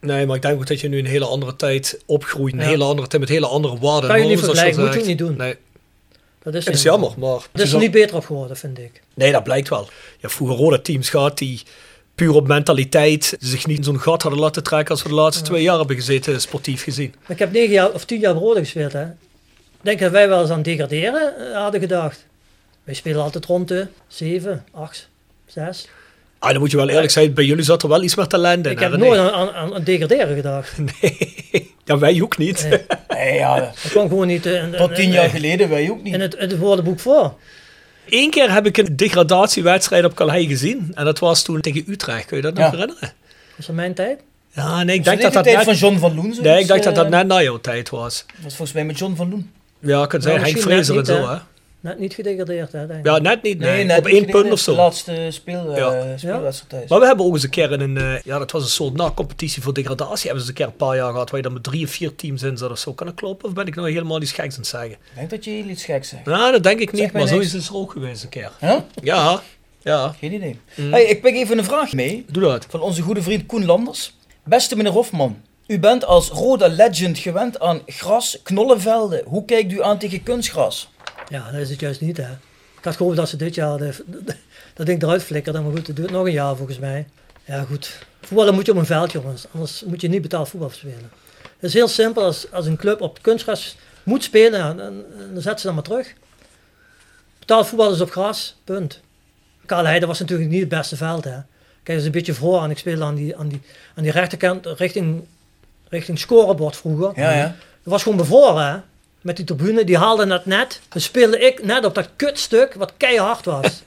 Nee, maar ik denk ook dat je nu een hele andere tijd opgroeit, een Ja. hele andere tijd met hele andere waarden. Kan je en niet vergelijken, moet je niet doen. Nee, Dat is, jammer, maar... Het is er niet beter op geworden, vind ik. Nee, dat blijkt wel. Ja, vroeger rode teams gehad die puur op mentaliteit zich niet in zo'n gat hadden laten trekken als we de laatste twee jaar hebben gezeten, sportief gezien. Ik heb negen jaar of tien jaar Rode gespeeld. Hè. Ik denk dat wij wel eens aan degraderen eh, hadden gedacht. Wij spelen altijd rond de 7, 8, 6. Ah, dan moet je wel eerlijk zijn, bij jullie zat er wel iets meer talent in. Ik heb nooit aan, aan, aan degraderen gedacht. Nee, ja, wij ook niet. Nee. Nee, ja, Dat kwam gewoon niet eh, in, tot tien jaar geleden wij ook niet. in het, in het woordenboek voor. Eén keer heb ik een degradatiewedstrijd op Calais gezien. En dat was toen tegen Utrecht. Kun je dat nog Ja. herinneren? Was dat mijn tijd? Ja, nee, ik denk dat dit dat de tijd net... van John van Loen. Nee, ik dacht dat dat eh, net na jouw tijd was. Dat was volgens mij met John van Loen. Ja, ik kan zeggen, Henk misschien net Fraser en zo, hè? Net niet gedegradeerd, hè, denk ik. Ja, net niet, nee. net op één punt of zo. De laatste speel, eh, Ja. speelwedstrijd thuis. Maar we hebben ook eens een keer in een, eh, ja, dat was een soort na-competitie voor degradatie. Hebben ze een keer een paar jaar gehad waar je dan met drie of vier teams in zat of zo. Kan dat kloppen? Of ben ik nou helemaal iets geks aan het zeggen? Ik denk dat je heel iets geks zegt. Nou, dat denk ik niet, maar zoiets is er ook geweest een keer. Huh? Ja, ja. Geen idee. Mm. Hey, ik pik even een vraag mee Doe dat. van onze goede vriend Koen Landers. Beste meneer Hofman, u bent als Roda Legend gewend aan gras, knollenvelden. Hoe kijkt u aan tegen kunstgras? Ja, dat is het juist niet, hè. Ik had gehoopt dat ze dit jaar de, dat ding eruit flikkerde. Maar goed, dat duurt nog een jaar volgens mij. Ja, goed. Voetballen moet je op een veld, jongens. Anders moet je niet betaald voetbal spelen. Het is heel simpel. Als, als een club op kunstgras moet spelen, dan, dan zet ze dan maar terug. Betaald voetbal is op gras, punt. Heide was natuurlijk niet het beste veld. Hè. Kijk, dat is een beetje voor en ik speelde aan die, aan die, aan die rechterkant richting, richting scorebord vroeger. Ja, ja. Dat was gewoon bevroren, hè. Met die tribune, die haalde het net. Dan speelde ik net op dat kutstuk wat keihard was.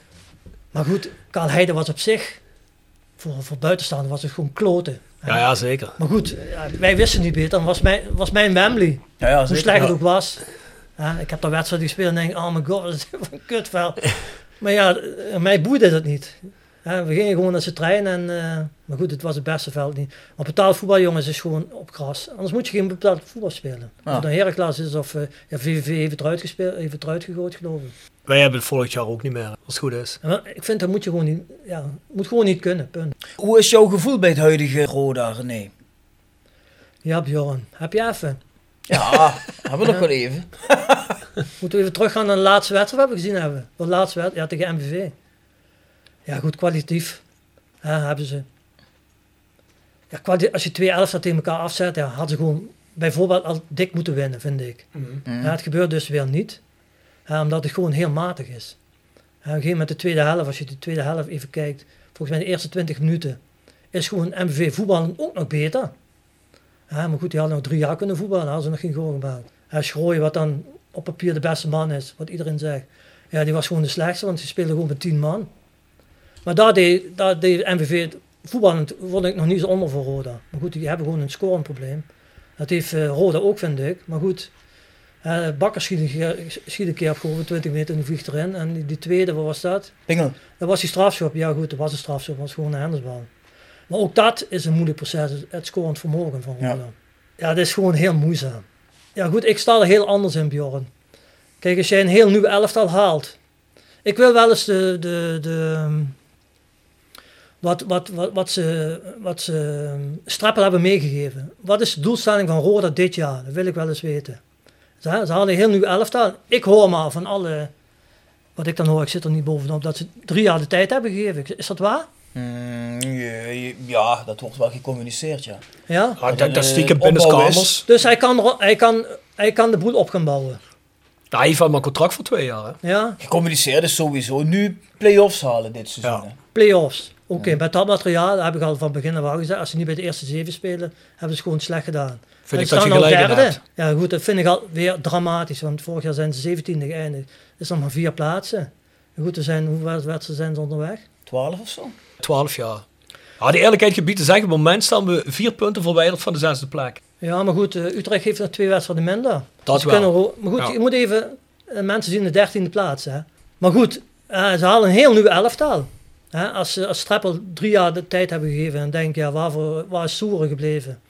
maar goed, Karl Heide was op zich, voor, voor buitenstaander was het gewoon kloten. Ja, ja, zeker. Maar goed, wij wisten niet beter. Dan was mijn, was mijn Wembley. Ja, ja, Hoe slecht het ook was. Ja, ik heb daar wedstrijd gespeeld en denk, oh mijn god, dat is een kutveld. maar ja, mij boeide dat niet. Ja, we gingen gewoon naar z'n trein en, eh, maar goed, het was het beste veld niet. Maar betaald voetbal, jongens, is gewoon op gras. Anders moet je geen betaald voetbal spelen. Ja. Of het een Heracles is of uh, ja, VVV heeft het eruit, gespeeld, heeft het eruit gegooid, geloof ik. Wij hebben het volgend jaar ook niet meer, als het goed is. Ja, maar ik vind dat moet je gewoon niet, ja, moet gewoon niet kunnen, punt. Hoe is jouw gevoel bij het huidige Roda, René? Ja, Bjorn, heb je even? Ja, hebben we nog wel even. Moeten we even teruggaan naar de laatste wedstrijd wat we gezien hebben? De laatste wedstrijd, ja, tegen MVV. Ja, goed, kwalitatief ja, hebben ze. Ja, als je twee elftal tegen elkaar afzet, ja, hadden ze gewoon bijvoorbeeld al dik moeten winnen, vind ik. Ja, het gebeurt dus weer niet, ja, omdat het gewoon heel matig is. Ja, op een gegeven moment de tweede helft, als je de tweede helft even kijkt, volgens mij de eerste 20 minuten, is gewoon MVV voetballen ook nog beter. Ja, maar goed, die hadden nog drie jaar kunnen voetballen, hadden ze nog geen goal gemaakt. Ja, Schrooien, wat dan op papier de beste man is, wat iedereen zegt. Ja, die was gewoon de slechtste, want die speelde gewoon met tien man. Maar daar deed, daar deed MVV het voetballend, vond ik nog niet zo onder voor Roda. Maar goed, die hebben gewoon een scoreprobleem. Dat heeft eh, Roda ook, vind ik. Maar goed, eh Bakker schiet een, keer- schiet een keer op gewoon 20 meter en die vliegt erin. En die, die tweede, wat was dat? Pingel. Dat was die strafschop. Ja goed, dat was een strafschop. Dat was gewoon een handsbal. Maar ook dat is een moeilijk proces. het- scorend vermogen van Ja. Roda. Ja, dat is gewoon heel moeizaam. Ja goed, ik sta er heel anders in Bjorn. Kijk, als jij een heel nieuw elftal haalt. Ik wil wel eens de... de, de ehm, wat, wat, wat, wat ze, wat ze ehm, Strappel hebben meegegeven. Wat is de doelstelling van Roda dit jaar? Dat wil ik wel eens weten. Ze, ze halen een heel nieuw elftal. Ik hoor maar van alle... Wat ik dan hoor, ik zit er niet bovenop, dat ze drie jaar de tijd hebben gegeven. Is dat waar? Mm, ja, ja, dat wordt wel gecommuniceerd, ja. Ja? Ik denk dat eh, stiekem is. Dus hij kan, hij, kan, hij kan de boel op gaan bouwen. Ja, hij heeft maar een contract voor twee jaar. Hè? Ja? Gecommuniceerd is sowieso nu play-offs halen dit seizoen. Ja. Play-offs. Oké, met dat materiaal heb ik al van begin af aan gezegd. Als ze niet bij de eerste zeven spelen, hebben ze gewoon slecht gedaan. Vind En ik dat je gelijk derde. hebt. Ja goed, dat vind ik alweer dramatisch. Want vorig jaar zijn ze 17e geëindigd. is nog maar vier plaatsen. Goed, er zijn, hoeveel wedstrijden zijn ze onderweg? 12 of zo? 12 jaar. Ja, die eerlijkheid gebied te zeggen, op het moment staan we vier punten verwijderd van de zesde plek. Ja, maar goed, eh, Utrecht heeft nog twee wedstrijden minder. Dat Ze wel. maar goed, Ja. je moet even... eh, mensen zien de dertiende plaats, hè. Maar goed, eh, ze halen een heel nieuw elftal. Hè, als ze als Streppel drie jaar de tijd hebben gegeven en denk ja, waarvoor, waar is Soeren gebleven?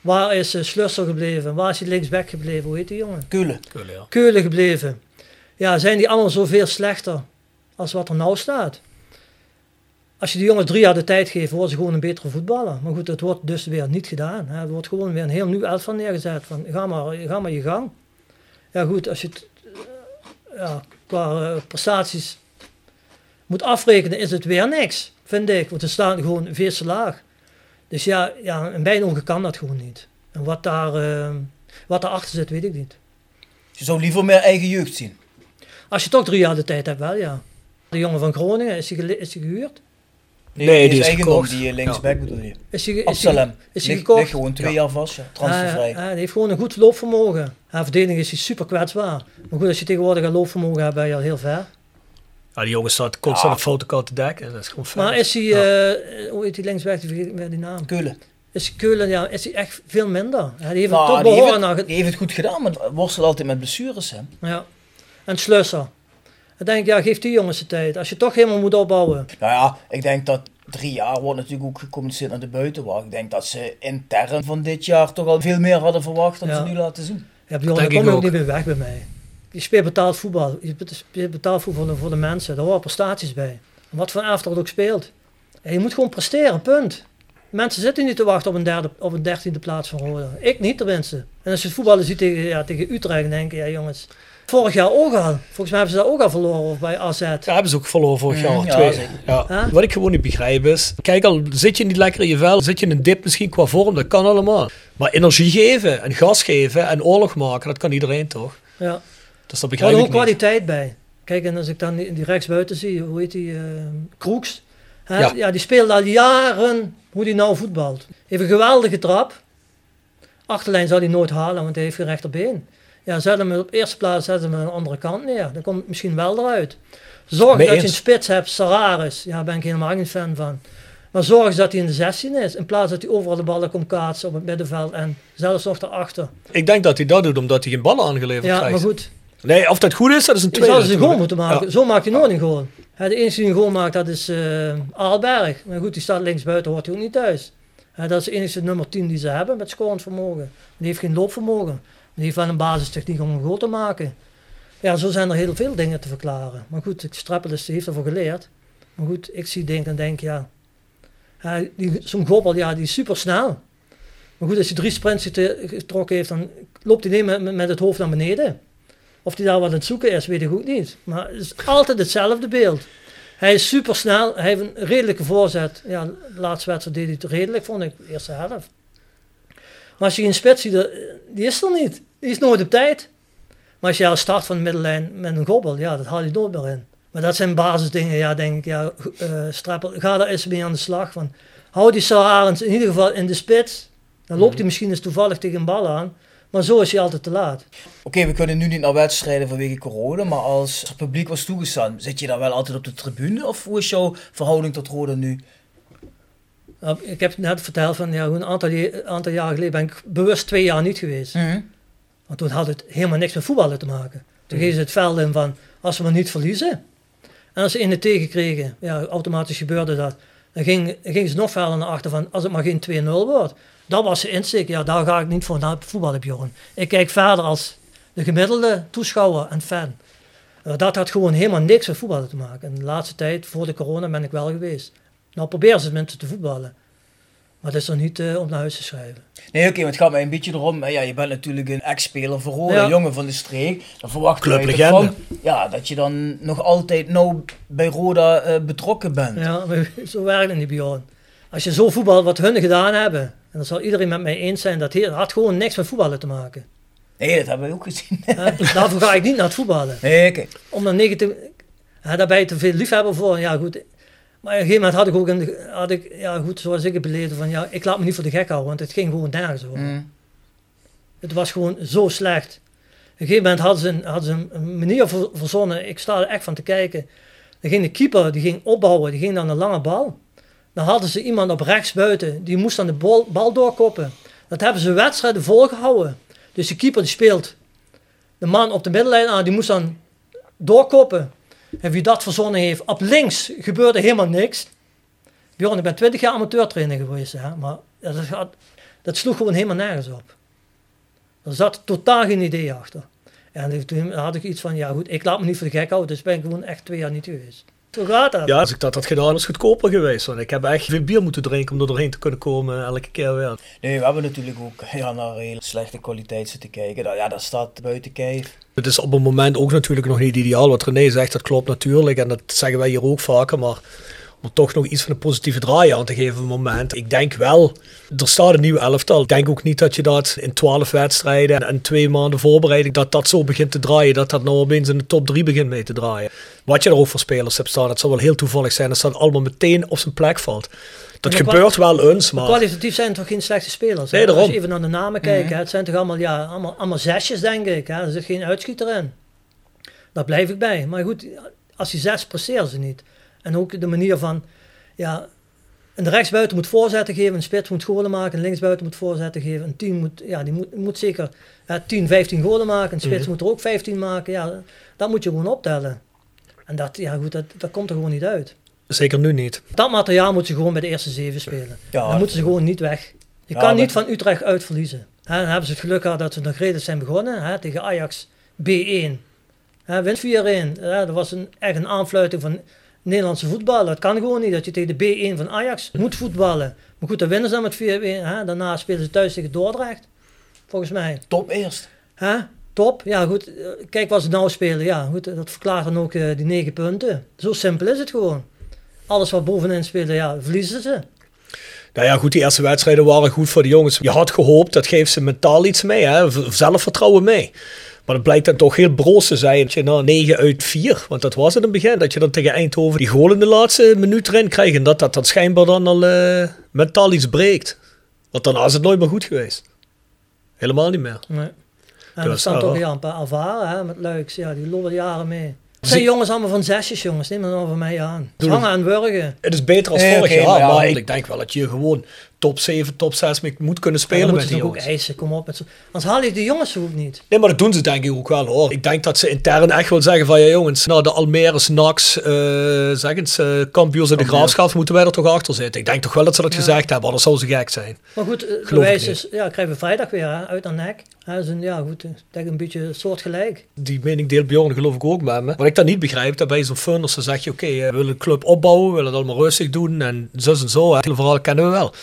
Waar is uh, Slusser gebleven? Waar is die linksback gebleven? Hoe heet die jongen? Keulen. Keulen, ja. Keulen gebleven. Ja, zijn die allemaal zoveel slechter als wat er nou staat? Als je die jongens drie jaar de tijd geeft, worden ze gewoon een betere voetballer. Maar goed, dat wordt dus weer niet gedaan. Hè. Er wordt gewoon weer een heel nieuw elftal neergezet. Van, ga, maar, ga maar je gang. Ja goed, als je het eh, ja, qua eh, prestaties moet afrekenen, is het weer niks, vind ik. Want ze staan gewoon veel te laag. Dus ja, ja in mijn ogen kan dat gewoon niet. En wat, daar, eh, wat daarachter zit, weet ik niet. Je zou liever meer eigen jeugd zien. Als je toch drie jaar de tijd hebt, wel ja. De jongen van Groningen, is hij, is hij gehuurd? Nee, die is eigendom, gekocht. die eh, linksback bedoel je. Is hij, is hij, Absalem. is hij gekocht? ligt gewoon twee Ja. jaar vast, ja. Transfervrij. Hij, hij heeft gewoon een goed loopvermogen. Hij verdediging is hij super kwetsbaar. Maar goed, als je tegenwoordig een loopvermogen hebt, ben je al heel ver. Ja, die jongen staat constant een fotocard te dekken. En dat is gewoon. Maar is hij, Ja. eh, hoe heet die die vergeet ik weer die naam. Keulen. Is hij Keulen, ja, is hij echt veel minder. Ja, die heeft Nou, het toch die, heeft het, naar... die heeft het goed gedaan, maar worstelt altijd met blessures. Hè. Ja. En Slusser. Dan denk ik, ja, geef die jongens de tijd. Als je toch helemaal moet opbouwen. Nou ja, ik denk dat drie jaar wordt natuurlijk ook gecommuniceerd naar de buitenwacht. Ik denk dat ze intern van dit jaar toch al veel meer hadden verwacht dan Ja. ze nu laten zien. Ja, Bjorn, daar kom ik je ook ook. niet meer weg bij mij. Je speelt betaald voetbal. Je speelt betaald voetbal voor de mensen. Daar horen prestaties bij. En wat voor het ook speelt. En je moet gewoon presteren, punt. Mensen zitten niet te wachten op een, derde, op een dertiende plaats van Roda. Ik niet tenminste. En als je het voetballen ziet tegen, ja, tegen Utrecht, dan denk je, ja jongens, Vorig jaar ook al. Volgens mij hebben ze dat ook al verloren bij AZ. Ja, hebben ze ook verloren vorig jaar. ja, twee. Ja. Wat ik gewoon niet begrijp is, kijk al zit je niet lekker in je vel, zit je in een dip misschien qua vorm, dat kan allemaal. Maar energie geven en gas geven en oorlog maken, dat kan iedereen toch? Ja. Dus dat ik ook kwaliteit bij. Kijk, en als ik dan die, die rechtsbuiten zie, hoe heet die, eh Kroeks. Ja. Ja. die speelt al jaren hoe die nou voetbalt. Heeft een geweldige trap. Achterlijn zou hij nooit halen, want hij heeft geen rechterbeen. Ja, zet hem op eerste plaats zet hem aan de andere kant neer. Dan komt het misschien wel eruit. Zorg dat je een spits hebt, Sararis. Ja, daar ben ik helemaal geen fan van. Maar zorg dat hij in de 16 is. In plaats dat hij overal de ballen komt kaatsen op het middenveld en zelfs nog daarachter. Ik denk dat hij dat doet omdat hij geen ballen aangeleverd Ja, krijgt. maar goed. Nee, of dat goed is, dat is een tweede. zou ze een goal natuurlijk. moeten maken. Ja. Zo maakt hij nooit een goal. Hè, de enige die een goal maakt, dat is eh Aalberg. Maar goed, die staat links buiten, hoort hij ook niet thuis. Dat is de enige nummer 10 die ze hebben met scorend vermogen. Die heeft geen loopvermogen. Die heeft wel een basistechniek om een goal te maken. Ja, zo zijn er heel veel dingen te verklaren. Maar goed, Strappelus heeft ervoor geleerd. Maar goed, ik zie denk en denk, ja... Zo'n gobbel, ja, die is super snel. Maar goed, als hij drie sprints getrokken heeft, dan loopt hij niet met- met het hoofd naar beneden. Of hij daar wat aan het zoeken is, weet ik ook niet. Maar het is altijd hetzelfde beeld. Hij is super snel, hij heeft een redelijke voorzet. Ja, de laatste wedstrijd deed hij het redelijk, vond ik, de eerste helft. Maar als je een spits ziet, eh, die is er niet. Die is nooit op tijd. Maar als je al start van de middellijn met een gobbel, ja, dat haal je nooit meer in. Maar dat zijn basisdingen, ja, denk ik, ja, eh Strappel, ga daar eens mee aan de slag. Van, hou die in ieder geval in de spits. Dan loopt hij misschien eens toevallig tegen een bal aan. Maar zo is hij altijd te laat. Oké, we kunnen nu niet naar wedstrijden vanwege corona, maar als er publiek was toegestaan, zit je dan wel altijd op de tribune? Of hoe is jouw verhouding tot Roda nu? Nou, ik heb net verteld van ja, een aantal, aantal jaar geleden ben ik bewust twee jaar niet geweest. Want toen had het helemaal niks met voetballen te maken. Toen gingen ze het veld in van als we maar niet verliezen. En als ze in de tegen kregen, ja, automatisch gebeurde dat. Dan ging- gingen ze nog verder naar achter van als het maar geen 2-0 wordt. Dat was de insteek. Ja, daar ga ik niet voor naar voetballen, Bjorn. Ik kijk verder als de gemiddelde toeschouwer en fan. Eh, Dat had gewoon helemaal niks met voetballen te maken. En de laatste tijd, voor de corona, ben ik wel geweest. Nou, proberen ze mensen te voetballen. Maar dat is nog niet eh, om naar huis te schrijven. Nee, oké, maar het gaat mij een beetje erom. Ja, je bent natuurlijk een ex-speler voor Roda, Ja. een jongen van de streek. Dan verwacht je van, ja, dat je dan nog altijd nou bij Roda eh, betrokken bent. Ja, maar zo werkt het niet, Bjorn. Als je zo voetbal wat hun gedaan hebben, en dan zal iedereen met mij eens zijn, dat had gewoon niks met voetballen te maken. Nee, dat hebben we ook gezien. Hè? Daarvoor ga ik niet naar het voetballen. Nee, oké. Om dan negatief, hè, daar ben je te veel liefhebber voor. Ja, goed. Maar op een gegeven moment had ik ook een, had ik, ja, goed, zoals ik het beleefde, van ja, ik laat me niet voor de gek houden, want het ging gewoon nergens over. Mm. Het was gewoon zo slecht. Op een gegeven moment hadden ze een, hadden ze een- manier ver- verzonnen. Ik sta er echt van te kijken. Dan ging de keeper, die ging opbouwen, die ging dan een lange bal. Dan hadden ze iemand op rechts buiten, die moest dan de bal, bal doorkoppen. Dat hebben ze wedstrijden volgehouden. Dus de keeper die speelt de man op de middenlijn aan, die moest dan doorkoppen. En wie dat verzonnen heeft, op links gebeurde helemaal niks. Bjorn, ik ben 20 jaar amateurtrainer geweest, hè, maar dat, dat sloeg gewoon helemaal nergens op. Er zat totaal geen idee achter. En toen had ik iets van, ja goed, ik laat me niet voor de gek houden, dus ben ik gewoon echt twee jaar niet geweest. Zo gaat dat. Ja, als ik dat had gedaan, was het goedkoper geweest. Want ik heb echt veel bier moeten drinken om er doorheen te kunnen komen elke keer weer. Nee, we hebben natuurlijk ook ja, naar hele slechte kwaliteit zitten kijken. Nou, ja, dat staat buiten kijf. Het is op het moment ook natuurlijk nog niet ideaal. Wat René zegt, dat klopt natuurlijk. En dat zeggen wij hier ook vaker. Maar er toch nog iets van een positieve draai aan te geven op het moment. Ik denk wel, er staat een nieuw elftal. Ik denk ook niet dat je dat in twaalf wedstrijden en twee maanden voorbereiding, dat dat zo begint te draaien. Dat dat nou opeens in de top drie begint mee te draaien. Wat je er ook voor spelers hebt staan, het zal wel heel toevallig zijn dat dat allemaal meteen op zijn plek valt. Dat Maar gebeurt wel eens, Maar maar... kwalitatief zijn het toch geen slechte spelers? hè? Nee, daarom. Als je even naar de namen kijkt, het zijn toch allemaal, ja, allemaal, allemaal zesjes, denk ik. Hè? Er zit geen uitschieter in. Daar blijf ik bij. Maar goed, als je zes presteren ze niet. En ook de manier van, ja, een rechtsbuiten moet voorzetten geven, een spits moet golen maken, een linksbuiten moet voorzetten geven. Een team moet, ja, die moet, moet zeker ja, 10, 15 golen maken. Een spits Mhm. moet er ook 15 maken. Ja, dat moet je gewoon optellen. En dat, ja, goed, dat, dat komt er gewoon niet uit. Zeker nu niet. Dat materiaal moet ze gewoon bij de eerste zeven spelen. Ja, dan moeten ze gewoon niet weg. Je Ja, kan niet van Utrecht uit verliezen. Hè, dan hebben ze het geluk gehad dat ze nog redelijk zijn begonnen. Hè, tegen Ajax B1. Hè, wint 4-1. Hè, dat was een, echt een aanfluiting van Nederlandse voetbal. Dat kan gewoon niet. Dat je tegen de B1 van Ajax moet voetballen. Maar goed, dan winnen ze dan met 4-1. Hè. Daarna spelen ze thuis tegen Dordrecht. Volgens mij. Top eerst. Hè? top. Ja, goed. eh, Kijk wat ze nou spelen. Ja, goed. Dat verklaart dan ook eh, die negen punten. Zo simpel is het gewoon. Alles wat bovenin spelen, ja, verliezen ze. Nou ja, goed, die eerste wedstrijden waren goed voor de jongens. Je had gehoopt, dat geeft ze mentaal iets mee, hè? zelfvertrouwen mee. Maar het blijkt dan toch heel broos te zijn. Dat je na 9 uit 4, want dat was het in het begin, dat je dan tegen Eindhoven die goal in de laatste minuut erin krijgt. En dat dat, dat schijnbaar dan al eh, mentaal iets breekt. Want daarna is het nooit meer goed geweest. Helemaal niet meer. Nee. En Dat er is staan wel toch ja, een paar ervaren hè, met Luiks. Ja, die lopen jaren mee. Het zijn jongens allemaal van zesjes, jongens. Neem maar van mij aan. Hangen aan wurgen. Het is beter als vorig jaar, maar ja, maar want ik denk wel dat je gewoon top 7, top 6 mee moet kunnen spelen dan met die ze ook jongens. eisen. Kom op. Met zo. Anders haal je die jongens ook niet. Nee, maar dat doen ze denk ik ook wel hoor. Ik denk dat ze intern echt wel zeggen van ja jongens, nou de Almere's, Nax, eh zeg eens, eh kampioens in de graafschap moeten wij er toch achter zitten. Ik denk toch wel dat ze dat gezegd hebben, anders zou ze gek zijn. Maar goed, bewijs ik is, ja, krijgen we vrijdag weer hè, uit aan nek. Hè, een, ja, goed, ik denk een beetje soortgelijk. Die mening deelt Bjorn geloof ik ook met me. Wat ik dan niet begrijp, dat bij zo'n funders dan zeg je oké, we willen de club opbouwen, we willen het allemaal rustig doen en zo en zo. Het hele verhaal kennen we wel.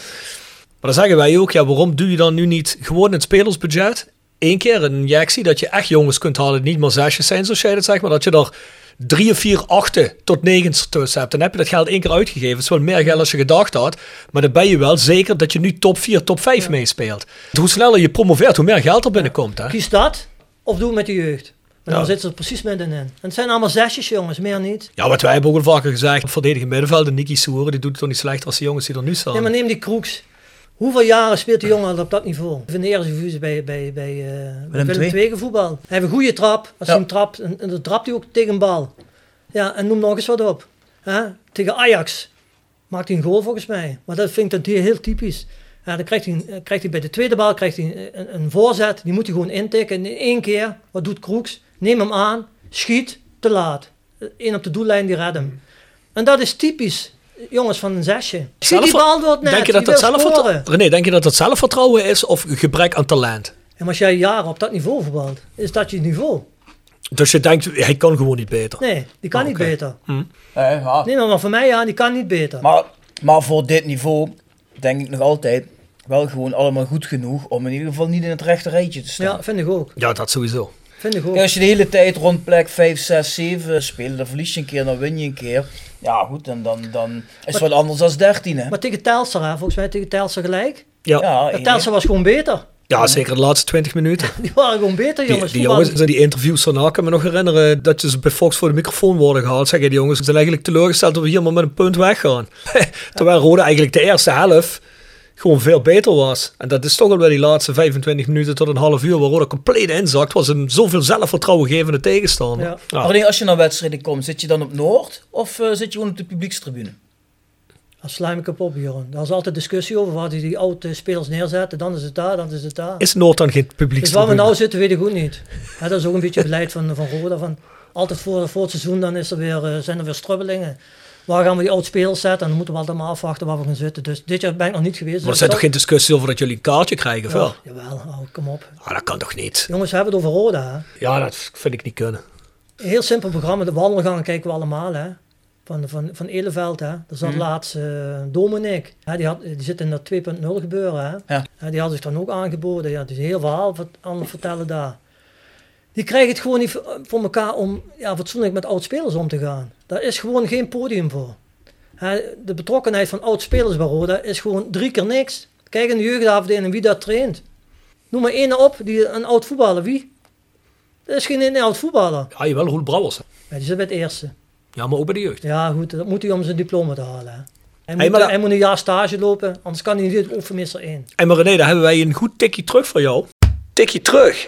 Maar dan zeggen wij ook, ja waarom doe je dan nu niet gewoon het spelersbudget? Eén keer een injectie, dat je echt jongens kunt halen die niet meer zesjes zijn zoals jij dat zegt, maar dat je er drie of vier achten tot negens tussen hebt. Dan heb je dat geld één keer uitgegeven. Het is wel meer geld als je gedacht had. Maar dan ben je wel zeker dat je nu top 4, top 5 meespeelt. Hoe sneller je promoveert, hoe meer geld er binnenkomt. Hè? Kies dat of doe het met de jeugd. En dan Ja. zitten ze er precies middenin. En het zijn allemaal zesjes jongens, meer niet. Ja, wat wij hebben ook al vaker gezegd. Verdediging middenveld, de Nicky Soeren, die doet het toch niet slechter als de jongens die er nu staan. Nee, maar neem die Kroeks. Hoeveel jaren speelt die jongen al op dat niveau? In de eerste divisie bij, bij, bij uh, Willem, II. II gevoetbal. Hij heeft een goede trap. Als Ja. hij hem trapt, en, en dan trapt hij ook tegen een bal. Ja, en noem nog eens wat op. Hè? Tegen Ajax maakt hij een goal volgens mij. Maar dat vind ik dat heel typisch. Ja, dan krijgt hij, eh, krijgt hij bij de tweede bal krijgt hij een, een voorzet. Die moet hij gewoon intikken. In één keer, wat doet Kroeks? Neem hem aan, schiet, te laat. Eén op de doellijn, die redt hem. En dat is typisch. Jongens van een zesje. Zie die bal door het net. Denk je dat dat zelfvertrouwen... René, denk je dat dat zelfvertrouwen is of gebrek aan talent? En als jij jaren op dat niveau voetbalt, is dat je niveau? Dus je denkt, hij kan gewoon niet beter. Nee, die kan Ah, niet beter. Eh, ja. Nee, maar voor mij ja, die kan niet beter. Maar, maar voor dit niveau denk ik nog altijd wel gewoon allemaal goed genoeg om in ieder geval niet in het rechte rijtje te staan. Ja, vind ik ook. Ja, dat sowieso. Vind ik ook. Als je de hele tijd rond plek 5, 6, 7 speelt, dan verlies je een keer, dan win je een keer. Ja, goed, en dan, dan is het wat anders dan 13, hè? Maar tegen Telstar, hè, volgens mij tegen Telstar gelijk. Ja, ja. Ja, En Telstar was gewoon beter. zeker de laatste 20 minuten. Die waren gewoon beter, jongens. die jongens, die interviews daarna, ik kan me nog herinneren dat ze bij Fox voor de microfoon worden gehaald. Zeggen die jongens, ze zijn eigenlijk teleurgesteld dat we hier maar met een punt weggaan. Terwijl Rode eigenlijk de eerste helft gewoon veel beter was. En dat is toch al bij die laatste 25 minuten tot een half uur waar Rode compleet inzakt. Was een zoveel zelfvertrouwen gevende tegenstander. Ja. Nee, als je naar wedstrijden komt, zit je dan op Noord of eh, zit je gewoon op de publiekstribune? Dan sla je me kapot, Bjorn. Daar is altijd discussie over waar die, die oude spelers neerzetten. Dan is het daar, dan is het daar. Is Noord dan geen publiek? Dus waar we nou zitten, weet ik ook niet. Ja, dat is ook een beetje beleid van, van Roda. Van altijd voor, voor het seizoen dan is er weer, eh, zijn er weer strubbelingen. Waar gaan we die oud-spelers zetten? En dan moeten we altijd maar afwachten waar we gaan zitten. Dus dit jaar ben ik nog niet geweest. Maar er zijn toch geen discussies over dat jullie een kaartje krijgen, of wel? Ja, jawel, oh, kom op. Ah, dat kan toch niet? Jongens, we hebben het over Roda. Hè? Ja, dat vind ik niet kunnen. Een heel simpel programma. De wandelgangen kijken we allemaal. Hè? Van, van, van Eleveld. Hè? Daar zat Mhm. laatst eh Dominic. Hè? Die, had, die zit in dat 2.0 gebeuren. Hè? Ja. Hè, Die had zich dan ook aangeboden. Ja, dus heel verhaal wat aan het vertellen daar. Die krijgen het gewoon niet voor elkaar om ja, fatsoenlijk met oud-spelers om te gaan. Daar is gewoon geen podium voor. De betrokkenheid van oud-spelers bij Roda is gewoon drie keer niks. Kijk in de jeugdafdeling wie dat traint. Noem maar één op, die, een oud voetballer. Wie? Dat is geen een oud voetballer. Ja, jawel, Roel Brouwers. Ja, die zit bij het eerste. Ja, maar ook bij de jeugd. Ja, goed, dat moet hij om zijn diploma te halen. Hè. Hij, Hey, moet, maar hij moet een jaar stage lopen, anders kan hij niet oefenmeester 1. En maar René, daar hebben wij een goed tikje terug voor jou. Tikje terug.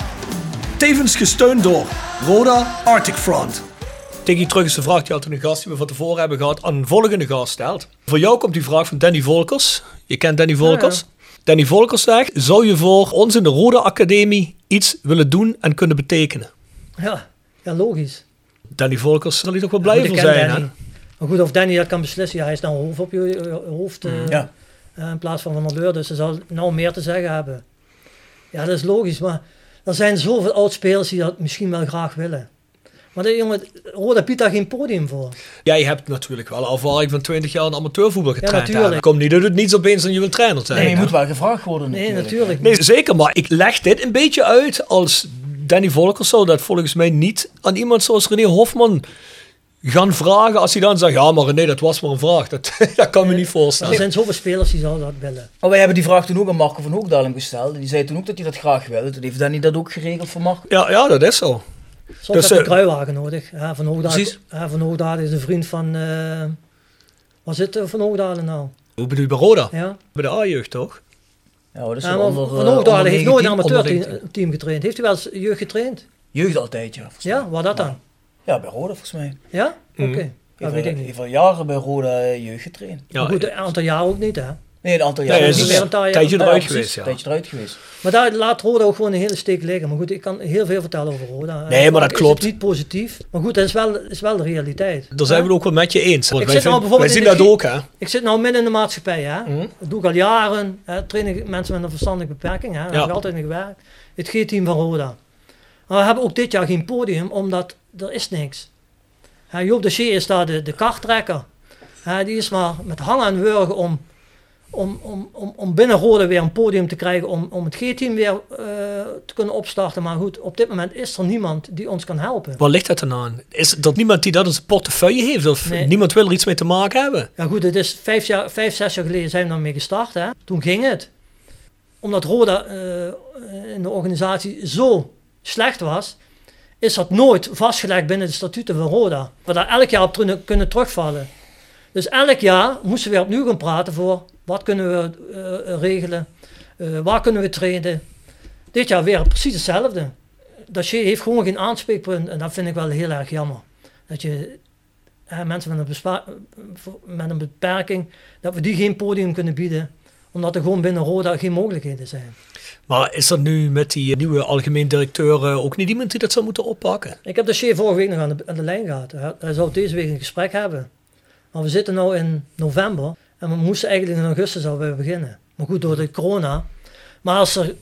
Tevens gesteund door Roda Arctic Front. Tegen terug is de vraag die altijd een gast die we van tevoren hebben gehad aan een volgende gast stelt. Voor jou komt die vraag van Danny Volkers. Je kent Danny Volkers. Danny Volkers zegt, zou je voor ons in de Rode Academie iets willen doen en kunnen betekenen. Ja, ja logisch. Danny Volkers zal hij toch wel blij ken zijn? Danny. Maar goed, of Danny dat kan beslissen, ja, hij is nou hoofd op je je hoofd eh, Ja. eh, in plaats van van der Leur, dus ze zal nou meer te zeggen hebben. Ja, dat is logisch, maar er zijn zoveel oud-spelers die dat misschien wel graag willen. Maar de jongen, Roda biedt daar geen podium voor. Jij hebt natuurlijk wel ervaring van 20 jaar in amateurvoetbal getraind. natuurlijk. Kom niet dat het niet opeens en je wil trainer zijn. Nee, je moet wel gevraagd worden Nee, natuurlijk. natuurlijk. Nee, zeker, maar ik leg dit een beetje uit als Danny Volkers zou dat volgens mij niet aan iemand zoals René Hofman gaan vragen als hij dan zegt, ja maar René, dat was maar een vraag. Dat, dat kan me niet Er voorstellen. zijn zoveel spelers die zouden dat willen. Maar wij hebben die vraag toen ook aan Marco van Hoogdalem gesteld. Die zei toen ook dat hij dat graag wilde. Toen heeft Danny dat ook geregeld voor Marco. Ja, ja, dat is zo. Soms Dus, heb je eh, een kruiwagen nodig. Ja, van Hoogdalen, ja, van Hoogdalen is een vriend van... eh waar zit eh, Van Hoogdalen nou? Hoe bedoel je bij Roda? Ja, Bij de A-jeugd toch? Ja, dat is ja onder, Van eh, Hoogdalen heeft nooit een 19, onder amateurteam 19. team getraind. Heeft hij wel eens jeugd getraind? Jeugd altijd, ja. Ja, waar dat dan? Ja, bij Roda volgens mij. Ja? Oké. Mhm. Dat Heeft weet ik niet. heeft al jaren bij Roda eh, jeugd getraind. Ja, Maar goed, een aantal jaar ook niet, hè. Nee, een aantal Ja, jaar. is is weer een tijdje eruit geweest, ja. Een tijdje eruit geweest. Maar daar laat Roda ook gewoon een hele steek liggen. Maar goed, ik kan heel veel vertellen over Roda. Nee, maar dat Is klopt. het niet positief. Maar goed, dat is wel, is wel de realiteit. Daar zijn we het ook wel met je eens. Want Ik wij, zit nou wij zien dat ook, hè? Ik zit nou midden in de maatschappij, hè. Mhm. Dat doe ik al jaren. Hè. Train ik mensen met een verstandelijke beperking, hè. Daar Ja. heb ik altijd in gewerkt. Het G-team van Roda. Maar we hebben ook dit jaar geen podium, omdat er is niks. Joop de Schee is daar de, de karttrekker. Die is maar met hangen en wurgen om, om, om, om, om binnen Roda weer een podium te krijgen om, om het G-team weer eh, te kunnen opstarten. Maar goed, op dit moment is er niemand die ons kan helpen. Waar ligt dat dan aan? Is er niemand die dat in zijn portefeuille heeft? Of Nee. niemand wil er iets mee te maken hebben? Ja goed, het is vijf, jaar, vijf zes jaar geleden zijn we daarmee gestart. Hè. Toen ging het. Omdat Roda eh, in de organisatie zo slecht was, is dat nooit vastgelegd binnen de statuten van Roda. We daar elk jaar op kunnen- terugvallen. Dus elk jaar moesten we weer opnieuw gaan praten voor wat kunnen we eh, regelen, eh, waar kunnen we trainen. Dit jaar weer precies hetzelfde. Dacier heeft gewoon geen aanspreekpunt en dat vind ik wel heel erg jammer. Dat je mensen met een, met een beperking, dat we die geen podium kunnen bieden, omdat er gewoon binnen Roda geen mogelijkheden zijn. Maar is er nu met die nieuwe algemeen directeur eh, ook niet iemand die dat zou moeten oppakken? Ik heb de chef vorige week nog aan de, aan de lijn gehad. Hij, hij zou deze week een gesprek hebben. Maar we zitten nu in november en we moesten eigenlijk in augustus al weer beginnen. Maar goed, door de corona. Maar als er,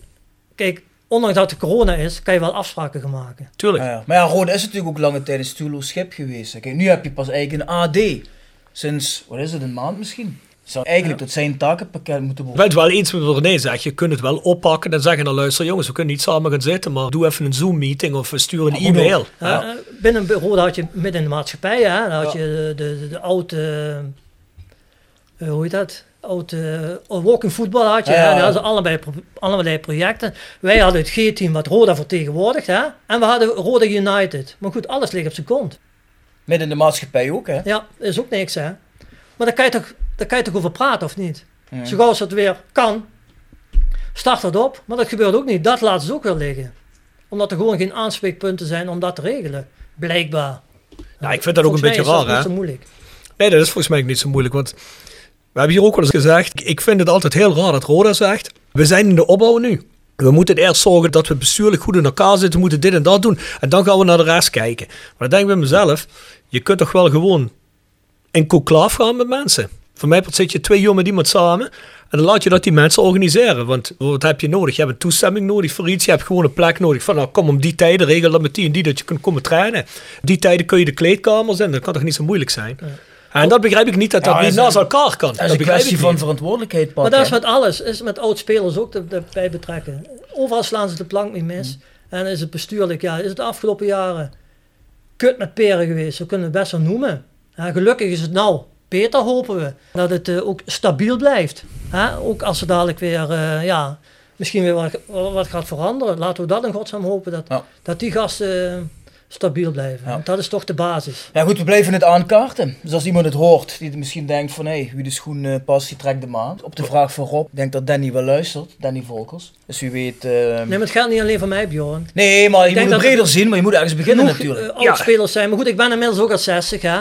kijk, ondanks dat er corona is, kan je wel afspraken gaan maken. Tuurlijk. Ja, ja. Maar ja, Roda is natuurlijk ook lange tijd een stuurloos schip geweest. Kijk, nu heb je pas eigenlijk een AD. Sinds, wat is het, een maand misschien? Zou eigenlijk tot zijn takenpakket moeten Ik worden. ben het wel eens met wat René zegt. Je kunt het wel oppakken en zeggen, nou luister jongens, we kunnen niet samen gaan zitten, maar doe even een Zoom-meeting of stuur een Ja, e-mail. Ja. Eh, eh, binnen Roda had je midden in de maatschappij, hè, dan had je de, de, de oude, eh, hoe heet dat? Oude uh, walking voetbal had je. Ja, hadden allerlei, pro- allerlei projecten. Wij hadden het G-team wat Roda vertegenwoordigt. Hè? En we hadden Roda United. Maar goed, alles ligt op zijn kont. Midden in de maatschappij ook, hè? Ja, dat is ook niks, hè. Maar daar kan je toch, daar kan je toch over praten, of niet? Ja. Zo gauw als het weer kan, start dat op. Maar dat gebeurt ook niet. Dat laten ze ook weer liggen. Omdat er gewoon geen aanspreekpunten zijn om dat te regelen. Blijkbaar. Nou, ik vind dat ook een beetje is raar, dat hè? niet zo moeilijk. Nee, dat is volgens mij ook niet zo moeilijk, want we hebben hier ook wel eens gezegd, ik vind het altijd heel raar dat Roda zegt, we zijn in de opbouw nu. We moeten eerst zorgen dat we bestuurlijk goed in elkaar zitten, we moeten dit en dat doen, en dan gaan we naar de rest kijken. Maar dan denk ik bij mezelf, je kunt toch wel gewoon in conclave gaan met mensen. Voor mij zit je twee jongen met iemand samen en dan laat je dat die mensen organiseren. Want wat heb je nodig? Je hebt een toestemming nodig voor iets. Je hebt gewoon een plek nodig. Van nou, kom om die tijden, regel dat met die en die dat je kunt komen trainen. Die tijden kun je de kleedkamers in. Dat kan toch niet zo moeilijk zijn? En dat begrijp ik niet dat dat Ja, niet naast elkaar kan. Dat is een begrijp kwestie ik van verantwoordelijkheid Maar dat is met alles. is met oud-spelers ook te- te- bij betrekken. Overal slaan ze de plank mee mis. En is het bestuurlijk, ja, is het de afgelopen jaren kut met peren geweest. Zo kunnen we het best wel noemen. Ja, gelukkig is het nou beter, hopen we. Dat het eh, ook stabiel blijft. Hè? Ook als er dadelijk weer, eh, ja, misschien weer wat, wat gaat veranderen. Laten we dat in godsnaam hopen, dat, Ja. dat die gasten eh, stabiel blijven. Ja. Dat is toch de basis. Ja goed, we blijven het aankaarten. Dus als iemand het hoort, die misschien denkt van... hé, wie de schoen eh, past, die trekt de maat. Op de vraag van Rob, ik denk dat Danny wel luistert. Danny Volkers. Dus wie weet... Nee, maar het geldt niet alleen voor mij, Bjorn. Nee, maar je Ik moet het breder zien, maar je moet ergens beginnen natuurlijk. eh, oud-spelers zijn. Maar goed, ik ben inmiddels ook al 60, hè.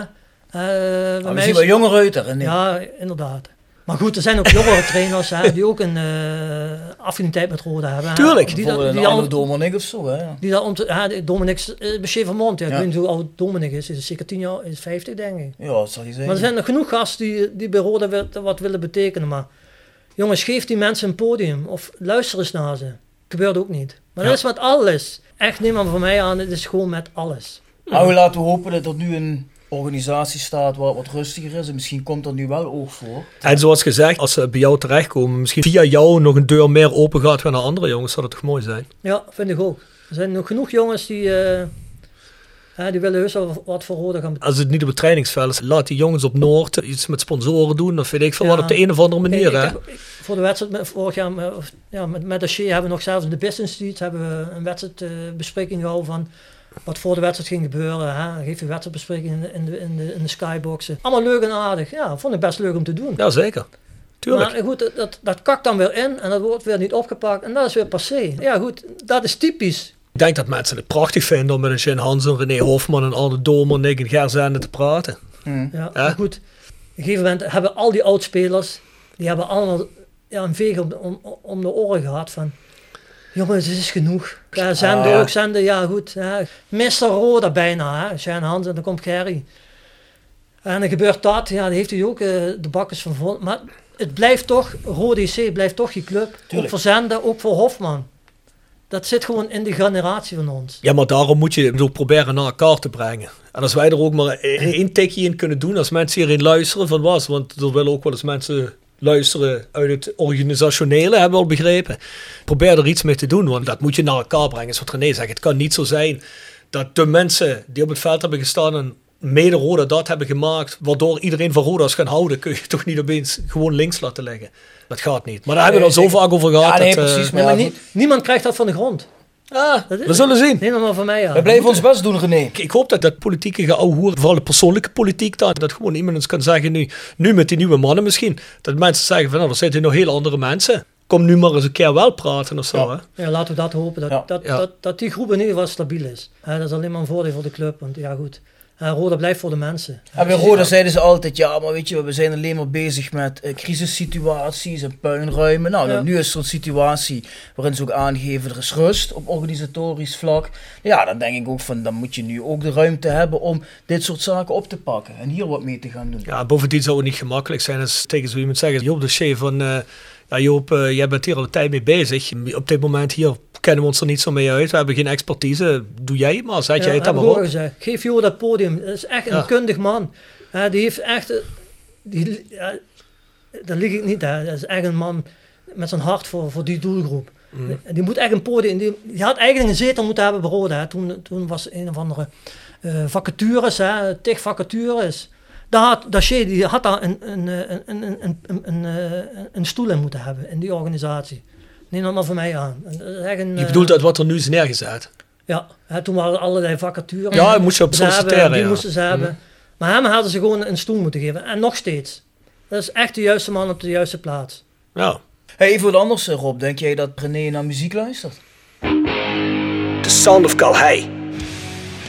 Eh, bij Maar we zien wel jonger uit er. en- Ja, inderdaad. Maar goed, er zijn ook jongere trainers hè, die ook een eh, affiniteit met Roda hebben. hè. Tuurlijk. Die, Die dat- een die, al- andere Dominic of zo, hè. die dat ja, die Dominic uh, Chevermont, ja, ik weet niet hoe oud Dominic is, is zeker 10 jaar, is 50 denk ik. Ja, dat zal je zeggen. Maar er zijn nog genoeg gasten die, die bij Roda wat, wat willen betekenen. Maar jongens, geef die mensen een podium of luister eens naar ze. Gebeurt ook niet. Maar Ja. dat is met alles. Echt, neem maar van mij aan, het is gewoon met alles. Nou, laten we hopen dat er nu een organisatie staat waar het wat rustiger is. En misschien komt er nu wel oog voor. En zoals gezegd, als ze bij jou terechtkomen, misschien via jou nog een deur meer open gaat gaan naar andere jongens, zou dat toch mooi zijn? Ja, vind ik ook. Er zijn nog genoeg jongens die, eh, hè, die willen heus wel wat voor Roda gaan. Als het niet op het trainingsveld is, laat die jongens op Noord iets met sponsoren doen. Of weet ik Ja. wat op de een of andere manier. Ik- ik hè? heb- ik- voor de wedstrijd met, vorig jaar met, of- ja, met, met de Shea hebben we nog zelfs in de business street hebben we een wedstrijdbespreking gehouden van wat voor de wedstrijd ging gebeuren. Hè? Geef je wedstrijdbespreking in de, in, de, in, de, in de skyboxen. Allemaal leuk en aardig. Ja, vond ik best leuk om te doen. Ja, zeker. Tuurlijk. Maar goed, dat, dat, dat kakt dan weer in en dat wordt weer niet opgepakt en dat is weer passé. Ja goed, dat is typisch. Ik denk dat mensen het prachtig vinden om met een Jane Hansen, René Hofman en Arne Domer, Nick en Gerzende te praten. Hm. Ja, maar goed, op een gegeven moment hebben al die oudspelers, die hebben allemaal ja, een veeg om, de- om, om de oren gehad van... Jongens, het is genoeg. Ja, zenden Ah, ja. ook, zenden, ja goed. Ja. Mr. Roda bijna, hè. Shane Hans en dan komt Gerry. En dan gebeurt dat, ja, dan heeft hij ook eh, de bakkers van vol. Maar het blijft toch, Rode IC blijft toch je club. Ook Tuurlijk. voor Zenden, ook voor Hofman. Dat zit gewoon in de generatie van ons. Ja, maar daarom moet je het ook proberen naar elkaar te brengen. En als wij er ook maar e- één tikje in kunnen doen, als mensen hierin luisteren van was, want er willen ook wel eens mensen luisteren uit het organisationele, hebben we al begrepen. Probeer er iets mee te doen, want dat moet je naar elkaar brengen. Is wat René zegt, het kan niet zo zijn dat de mensen die op het veld hebben gestaan en mede Roda dat hebben gemaakt, waardoor iedereen van Roda is gaan houden, kun je toch niet opeens gewoon links laten leggen. Dat gaat niet. Maar daar hebben we het al zo vaak over gehad. Ja, nee, dat, eh, precies. Maar ja, niemand krijgt dat van de grond. Ah, Dat is- we zullen zien. Neem dat maar van mij aan. we blijven ons best doen, René. Ik, ik hoop dat dat politieke geouwehoer, vooral de persoonlijke politiek, dat, dat gewoon iemand eens kan zeggen nu, nu met die nieuwe mannen misschien, dat mensen zeggen van nou, er zitten nog heel andere mensen. Kom nu maar eens een keer wel praten of zo. Ja. Hè? Ja, laten we dat hopen, dat, Ja. dat, Ja. Dat, dat die groep in ieder geval stabiel is. Dat is alleen maar een voordeel voor de club, want ja goed, Hè, Roda blijft voor de mensen. En bij Roda zeiden ze altijd, ja, maar weet je, we zijn alleen maar bezig met eh, crisissituaties en puinruimen. Nou, Ja. nu is er een situatie waarin ze ook aangeven, er is rust op organisatorisch vlak. Ja, dan denk ik ook van, dan moet je nu ook de ruimte hebben om dit soort zaken op te pakken en hier wat mee te gaan doen. Ja, bovendien zou het niet gemakkelijk zijn als tegen zo iemand zeggen, Joop de Shea van, eh, ja Joop, eh, jij bent hier al een tijd mee bezig. Op dit moment hier kennen we ons er niet zo mee uit. We hebben geen expertise. Doe jij het maar, zet Ja, jij het dan maar op. gezegd. Geef Jo dat podium. Dat is echt een Ja. kundig man. Die heeft echt, die, daar lieg ik niet. Hè. Dat is echt een man met zijn hart voor, voor die doelgroep. Mm. Die moet echt een podium. Die, die had eigenlijk een zetel moeten hebben bij Roda. Toen, toen was een of andere eh, vacatures, hè, tig vacatures. Daar had, Daché, die had daar een, een, eh, een, een, een, een, een, eh, een stoel in moeten hebben in die organisatie. Neem dat maar van mij aan. Echt een, Je eh, bedoelt dat wat er nu is neergezet. ja, hè, toen waren er allerlei vacatures. Ja, je moest je op hebben, Die ja. moesten ze hebben. Maar hem hadden ze gewoon een stoel moeten geven. En nog steeds. Dat is echt de juiste man op de juiste plaats. Ja. Hey, even wat anders, eh, Rob. Denk jij dat René naar muziek luistert? The Sound of Calhei.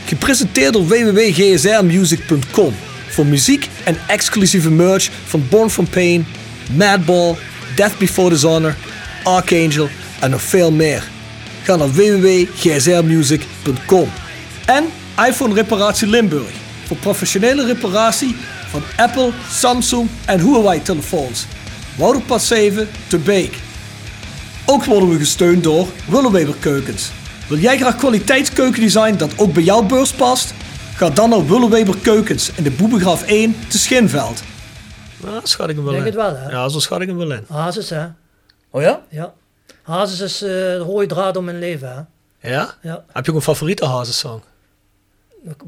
Gepresenteerd door www.gsrmusic.com voor muziek en exclusieve merch van Born From Pain, Madball, Death Before Dishonor, Archangel en nog veel meer. Ga naar www.gsrmusic.com En iPhone Reparatie Limburg voor professionele reparatie van Apple, Samsung en Huawei telefoons. Wouderpad 7 te Beek. Ook worden we gesteund door Willeweber Keukens. Wil jij graag kwaliteitskeukendesign dat ook bij jouw beurs past? Ga dan naar Willeweber Keukens in de Boebegraaf 1 te Schinveld. Nou, schat ik hem wel Denk in. het wel, hè? Ja, zo schat ik hem wel in. Hazes, hè? Oh ja? Ja. Hazes is eh, de rode draad om mijn leven, hè? Ja? Ja. Heb je ook een favoriete hazensong?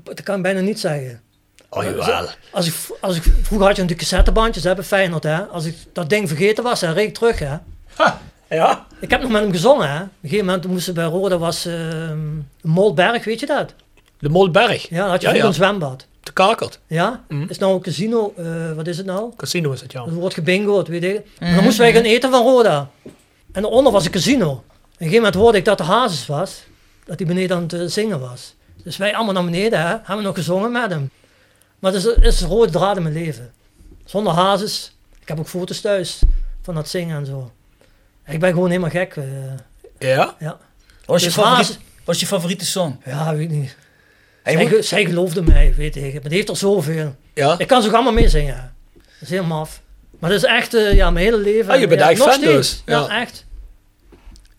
Dat, kan ik bijna niet zeggen. Oh, jawel. Als ik, als ik, vroeger had je natuurlijk cassettebandjes, hè, bij Feyenoord, hè? Als ik dat ding vergeten was, dan reed ik terug, hè? Ja? Ik heb nog met hem gezongen, hè? Op een gegeven moment moesten we bij Roda was ehm Moldberg, weet je dat? De Molberg. Ja, had je Ja, een zwembad. De Kakert. Ja? Mhm. Is nou een casino, eh, wat is het nou? Casino is het, ja. Dat wordt gebingoed, weet je. En dan moesten wij gaan eten van Roda. En daaronder was een casino. En op een gegeven moment hoorde ik dat de Hazes was. Dat hij beneden aan het eh, zingen was. Dus wij allemaal naar beneden, hè. Hebben nog gezongen met hem. Maar het is, het is een rode draad in mijn leven. Zonder Hazes Ik heb ook foto's thuis van dat zingen en zo. Ik ben gewoon helemaal gek. eh, Ja? ja. Wat is je Dus favoriet- is je favoriete song? Ja, weet niet. Zij, moet- ge- zij geloofde mij, weet ik. Maar die heeft er zoveel. Ja? Ik kan ze ook allemaal meezingen. Dat is heel maf. Maar dat is echt, eh, ja, mijn hele leven. Ah, je bent ja, echt nog fan steeds. dus. Ja, Ja. echt.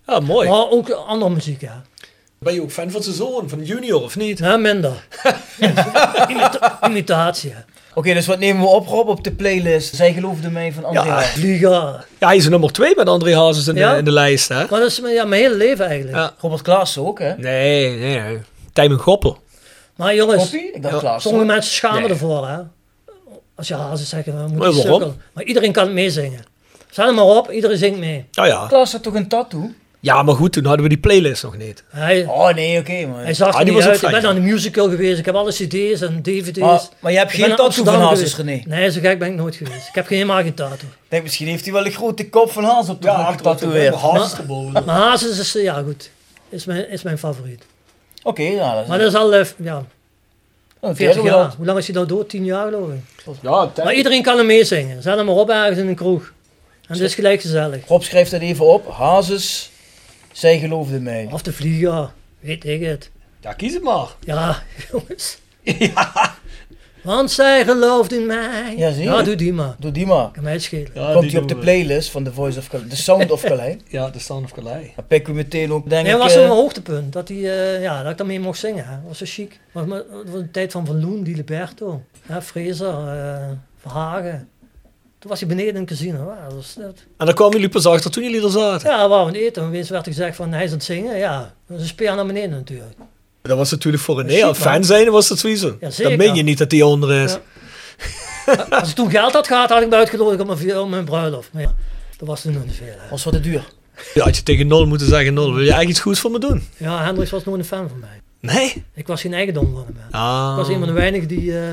Ja, mooi. Maar ook andere muziek, ja. Ben je ook fan van zijn zoon, van Junior, of niet? Ja, minder. Imita- imitatie. Oké, dus wat nemen we op, Rob, op de playlist? Zij geloofde mij van André Ja. Vlieger. Ja, hij is nummer 2 met André Hazes in, Ja? de, in de lijst, hè? Maar dat is mijn- ja, mijn hele leven eigenlijk. Ja. Robert Klaassen ook, hè? Nee, nee, nee. Tijmen Goppel. Maar jongens, Koppie? Ik dacht Ja. Klaassen. sommige mensen schamen Nee. ervoor, hè. Als je hazen zeggen, we Maar moeten waarom? sukkelen. Maar iedereen kan het meezingen. Zet hem maar op, iedereen zingt mee. Ja, ja. Klaassen had toch een tattoo? Ja, maar goed, toen hadden we die playlist nog niet. Hij, Oh, nee, oké, maar... hij zag Ah, er die niet was ook uit. Ik vrij. ben aan de musical geweest. Ik heb alle cd's en dvd's. Maar, maar je hebt Ik geen tattoo van Amsterdam Hazes, geweest. René. Nee, zo gek ben ik nooit geweest. Ik heb geen helemaal geen tattoo. Denk, misschien heeft hij wel een grote kop van Hazes op de rug getatoeëerd. Hazes erboven. Maar Hazes is, ja goed, is mijn, is mijn favoriet. Oké, ja, dat is... Maar dat is al, eh, ja, Oh, 40 hoe jaar. Hoe lang is hij nou dood? 10 jaar geloof ik. Ja, Maar iedereen kan hem meezingen. Zet hem maar op ergens in een kroeg. En dat is gelijk gezellig. Rob schrijft dat even op. Hazes, zij geloofde mij. Of de vlieger, weet ik het. Ja, kies het maar. Ja, jongens. Want zij gelooft in mij. Ja, zie je? Ja, doe die maar. Doe die maar. Kan mij het schelen. Ja, Komt die hij op de playlist van The Voice of Calais. The Sound of Calais. Ja, de Sound of Calais. Dan pikken we meteen ook, denk Nee, ik... dat was eh, een hoogtepunt. Dat, die, eh, ja, dat ik daarmee mocht zingen. hè. Dat was zo chic. Maar, maar, het was de tijd van Van Loen, Di Liberto. Hè, Fraser, eh, Verhagen. Toen was hij beneden in het casino. Ja, dat was net. En dan kwamen jullie pas achter toen jullie er zaten. Ja, we waren aan het eten. En opeens werd er gezegd van hij is aan het zingen. Ja, dat is een speer naar beneden natuurlijk. Dat was natuurlijk voor René, Chic, als fan zijn was dat sowieso. Ja. Dan meen je niet dat die onder is. Ja. Als ik toen geld had gehad, had ik me uitgenodigd op mijn, op mijn bruiloft. Maar ja, dat was toen nog niet veel. hè. Was wat te duur. Ja, had je tegen nul moeten zeggen, nul, wil je eigenlijk iets goeds voor me doen? Ja, Hendricks was nooit een fan van mij. Nee? Ik was geen eigendom van hem. Ah. Ik was een van de weinigen die, eh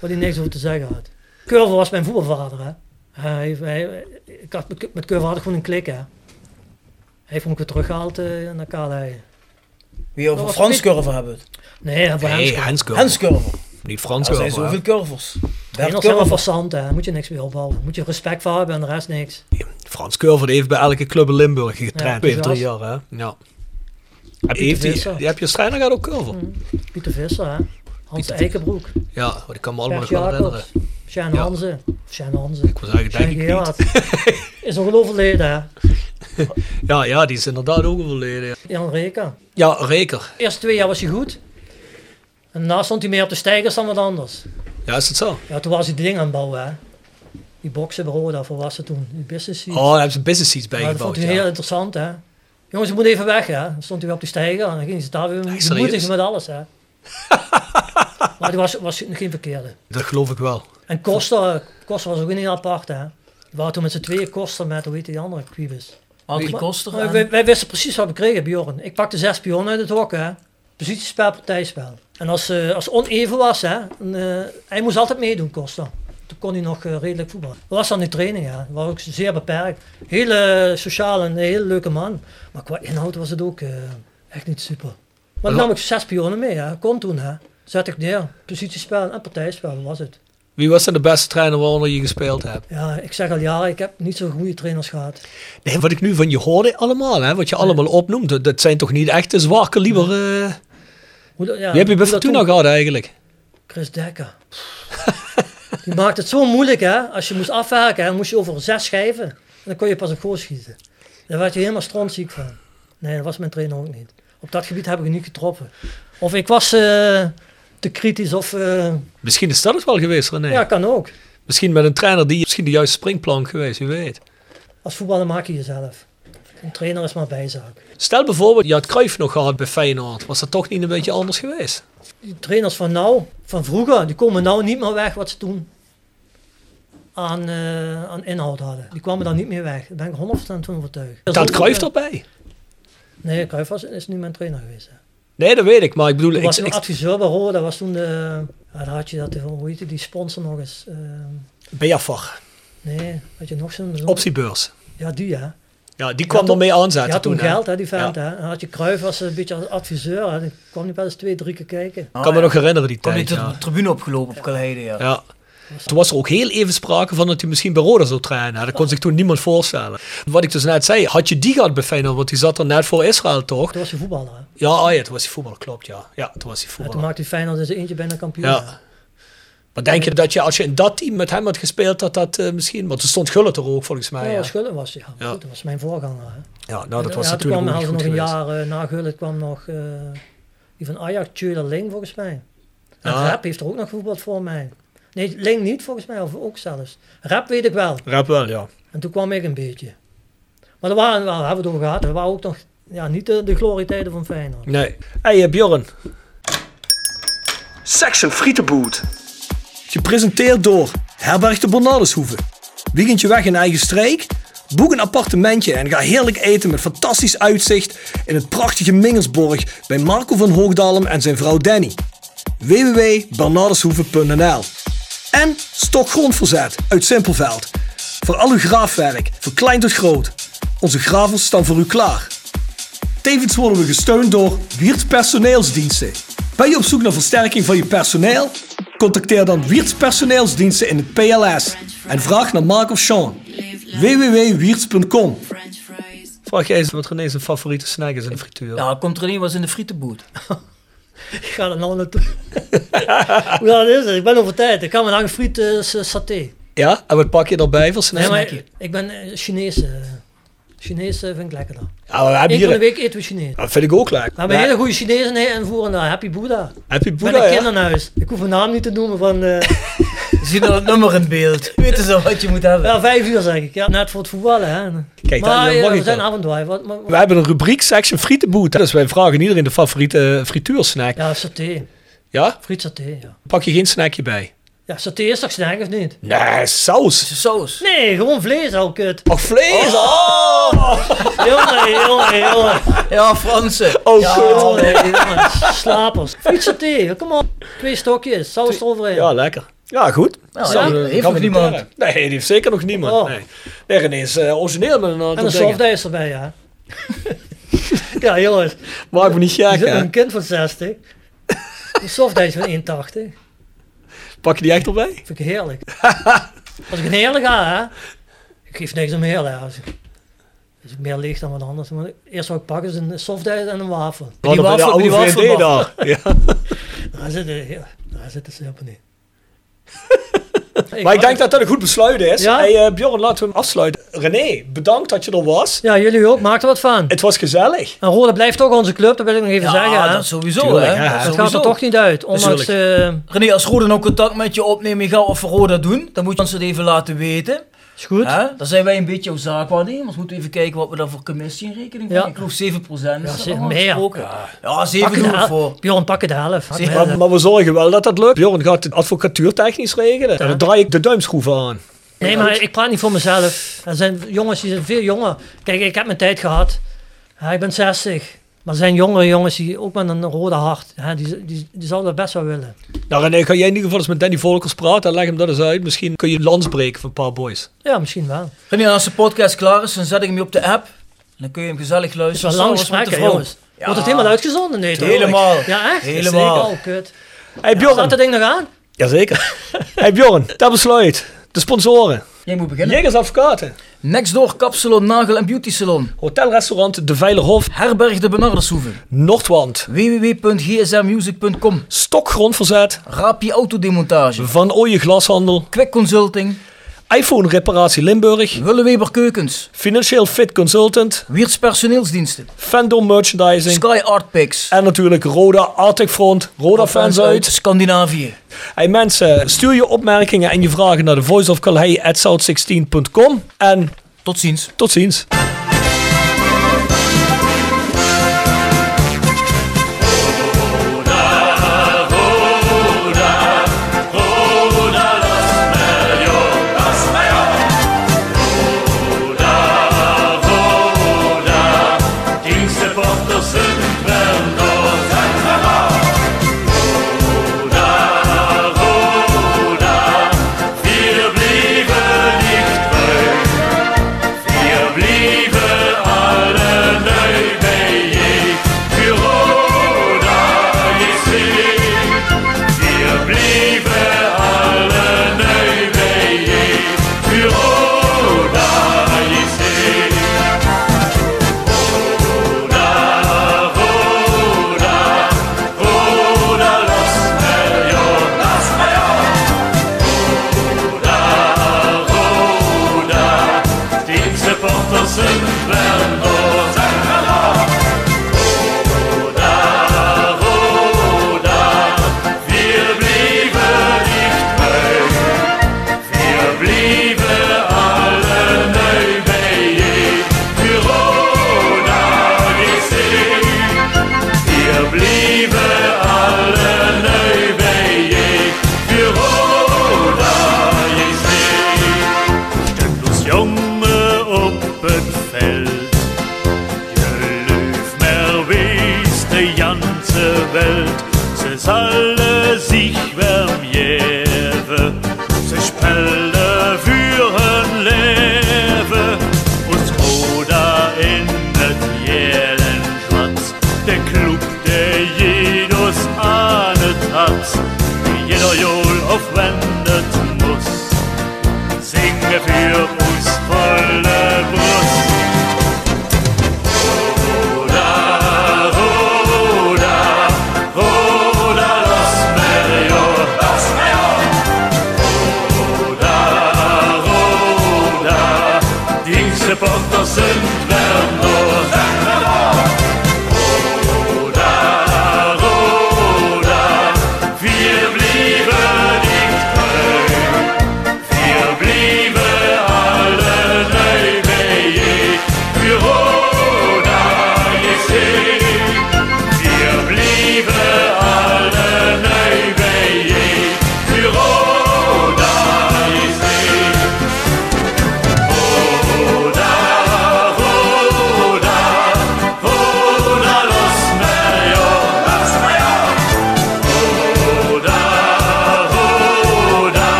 waar hij niks over te zeggen had. Curver was mijn voetbalvader. Hè. Hij, hij, ik had, met, met Curver had ik gewoon een klik. Hè. Hij heeft me ook weer teruggehaald eh, naar Kaalheien. Wie over Frans curver hebben we het. Nee, voor Nee. Hans Curver. Hans curver. Niet Frans Er zijn zoveel curvers. Bert Trainers zijn wel hè. Daar moet je niks mee ophouden. Moet je respect voor hebben en de rest niks. Frans Curver heeft bij elke club in Limburg getraind. Ja, drie jaar, hè? Ja. Heb, heeft die, heb je als trainer gehad ook Curver? Mm. Pieter Visser, hè. Hans Pieter- Eikenbroek. Ja, maar die kan me allemaal nog wel herinneren. Sjaan Ja. Hanze. Hanze. Ik was eigenlijk denk ik. Is nog wel overleden, hè. Ja, ja, die is inderdaad ook overleden. Ja, Jan Reka. ja Reker. De eerste twee jaar was hij goed. En daarna stond hij meer op de stijgers dan wat anders. Ja, is het zo? Ja, toen was hij die ding aan het bouwen, hè. Die boksen bij Roda, voor was het toen? Die business seats. Oh, daar hebben ze business seats Maar dat vond hij heel interessant, hè. Jongens, we moeten even weg, hè. Dan stond hij weer op die stijger en dan ging ze daar weer serieus? bemoedigen met alles, hè. maar die was, was geen verkeerde. Dat geloof ik wel. En Costa, Costa was ook heel apart, hè. Die waren toen met z'n tweeën Costa met, hoe heet die andere Quibus? Maar- Koster. maar en- wij, wij wisten precies wat we kregen, Bjorn. Ik pakte zes pionnen uit het hok, hè. Positiespel, partijspel. En als, eh, als het oneven was, hè, eh, hij moest altijd meedoen, Costa. Toen kon hij nog eh, redelijk voetballen. Dat was dan die training, ja. Dat was ook zeer beperkt. Hele sociaal en een hele leuke man. Maar qua inhoud was het ook eh, echt niet super. Maar dan nam ik zes pionnen mee, hè. Kon toen, hè. Zet ik neer. Positiespel en partijspel, was het. Wie was dan de beste trainer waaronder je gespeeld hebt? Ja, ik zeg al jaren, ik heb niet zo goede trainers gehad. Nee, wat ik nu van je hoorde allemaal, hè, wat je allemaal opnoemt, dat, zijn toch niet echt de zwaar kaliber. eh Hoe dat- ja, Wie heb je bij Fortuna gehad eigenlijk? Chris Dekker. Die maakt het zo moeilijk, hè. Als je moest afwerken, hè, moest je over zes schijven. En dan kon je pas op goal schieten. Daar werd je helemaal strontziek van. Nee, dat was mijn trainer ook niet. Op dat gebied heb ik niet getroffen. Of ik was eh, te kritisch of... eh, Misschien is dat het wel geweest, René. Ja, kan ook. Misschien met een trainer die misschien de juiste springplank geweest, wie weet. Als voetballer maak je jezelf. Een trainer is maar bijzaak. Stel bijvoorbeeld, je had Cruijff nog gehad bij Feyenoord. Was dat toch niet een beetje anders geweest? Die trainers van nou, van vroeger, die komen nou niet meer weg wat ze toen aan, eh, aan inhoud hadden. Die kwamen dan niet meer weg. Daar ben ik 100% van overtuigd. Dat Cruijff erbij? Nee, Cruijff is nu mijn trainer geweest. Hè. Nee, dat weet ik, maar ik bedoel... Toen Ik, was hij ik, nog adviseur bij Roda, dat was toen de... Ja, daar had je dat, hoe heet die, die sponsor nog eens. eh, Biafar, nee, had je nog zo'n... optiebeurs. Ja, die hè. Ja, die kwam ermee toen- aanzetten had toen toen, geld, hè, die vent. Ja. Hè. Dan had je Cruijff als een beetje als adviseur. Hè. Die kwam niet wel eens twee, drie keer kijken. Ik kan me nog herinneren die Kwam tijd, niet ja. de tribune opgelopen op Calheide, ja. Ja. Toen was er ook heel even sprake van dat hij misschien bij Roda zou trainen. Dat kon zich toen niemand voorstellen. Wat ik dus net zei, had je die gehad bij Feyenoord, want die zat er net voor Israël toch? Toen was hij voetballer. Hè? Ja, oh ja, toen was hij voetballer, klopt ja. Ja, toen was hij voetballer. toen maakte hij Feyenoord in zijn eentje bijna kampioen. Ja. Maar denk je dat je, als je in dat team met hem had gespeeld, dat dat eh, misschien... Want er stond Gullit er ook volgens mij. Ja, Ja, ja. Schulden was hij. Ja. Ja. Goed, dat was mijn voorganger. Hè. ja nou dat was ja, natuurlijk ook kwam niet nog een jaar uh, na Gullit kwam nog uh, die van Ajax, Tjöler Ling volgens mij. En Ja. Rap heeft er ook nog gevoetbald voor mij. Nee, Ling niet volgens mij, of ook zelfs. Rap weet ik wel. Rap wel, ja. En toen kwam ik een beetje. Maar er waren, wel, hebben we het over gehad, er waren ook nog ja, niet de, de glorietijden van Feyenoord. Nee. hey, eh, Bjorn. Section Frietenboot. Gepresenteerd door Herberg de Bernardeshoeve. Weekendje weg in eigen streek? Boek een appartementje en ga heerlijk eten met fantastisch uitzicht in het prachtige Mingersborg bij Marco van Hoogdalem en zijn vrouw Danny. www.bernardeshoeve.nl En Stokgrondverzet uit Simpelveld. Voor al uw graafwerk, van klein tot groot. Onze gravels staan voor u klaar. Tevens worden we gesteund door Wiert's Personeelsdiensten. Ben je op zoek naar versterking van je personeel? Contacteer dan Wiert's Personeelsdiensten in het PLS en vraag naar Mark of Sean. www.wierts.com Vraag jij eens wat René zijn favoriete snack is in de frituur. Ja, komt René was in de frietenboot. Ik ga er nou naartoe. Hoe laat is het? Ik ben over tijd. Ik ga mijn lange friet uh, saté. Ja, en wat pak je erbij voor? Nee, maar ik ben uh, Chinees. Uh, Chinees vind ik lekkerder. Ja, we hebben Eén keer de week eten we Chinees. Dat vind ik ook lekker. We hebben hele goede Chinezen en voeren daar Happy Buddha. Happy Met Buddha, een ja. kinderhuis. Ik hoef mijn naam niet te noemen van... Uh, Zie je het nummer in beeld. Weten ze wat je moet hebben. Ja, vijf uur zeg ik. Ja, net voor het voetballen. Hè. Kijk, maar dan, ja, mag we zijn en We hebben een rubriek section frietenboet. Dus wij vragen iedereen de favoriete frituursnack. Ja, saté. Ja? Friet saté, ja. Pak je geen snackje bij? Ja, saté is toch snack of niet? Nee, saus. Saus. Nee, gewoon vlees, al kut. Oh, vlees! Oh! Jongen, jongen, jongen. Ja, Fransen. Oh, Ja, kut. jongen, jongen. Slapers. Friet saté, kom op. Twee stokjes, saus eroverheen. Ja, lekker. Ja, goed. Nou, ja, heeft nog niemand. Nee, die heeft zeker nog niemand. Oh. Nee. nee, René is eh, origineel met een aantal En een softijs erbij, ja. ja, jongens. Maak me niet gek, hè. een kind van 60. Een softijs van 1,80. Pak je die echt erbij? Vind ik heerlijk. Als ik een heerlijk ga, hè. Ik geef niks om heel, hè. Als ik, als ik meer licht dan wat anders. Maar eerst wat ik pak is een softijs en een wafel. Die Die wafel, die wafel. Ja. Daar zitten, ja, daar zitten ze helemaal niet. Maar ik denk dat dat een goed besluit is. Ja? Hey, eh, Bjorn, laten we hem afsluiten. René, bedankt dat je er was. Ja, jullie ook. Maak er wat van. Het was gezellig. En Roda blijft toch onze club, dat wil ik nog even Ja, zeggen. hè. dat sowieso, Tuurlijk, hè. ja. Dat Het gaat er toch niet uit. Ondanks, eh René, als Roda nou contact met je opnemen, je gaat voor Roda doen, dan moet je ons het even laten weten. Goed. Hè? Dan zijn wij een beetje jouw zaakwaarnemers. Moeten we even kijken wat we daar voor commissie in rekening Ja. brengen. Ik geloof 7% is Ja, meer. Ja. Ja, Pak 7 de doen we hel- voor. Bjorn, pak het half. Had Zeg, mij- Maar, maar we zorgen wel dat dat lukt. Bjorn gaat het advocatuurtechnisch regelen. En dan draai ik de duimschroeven aan. Nee, maar ik praat niet voor mezelf. Er zijn jongens die zijn veel jonger. Kijk, ik heb mijn tijd gehad. Ja, ik ben 60. Maar er zijn jongere jongens die ook met een rode hart. Ja, die, die, die zouden dat best wel willen. Nou René, ga jij in ieder geval eens met Danny Volkers praten. Leg hem dat eens uit. Misschien kun je lans breken voor een paar boys. Ja, misschien wel. René, als de podcast klaar is, dan zet ik hem op de app. Dan kun je hem gezellig Het is luisteren. wel lang gesprek, hè, jongens. Ja. Wordt het helemaal uitgezonden? Nee, toch? Helemaal. Ja, echt? Helemaal. Zeker. Oh, kut. Hey Staat Bjorn. dat ding nog aan? Jazeker. hey Bjorn, dat besluit. De sponsoren. Jij moet beginnen. Jegers Advocaten. Nextdoor Kapsalon, Nagel en Beauty Salon. Hotelrestaurant De Veilerhof. Herberg de Benardershoeve. Noordwand. www.gsmmusic.com. Stokgrondverzet. Rapi Autodemontage. Van Ooije Glashandel. Quick Consulting. iPhone Reparatie Limburg. Willeweber Keukens. Financieel Fit Consultant. Wiertz Personeelsdiensten. Fandom Merchandising. Sky Art Picks. En natuurlijk Roda Arctic Front. Roda Fans uit. Scandinavië. Hey mensen, stuur je opmerkingen en je vragen naar de voiceofcalhei@south16.com. En Tot ziens. tot ziens.